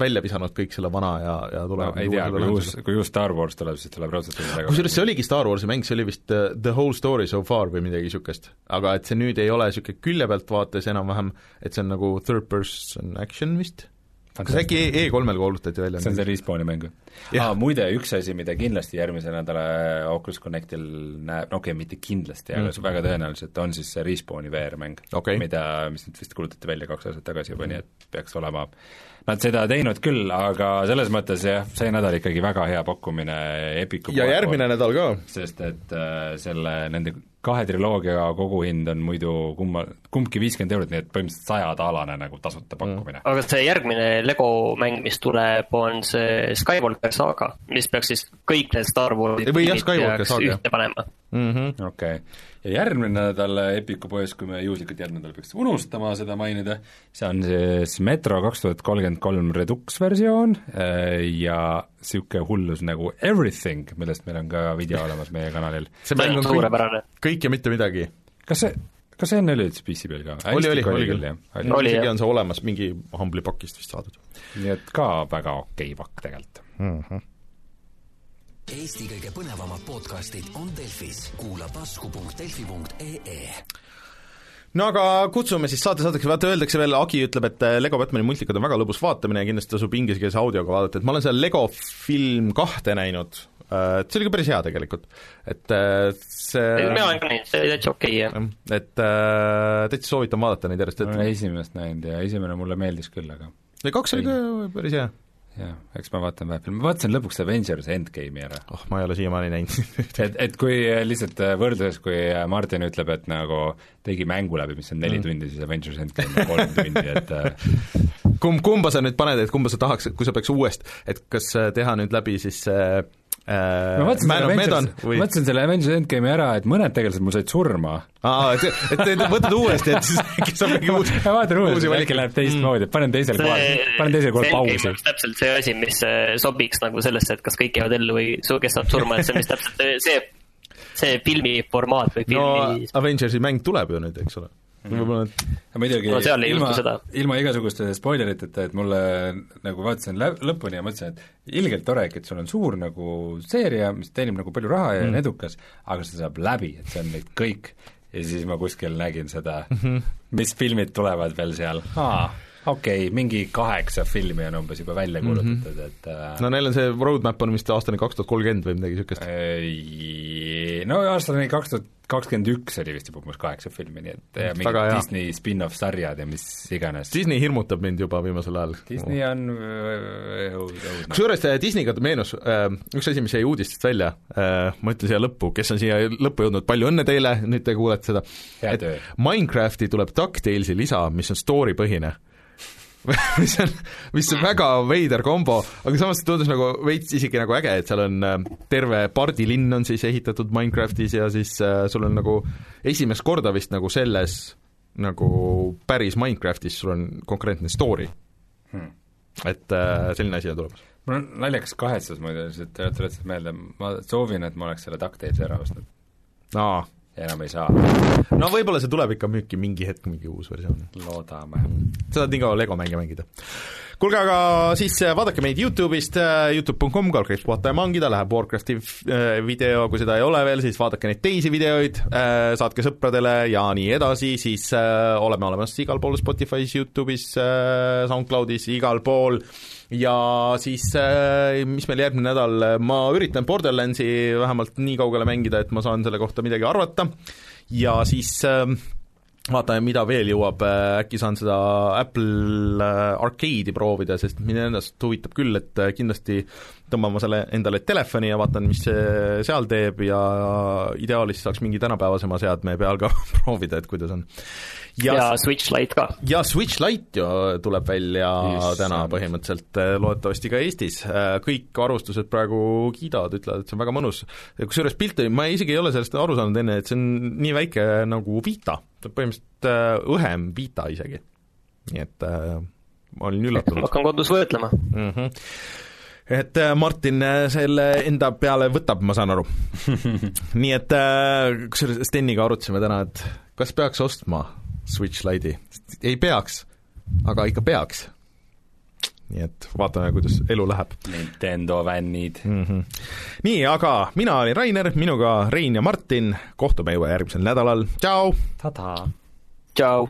välja visanud kõik selle vana ja, ja tulevad no, ei tea, kui uus, kui uus Star Wars tuleb, siis tuleb raudselt Lego kusjuures see oligi Star Warsi mäng, see oli vist uh, The Whole Story So Far või midagi niisugust. aga et see nüüd ei ole niisugune külje pealt vaates enam-vähem, et see on nagu third person action vist kas äkki E3-l kuulutati välja? see on see Respawni mäng või? aa, muide, üks asi, mida kindlasti järgmise nädala Oculus Connectil näeb, no okei okay,, mitte kindlasti mm., aga väga tõenäoliselt on siis see Respawni VR-mäng okay., mida, mis nüüd vist kuulutati välja kaks aastat tagasi juba mm., nii et peaks olema Nad seda teinud küll, aga selles mõttes jah, see nädal ikkagi väga hea pakkumine Epicu ja järgmine nädal ka. sest et äh, selle, nende kahe triloogia koguhind on muidu kumma, kumbki viiskümmend eurot, nii et põhimõtteliselt sajadaalane nagu tasuta pakkumine mm.. aga see järgmine Lego mäng, mis tuleb, on see Skywalker saaga, mis peaks siis kõik need Star Warsi või jah, Skywalker saaga. ühte panema mm -hmm.. okei okay., ja järgmine nädal Epiku poes, kui me juhuslikult järgmine nädal peaks unustama seda mainida, see on siis Metro kaks tuhat kolmkümmend kolm Redux versioon äh, ja niisugune hullus nagu Everything, millest meil on ka video olemas meie kanalil. see mäng on suurepärane. kõik ja mitte midagi. kas see, kas see enne oli üldse PC peal ka? oli, oli, oli küll, jah. isegi on see olemas, mingi Humble'i pakist vist saadud. nii et ka väga okei okay pakk tegelikult mm. -hmm. Eesti kõige põnevamad podcastid on Delfis, kuula tasku.delfi.ee no aga kutsume siis saate saateks, vaata öeldakse veel, Agi ütleb, et äh, Lego Batmani multikad on väga lõbus vaatamine ja kindlasti tasub inglisekeelse audioga vaadata, et ma olen seal Lego film kahte näinud. Et see oli ka päris hea tegelikult, et äh, see mina olen ka näinud, see oli täitsa okei okay, jah. et täitsa soovitan vaadata neid järjest, ma et olen esimest näinud ja esimene mulle meeldis küll, aga ja kaks oli ka päris hea. Jah, eks ma vaatan vahepeal, ma vaatasin lõpuks Avengers Endgame'i ära. oh, ma ei ole siiamaani näinud et, et kui lihtsalt võrdluses, kui Martin ütleb, et nagu tegi mängu läbi, mis on neli mm. tundi, siis Avengers Endgame on kolm tundi, et äh, kumb, kumba sa nüüd paned, et kumba sa tahaks, kui sa peaks uuest, et kas äh, teha nüüd läbi siis äh, ma mõtlesin selle Avengers, või... mõtlesin selle Avengers Endgame'i ära, et mõned tegelased mul said surma. aa, et, et, et võtad uuesti, et siis äkki saab mingi uus ma vaatan uuesti, äkki läheb teistmoodi, et panen teisel kohal, panen teisel kohal pausi. täpselt see asi, mis äh, sobiks nagu sellesse, et kas kõik jäävad ellu või kes saab surma, et see, mis täpselt see, see filmi formaat või filmi no Avengersi mäng tuleb ju nüüd, eks ole. Võib-olla et muidugi no seal ei ilma, juhtu seda. ilma igasuguste spoileriteta, et mulle nagu vaatasin lä-, lõpuni ja mõtlesin, et ilgelt tore, et sul on suur nagu seeria, mis teenib nagu palju raha ja mm. on edukas, aga see saab läbi, et see on nüüd kõik. ja siis ma kuskil nägin seda mm, -hmm. mis filmid tulevad veel seal, aa, okei okay,, mingi kaheksa filmi on umbes juba välja kuulutatud mm, -hmm. et äh, no neil on see roadmap on vist aastani kaks tuhat kolmkümmend või midagi niisugust? No aastani kaks tuhat kakskümmend üks oli vist juba umbes kaheksa filmi, nii et ja mingid Disney spin-off sarjad ja mis iganes. Disney hirmutab mind juba viimasel ajal. Disney on õudne. kusjuures äh, Disneyga meenus äh, üks asi, mis jäi uudistest välja äh,, ma ütlen siia lõppu, kes on siia lõppu jõudnud, palju õnne teile, nüüd te kuulete seda, et Minecrafti tuleb DuckTalesi lisa, mis on story põhine mis on, mis on väga veider kombo, aga samas tundus nagu veits isegi nagu äge, et seal on äh, terve pardilinn on siis ehitatud Minecraftis ja siis äh, sul on nagu esimest korda vist nagu selles nagu päris Minecraftis sul on konkreetne story hmm.. et äh, selline asi on tulemas. mul on naljakas kahetsus muide, lihtsalt tuletasid meelde, ma soovin, et ma oleks selle DuckTalesi ära ostnud. aa ja enam ei saa. no võib-olla see tuleb ikka müüki mingi hetk, mingi uus versioon. loodame. sa saad nii kaua Lego mänge mängida. kuulge, aga siis äh, vaadake meid Youtube'ist, äh, Youtube.com, kaldkriips puhata ja mangida, läheb Warcrafti äh, video, kui seda ei ole veel, siis vaadake neid teisi videoid, saatke sõpradele ja nii edasi, siis oleme olemas igal pool Spotify's, Youtube'is, SoundCloud'is, igal pool ja siis mis meil järgmine nädal, ma üritan Borderlandsi vähemalt nii kaugele mängida, et ma saan selle kohta midagi arvata. Ja siis vaatame, mida veel jõuab, äkki saan seda Apple Arcade'i proovida, sest mind ennast huvitab küll, et kindlasti tõmban ma selle endale telefoni ja vaatan, mis see seal teeb ja ideaalis saaks mingi tänapäevasema seadme peal ka proovida, et kuidas on. Ja, ja Switch Lite ka. ja Switch Lite ju tuleb välja Just, täna põhimõtteliselt, loodetavasti ka Eestis. kõik arvustused praegu kiidavad, ütlevad, et see on väga mõnus. kusjuures pilte, ma isegi ei ole sellest aru saanud enne, et see on nii väike nagu Vita, põhimõtteliselt õhem Vita isegi. nii et äh, ma olin üllatunud. hakkan kodus võõtlema mm. -hmm et äh, Martin äh, selle enda peale võtab, ma saan aru nii et äh, kusjuures Steniga arutasime täna, et kas peaks ostma Switch Lite'i, ei peaks, aga ikka peaks. nii et vaatame, kuidas elu läheb. Nintendo fännid mm. -hmm. nii, aga mina olin Rainer, minuga Rein ja Martin, kohtume juba järgmisel nädalal, tšau! tšau!